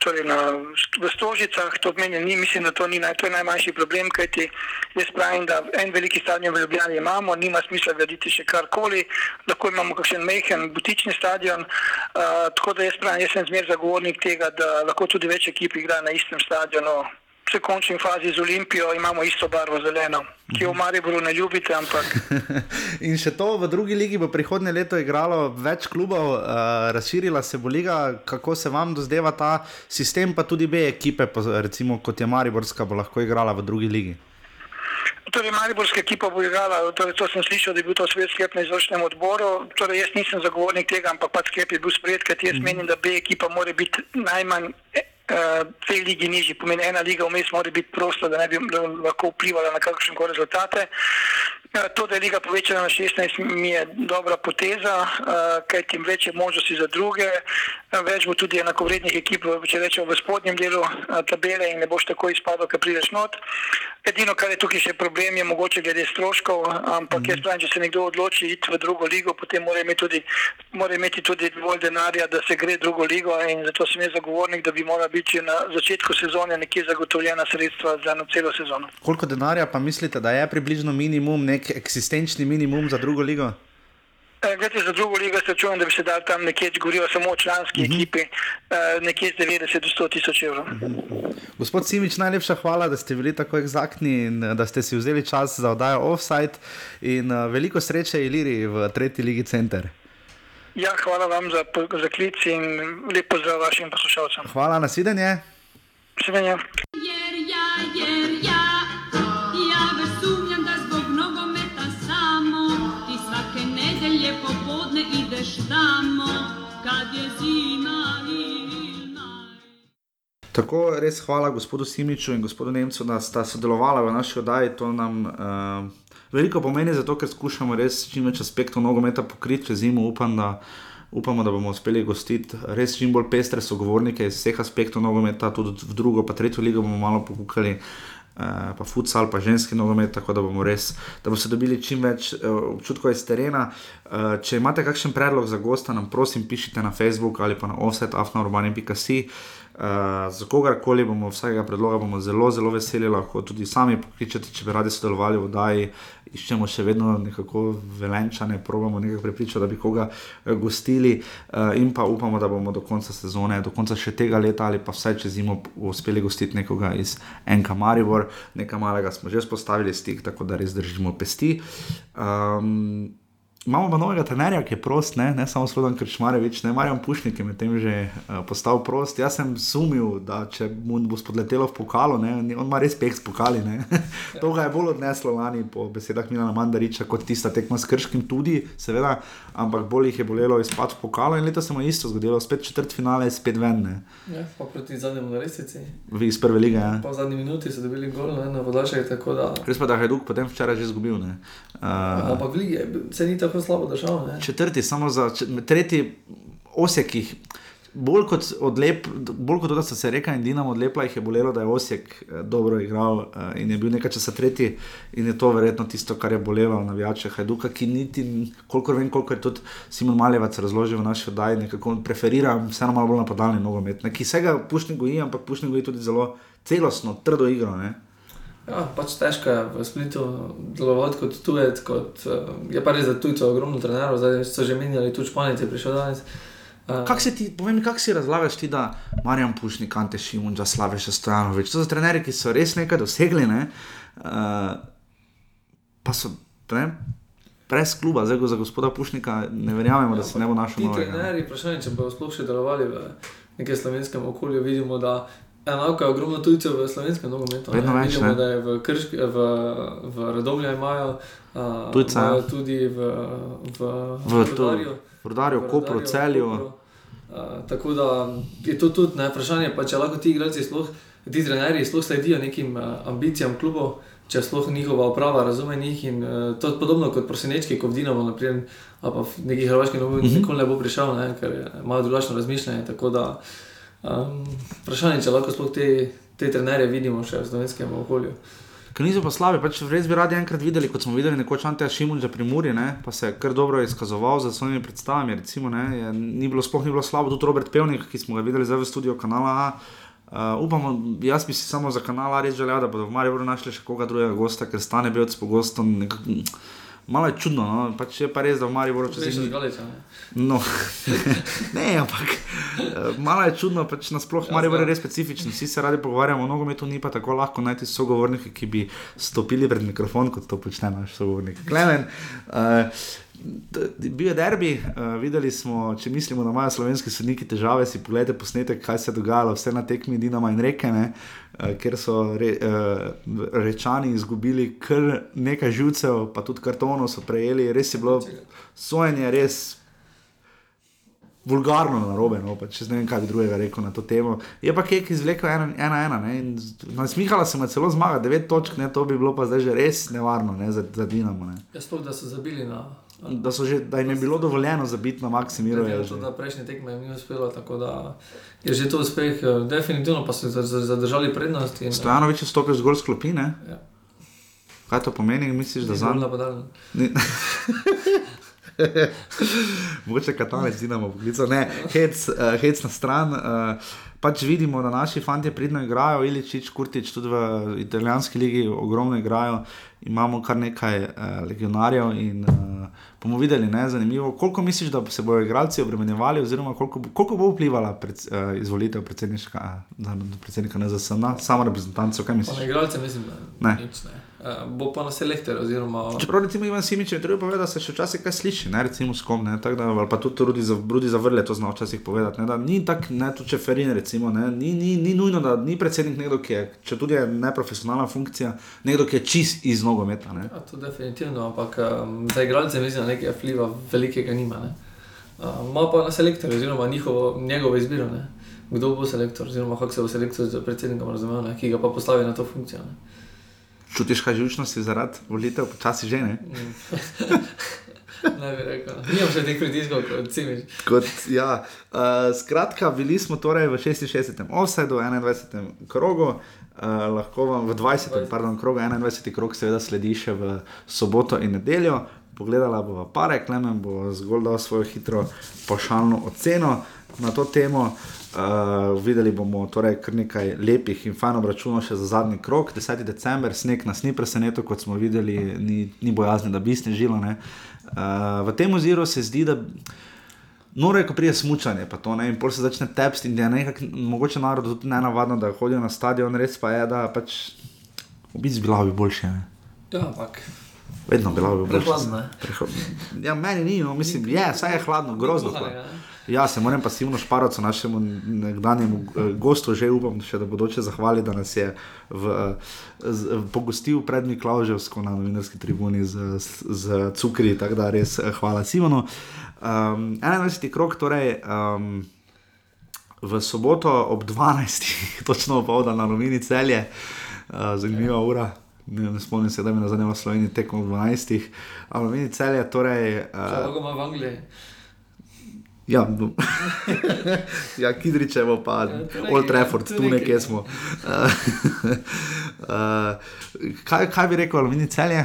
torej na, v Stožicah, to meni ni, mislim, da to ni naj, to je najmanjši problem, kajti jaz pravim, da en veliki stadion v Ljubljani imamo, nima smisla graditi še karkoli, lahko imamo kakšen mehen butični stadion, uh, tako da jaz pravim, jaz sem zmer zagovornik tega, da lahko tudi več ekip igra na istem stadionu, v končni fazi z Olimpijo imamo isto barvo zeleno, ki jo v Mariboru ne ljubite. Ampak... <laughs> In še to v drugi ligi bo prihodnje leto igralo več klubov, uh, razširila se bo liga. Kako se vam dozdeva ta sistem, pa tudi B ekipe, recimo kot je Mariborska, bo lahko igrala v drugi ligi? Torej, Mariborska ekipa bo igrala, torej, to sem slišal, da je bil to svet sklep na izvršnem odboru. Torej, jaz nisem zagovornik tega, ampak pač sklep je bil sprejet, ker jaz mm. menim, da B ekipa mora biti najmanj dve uh, ligi nižji, pomeni ena liga vmes mora biti prosta, da ne bi lahko vplivala na kakršne koli rezultate. Uh, to, da je liga povečana na 16, mi je dobra poteza, uh, kaj tim več je možnosti za druge, več bo tudi enakovrednih ekip, če rečemo v spodnjem delu tabele in ne boš tako izpadel, ker prideš not. Edino, kar je tukaj še problem, je mogoče glede stroškov, ampak mm -hmm. jaz pravim, če se nekdo odloči iti v drugo ligo, potem mora imeti tudi, mora imeti tudi dovolj denarja, da se gre drugo ligo in zato sem jaz zagovornik, da bi morala biti na začetku sezone nekje zagotovljena sredstva za eno celo sezono. Koliko denarja pa mislite, da je približno minimum, nek eksistenčni minimum za drugo ligo? E, Glede za drugo ligo, se čujem, da bi se dal tam nekje, govorijo samo o članski uh mhm. -huh. ekipi, e, nekje z 90 do 100 tisoč evrov. Uh mhm. -huh. Gospod Simič, najlepša hvala, da ste bili tako eksaktni in da ste si vzeli čas za oddajo offside. In veliko sreče, Iliri, v tretji ligi center. Ja, hvala vam za, za klic in lepo pozdrav vašim poslušalcem. Hvala, nasvidenje. Nasvidenje. Tako res hvala gospodu Simiču in gospodu Nemcu, da sta sodelovala v naši oddaji. To nam uh, veliko pomeni, zato ker skušamo res čim več aspektov nogometa pokriti čez zimo. Upam, da, upamo, da bomo uspeli gostiti res čim bolj pestre sogovornike iz vseh aspektov nogometa, tudi v drugo, pa tretjo ligo bomo malo pokukali. Uh, pa futsal, pa ženski nogomet, tako da bomo res, da boste dobili čim več uh, občutkov iz terena. Uh, če imate kakšen predlog za gosta, nam prosim pišite na Facebook ali pa na offset, afnaurbani.com. Uh, za kogarkoli bomo vsakega predloga bomo zelo, zelo veseli, lahko tudi sami pokličete, če bi radi sodelovali v oddaji. Iščemo še vedno nekako velenčane, probamo nekaj prepričati, da bi koga uh, gostili, uh, in pa upamo, da bomo do konca sezone, do konca še tega leta ali pa vsaj čez zimo uspeli gostiti nekoga iz Enka Maribor, nekaj malega smo že spostavili stik, tako da res držimo pesti. Um, Imamo pa novega trenerja, ki je prost, ne, ne samo Slovan Krčmarevič, ne Marjan Pušnik, ki je medtem že uh, postal prost. Jaz sem sumil, da če mu bo spodletelo v pokalu, ne, on ima res peh s pokali. <laughs> to ga je bolj odneslo lani po besedah Milana Mandariča kot tista tekma s Krškim tudi, seveda, ampak bolj jih je bolelo izpad v pokalu in leta se mu isto zgodilo, spet četrt finale, spet ven. Ne. Ja, pa proti zadnjemu na resnici. Iz prve lige. Ja. Pa v zadnji minuti so dobili gol ne, na podaljšek, tako da. Res pa da je Hajduk potem včeraj že izgubil. Uh, ampak v lige se ni tako tako slabo držal. Ne? Četrti, samo za tretji osek. Bolj kot, odlep, bolj kot to, da so se reka in Dinamo odlepila, jih je bolelo, da je Osek eh, dobro igral eh, in je bil nekaj časa tretji. In je to verjetno tisto, kar je bolelo na vijače Hajduka, ki niti, kolikor vem, koliko je tudi Simon Maljevac razložil v naši oddaji, nekako preferira vseeno malo bolj napadalni nogomet, ki se ga pušni goji, ampak pušni goji tudi zelo celostno, trdo igro. Ne? Ja, pač težko je v splitu delovati kot tujec. Kot, uh, je pa res, da tujcev ogromno trenerov, zdaj so že menjali, tudi španjci prišel danes. Uh, kako si ti, povem, kako si razlagaš ti, da Marjan Pušnik, Ante Šimun, da Slaveš Stojanovič, to so trenerji, ki so res nekaj dosegli, ne? uh, pa so ne? brez kluba, zdaj za gospoda Pušnika ne verjamemo, ja, da se ne bo našel. Ti trenerji, vprašanje, če bodo sploh še delovali v nekem slovenskem okolju, vidimo, da Enako je ogromno tujcev v slovenskem nogometu. Vedno več. Vidimo, da je v, Krški, v, v Radomlju imajo uh, tujce. Imajo tudi v, v, v, v Rudarju, Rudarju, Kopru, Celju. Uh, tako da je to tudi ne, vprašanje, pa, če lahko ti igralci, sploh, ti trenerji, sploh sledijo nekim uh, ambicijam klubov, če sploh njihova uprava razume njih. In, uh, to je podobno kot prosenečki, ko v Dinamo, naprimer, ali pa v neki hrvaški nogomet, mm -hmm. nikoli ne bo prišel, ne, ker imajo drugačno razmišljanje. Um, vprašanje je, če lahko sploh te, te trenerje vidimo še v slovenskem okolju. Niso pa slabi, pač res bi radi enkrat videli, kot smo videli nekoč Anteja Šimunča pri Muri, ne, pa se je kar dobro izkazoval za svojimi predstavami. Recimo, je, ni bilo, sploh ni bilo slabo, tudi Robert Pevnik, ki smo ga videli zdaj v studiu kanala. Uh, upamo, jaz bi si samo za kanal res želel, da bodo v Mariju našli še koga drugega gosta, ker stane bil pogosto nekako. Malo je čudno, no? pač je pa res, da v bodo čez nekaj let. No, <laughs> ne, ampak eh, malo je čudno, pač nasplošno ja, Mariju je res specifičen. Vsi se radi pogovarjamo o nogometu, ni pa tako lahko najti sogovornike, ki bi stopili pred mikrofon, kot to počne naš sogovornik. Klemen. Uh, Bil je derbi, uh, videli smo, če mislimo, da imajo slovenski sodniki težave, si pogledajte posnetek, kaj se je dogajalo, vse na tekmi Dinama in reke, uh, ker so re, uh, rečani izgubili kar nekaj živcev, pa tudi kartonov so prejeli, res je bilo sojenje, res vulgarno na robe, no, če ne vem, kaj bi drugega rekel na to temo. Je pa kek izvlekel ena, ena, ena ne, in nasmihala se mu celo zmaga, devet točk, ne, to bi bilo pa zdaj že res nevarno ne, za, za Dinamo. Jaz to, da so zabili na da, že, da jim je bilo dovoljeno za biti na. Ja, da prejšnji tekme jim ni uspelo, tako da je že to uspeh, eh, definitivno pa so zadržali prednost. In, Stojanovič je stopil zgolj s klopine. Ja. Kaj to pomeni, misliš, da za nami? <laughs> Mogoče katalec zidamo, poklical. Ne, hec, uh, hec na stran. Uh, pač vidimo, da naši fanti pridno igrajo, Iličič, Kurtič, tudi v italijanski ligi ogromno igrajo. Imamo kar nekaj uh, legionarjev in uh, bomo videli, ne, zanimivo, koliko misliš, da se bodo igralci obremenjevali, oziroma koliko, koliko bo vplivala pred, uh, izvolitev predsednika, predsednika NZS na samo reprezentanco. Kaj misliš? Igralce mislim, da ne. Nič, ne. Uh, bo pa na selektor. Oziroma... Čeprav recimo Ivan Simič je treba povedati, da se še včasih kaj sliši, ne recimo s kom, ne, da, ali pa tudi Rudi, za, Rudi zavrle to zna včasih povedati. Ne, da, ni tako, ne tu če Ferin, recimo, ne, ni, ni, ni nujno, da ni predsednik nekdo, ki je, če tudi je neprofesionalna funkcija, nekdo, ki je čist iz nogometa. Ja, to definitivno, ampak um, za igralce mislim, da nekaj vpliva velikega nima. Ne. Uh, Ma pa na selektor, oziroma njihovo, njegovo izbiro, ne. kdo bo selektor, oziroma kako se bo selektor z predsednikom razumel, ki ga pa postavi na to funkcijo. Ne. Čutiš kaj žužnosti zaradi volitev, počasi že ne? <laughs> Ne bi rekel. Nimam še teh pritiskov, kot si. Ja. Uh, skratka, bili smo torej v 66. offsetu, 21. krogu, uh, lahko vam v 20. 20. Pardon, krogu, 21. krog seveda sledi še v soboto in nedeljo. Pogledala bo pare, Klemen bo zgolj dal svojo hitro pošaljno oceno na to temo. Uh, videli bomo torej kar nekaj lepih in fajn obračunov še za zadnji krok. 10. december, sneg nas ni presenetil, kot smo videli, ni, ni bojazni, da bi snežilo. Uh, v tem oziru se zdi, da noro je, ko prije smučanje, pa to ne, in pol se začne tepst in je nekako, mogoče narod tudi ne navadno, da hodijo na stadion, res pa je, da pač v bistvu bila bi boljše. Ne? Ja, ampak. Vedno bila bi boljše. Prehladno je. Preho- Ja, meni ni, no, mislim, je, saj je hladno, grozno. Hladno. ne? Ja, se moram pa Simonu Šparovcu, našemu nekdanjemu eh, gostu, že upam, še da bodoče zahvali, da nas je v, eh, z, pogostil pred Miklauževsko na novinarski tribuni z, z, z cukri, tako da res eh, hvala Simonu. Um, 21. krok, torej. Um, V soboto ob 12. <laughs> točno opoldan na Lumini celje, uh, zanimiva ura. Ne, ne spomnim se, da bi na zadnjem Sloveniji tekmo ob 12. Alumini celje, torej. Če Uh, lahko ima v Angliji. Ja, no. <laughs> ja Kidričevo, pa Ja, to Old Trafford, to tu nekje smo. uh, kaj, kaj bi rekel, aluminij celje?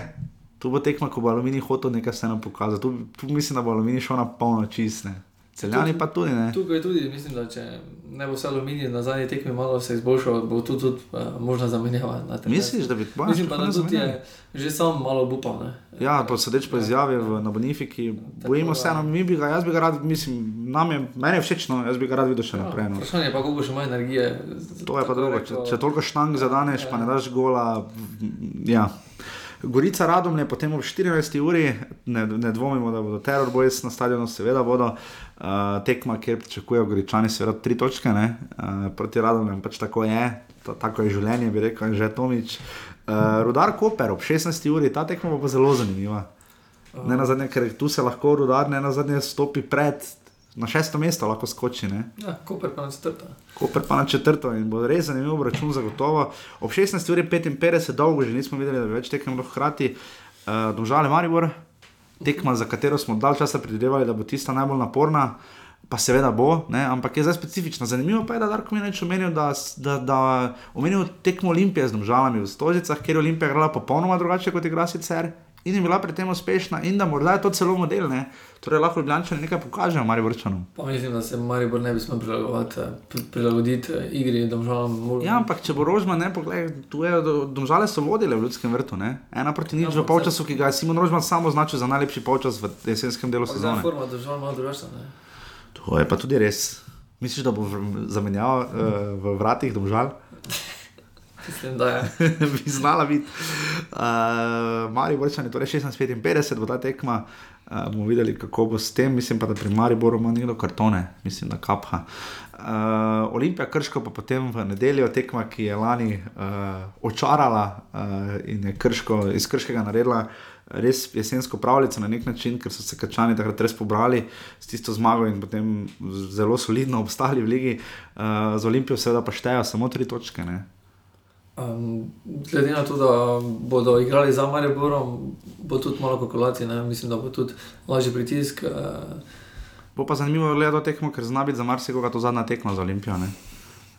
Tu bo tekma, ko bo aluminij hotel nekaj se nam pokazati. Tu, tu mislim, da bo aluminij šel na polno čistne. Celjani pa tudi ne. Tukaj tudi mislim, da če ne bo vse aluminij na zadnji tekmi malo se izboljšal, bo tu tudi uh, možna zamenjava. Misliš, da bi to Mislim pa, da tudi je že sam malo upal. Ne? Ja, pa sedeč po izjavi v, na Bonifiki, bojimo se, no, mi bi ga, jaz bi ga rad, mislim, nam je, meni je všeč, no, jaz bi ga rad videl še naprej. No. Vprašanje je pa, koliko še ima energije. To je pa drugo. Če, če toliko štang zadaneš, pa ne daš gola. Ja. Gorica Radom je potem ob 14. uri, ne, ne dvomimo, da bodo teror boys na stadionu, seveda bodo. Uh, tekma, kjer pričakujejo Goričani, seveda tri točke, uh, proti Radom, pač tako je, to, tako je življenje, bi rekel, že Tomič. Uh, Rudar Koper ob 16. uri, ta tekma bo zelo zanimiva. Ne na zadnje, ker tu se lahko rudar, ne na zadnje stopi pred, na šesto mesto lahko skoči. Ne? Ja, Koper pa na četrta. Koper pa na četrto in bo res zanimiv račun, zagotovo. Ob 16.55, dolgo že nismo videli, da bi več tekem lahko hkrati. Uh, Domžale Maribor, tekma, za katero smo dalj časa predvidevali, da bo tista najbolj naporna. Pa seveda bo, ne? ampak je zdaj specifična. Zanimivo pa je, da Darko Minič omenil, da, da, da omenil tekmo Olimpije z Domžalami v Stožicah, kjer je Olimpija igrala popolnoma drugače kot igra sicer in je bila pri tem uspešna in da morda je to celo model, ne? torej lahko Ljubljančani nekaj pokažejo Mariborčanom. Pa mislim, da se Maribor ne bi smel prilagoditi, pri- prilagoditi eh, igri domžalam. Ja, ampak če bo Rožman, ne, poglej, tu je, do- domžale so vodile v ljudskem vrtu, ne? ena proti nič Ja, v ampak polčasu, ki ga je Simon Rožman samo označil za najlepši polčas v jesenskem delu Zdaj je sezone. forma država malo drugačna. To je pa tudi res. Misliš, da bo zamenjal uh, v vratih domžal? Mislim, da je. <laughs> bi znala biti. Uh, Mari Borčani, torej 16-55 bo ta tekma. Uh, bomo videli, kako bo s tem. Mislim pa, da pri Mariboru ima nekdo kartone, mislim, da kapha. Uh, Olimpija Krško pa potem v nedeljo tekma, ki je lani uh, očarala uh, in je Krško, iz Krškega naredila res jesensko pravljico na nek način, ker so se Krčani takrat res pobrali s tisto zmago in potem zelo solidno obstali v ligi. Uh, z Olimpijo seveda pa štejejo samo tri točke. Ne? Um, glede na to, da bodo igrali za Mariborom, bo tudi malo kalkulacij, ne? mislim, da bo tudi lažji pritisk. Uh, Bo pa zanimivo gledati to tekmo, ker zna biti za marsikoga to zadnja tekma za Olimpijo. Ne?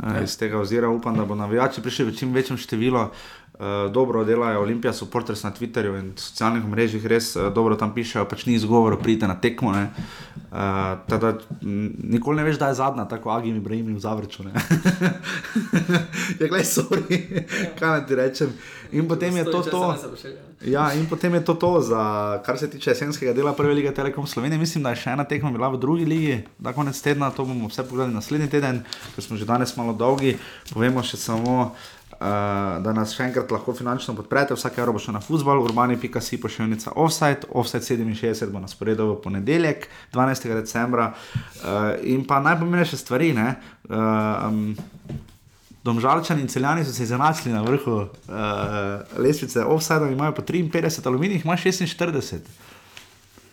E, iz tega ozira upam, da bo navijači prišli v čim večjem številu. E, dobro delajo Olimpija, supporters na Twitterju in socialnih mrežah, res e, dobro tam pišejo, pač ni izgovor, pridite na tekmo. E, tada, m, nikoli ne veš, da je zadnja, tako Agim Ibrahim v Zavrču. ne. <laughs> ja, gledaj, sorry, kaj naj ti rečem. In potem je to to. ne ne. Ja, in potem je to to, za, kar se tiče jesenskega dela Prve lige Telekom Slovenije. Mislim, da je še ena tekma bila v drugi ligi, da konec tedna, to bomo vse pogledali naslednji teden, ker smo že danes malo dolgi. Povemo še samo, uh, da nas še enkrat lahko finančno podprete, vsake bo šlo na futbol, urbani.si pošiljnica offside, offside 67 bo na sporedu v ponedeljek, 12. decembra. Uh, in pa najpomembnejše stvari, ne. Um, Domžalčani in celjani so se izenačili na vrhu uh, lestvice, offside imajo po 53, aluminij ima 46.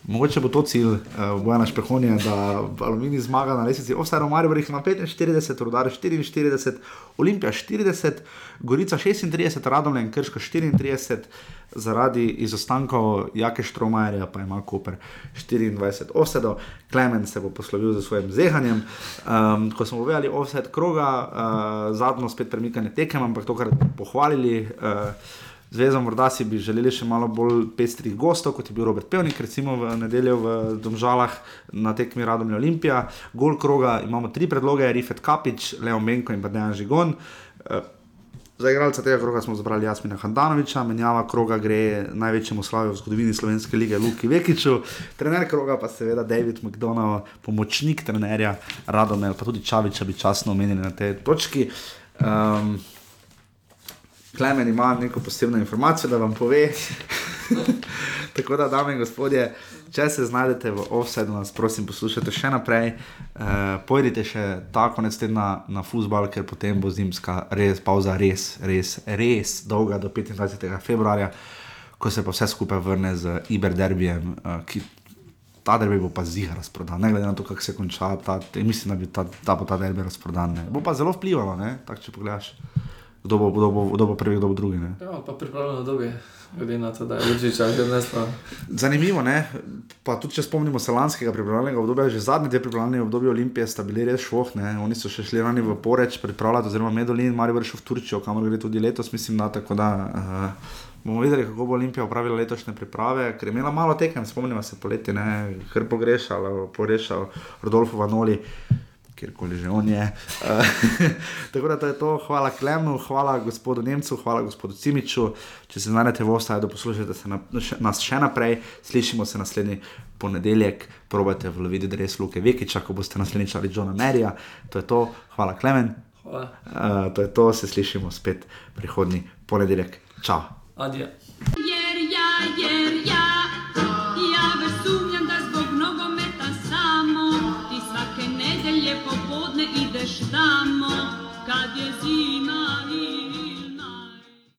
Mogoče bo to cilj uh, Bojana Špehonija, da aluminij zmaga na lestvici. Offside Maribor jih ima 45, Rudar 44, Olimpija 40, Gorica 36, Radomljen Krško 34, zaradi izostankov Jake Štromajerja pa ima Koper 24 offsetov. Klemen se bo poslovil za svojim zehanjem. Um, ko smo povedali offset kroga, uh, zadnjo spet premikanje tekem, ampak to, kar bomo pohvalili. Uh, zvezo, morda si bi želeli še malo bolj pestrih gostov, kot je bil Robert Pevnik, recimo v nedeljo v Domžalah na tekmi Radom Olimpija. Gol kroga imamo tri predloge, Rifet Kapič, Leo Menko in pa Dejan Žigon. Uh, Za igralca tega kroga smo zbrali Jasmina Handanoviča, menjava kroga gre največjemu slavu v zgodovini Slovenske lige Luki Vekiču, trener kroga pa seveda David McDonald, pomočnik trenerja Radomel, pa tudi Čaviča bi časno omenili na tej točki. Um, Klemen ima neko posebno informacijo, da vam pove. <laughs> Tako da, dame in gospodje, če se znajdete v offsetu, nas prosim poslušajte še naprej. Uh, pojdite še ta konec tedna na fusbal, ker potem bo zimska res, pauza res, res, res dolga do 25. februarja, ko se pa vse skupaj vrne z Iberderbijem, uh, ki ta derbi bo pa zihar razprodan, ne glede na to, kako se konča, ta, mislim, da ta, ta, ta derbi razprodan. Ne. Bo pa zelo vplivalo, tako če pogledaš kdo bo, kdo bo, kdo bo prvi, kdo bo drugi. Ne? Ja, pa pripravljeno dobi. To, da je čas, Zanimivo je, pa tudi če spomnimo se lanskega pripravljalnega obdobja, že zadnji dve pripravljalni obdobji Olimpije sta bili res šloh, oni so še šli rani v Poreč pripravljati, oziroma Medolin, Marijo vršil v Turčijo, kamor gre tudi letos, mislim, da tako da. Uh, Bomo videli, kako bo Olimpija upravila letošnje priprave, ker je imela malo tekem, spomnimo se poleti, ne, hrpo grešal, porešal, Rodolfo Vanoli kjerkoli že on je. <laughs> Tako da to je to, hvala Klemnu, hvala gospodu Nemcu, hvala gospodu Cimiču. Če se znajdete v ostaju, da poslušate na, nas še naprej, slišimo se naslednji ponedeljek, probajte v Lovidi Dres Luke Vekiča, ko boste naslednjič ali Johna Merija. To je to, hvala Klemen. Hvala. Uh, to je to, se slišimo spet prihodni ponedeljek. Čau. Adijo. Jer ja, jer ja.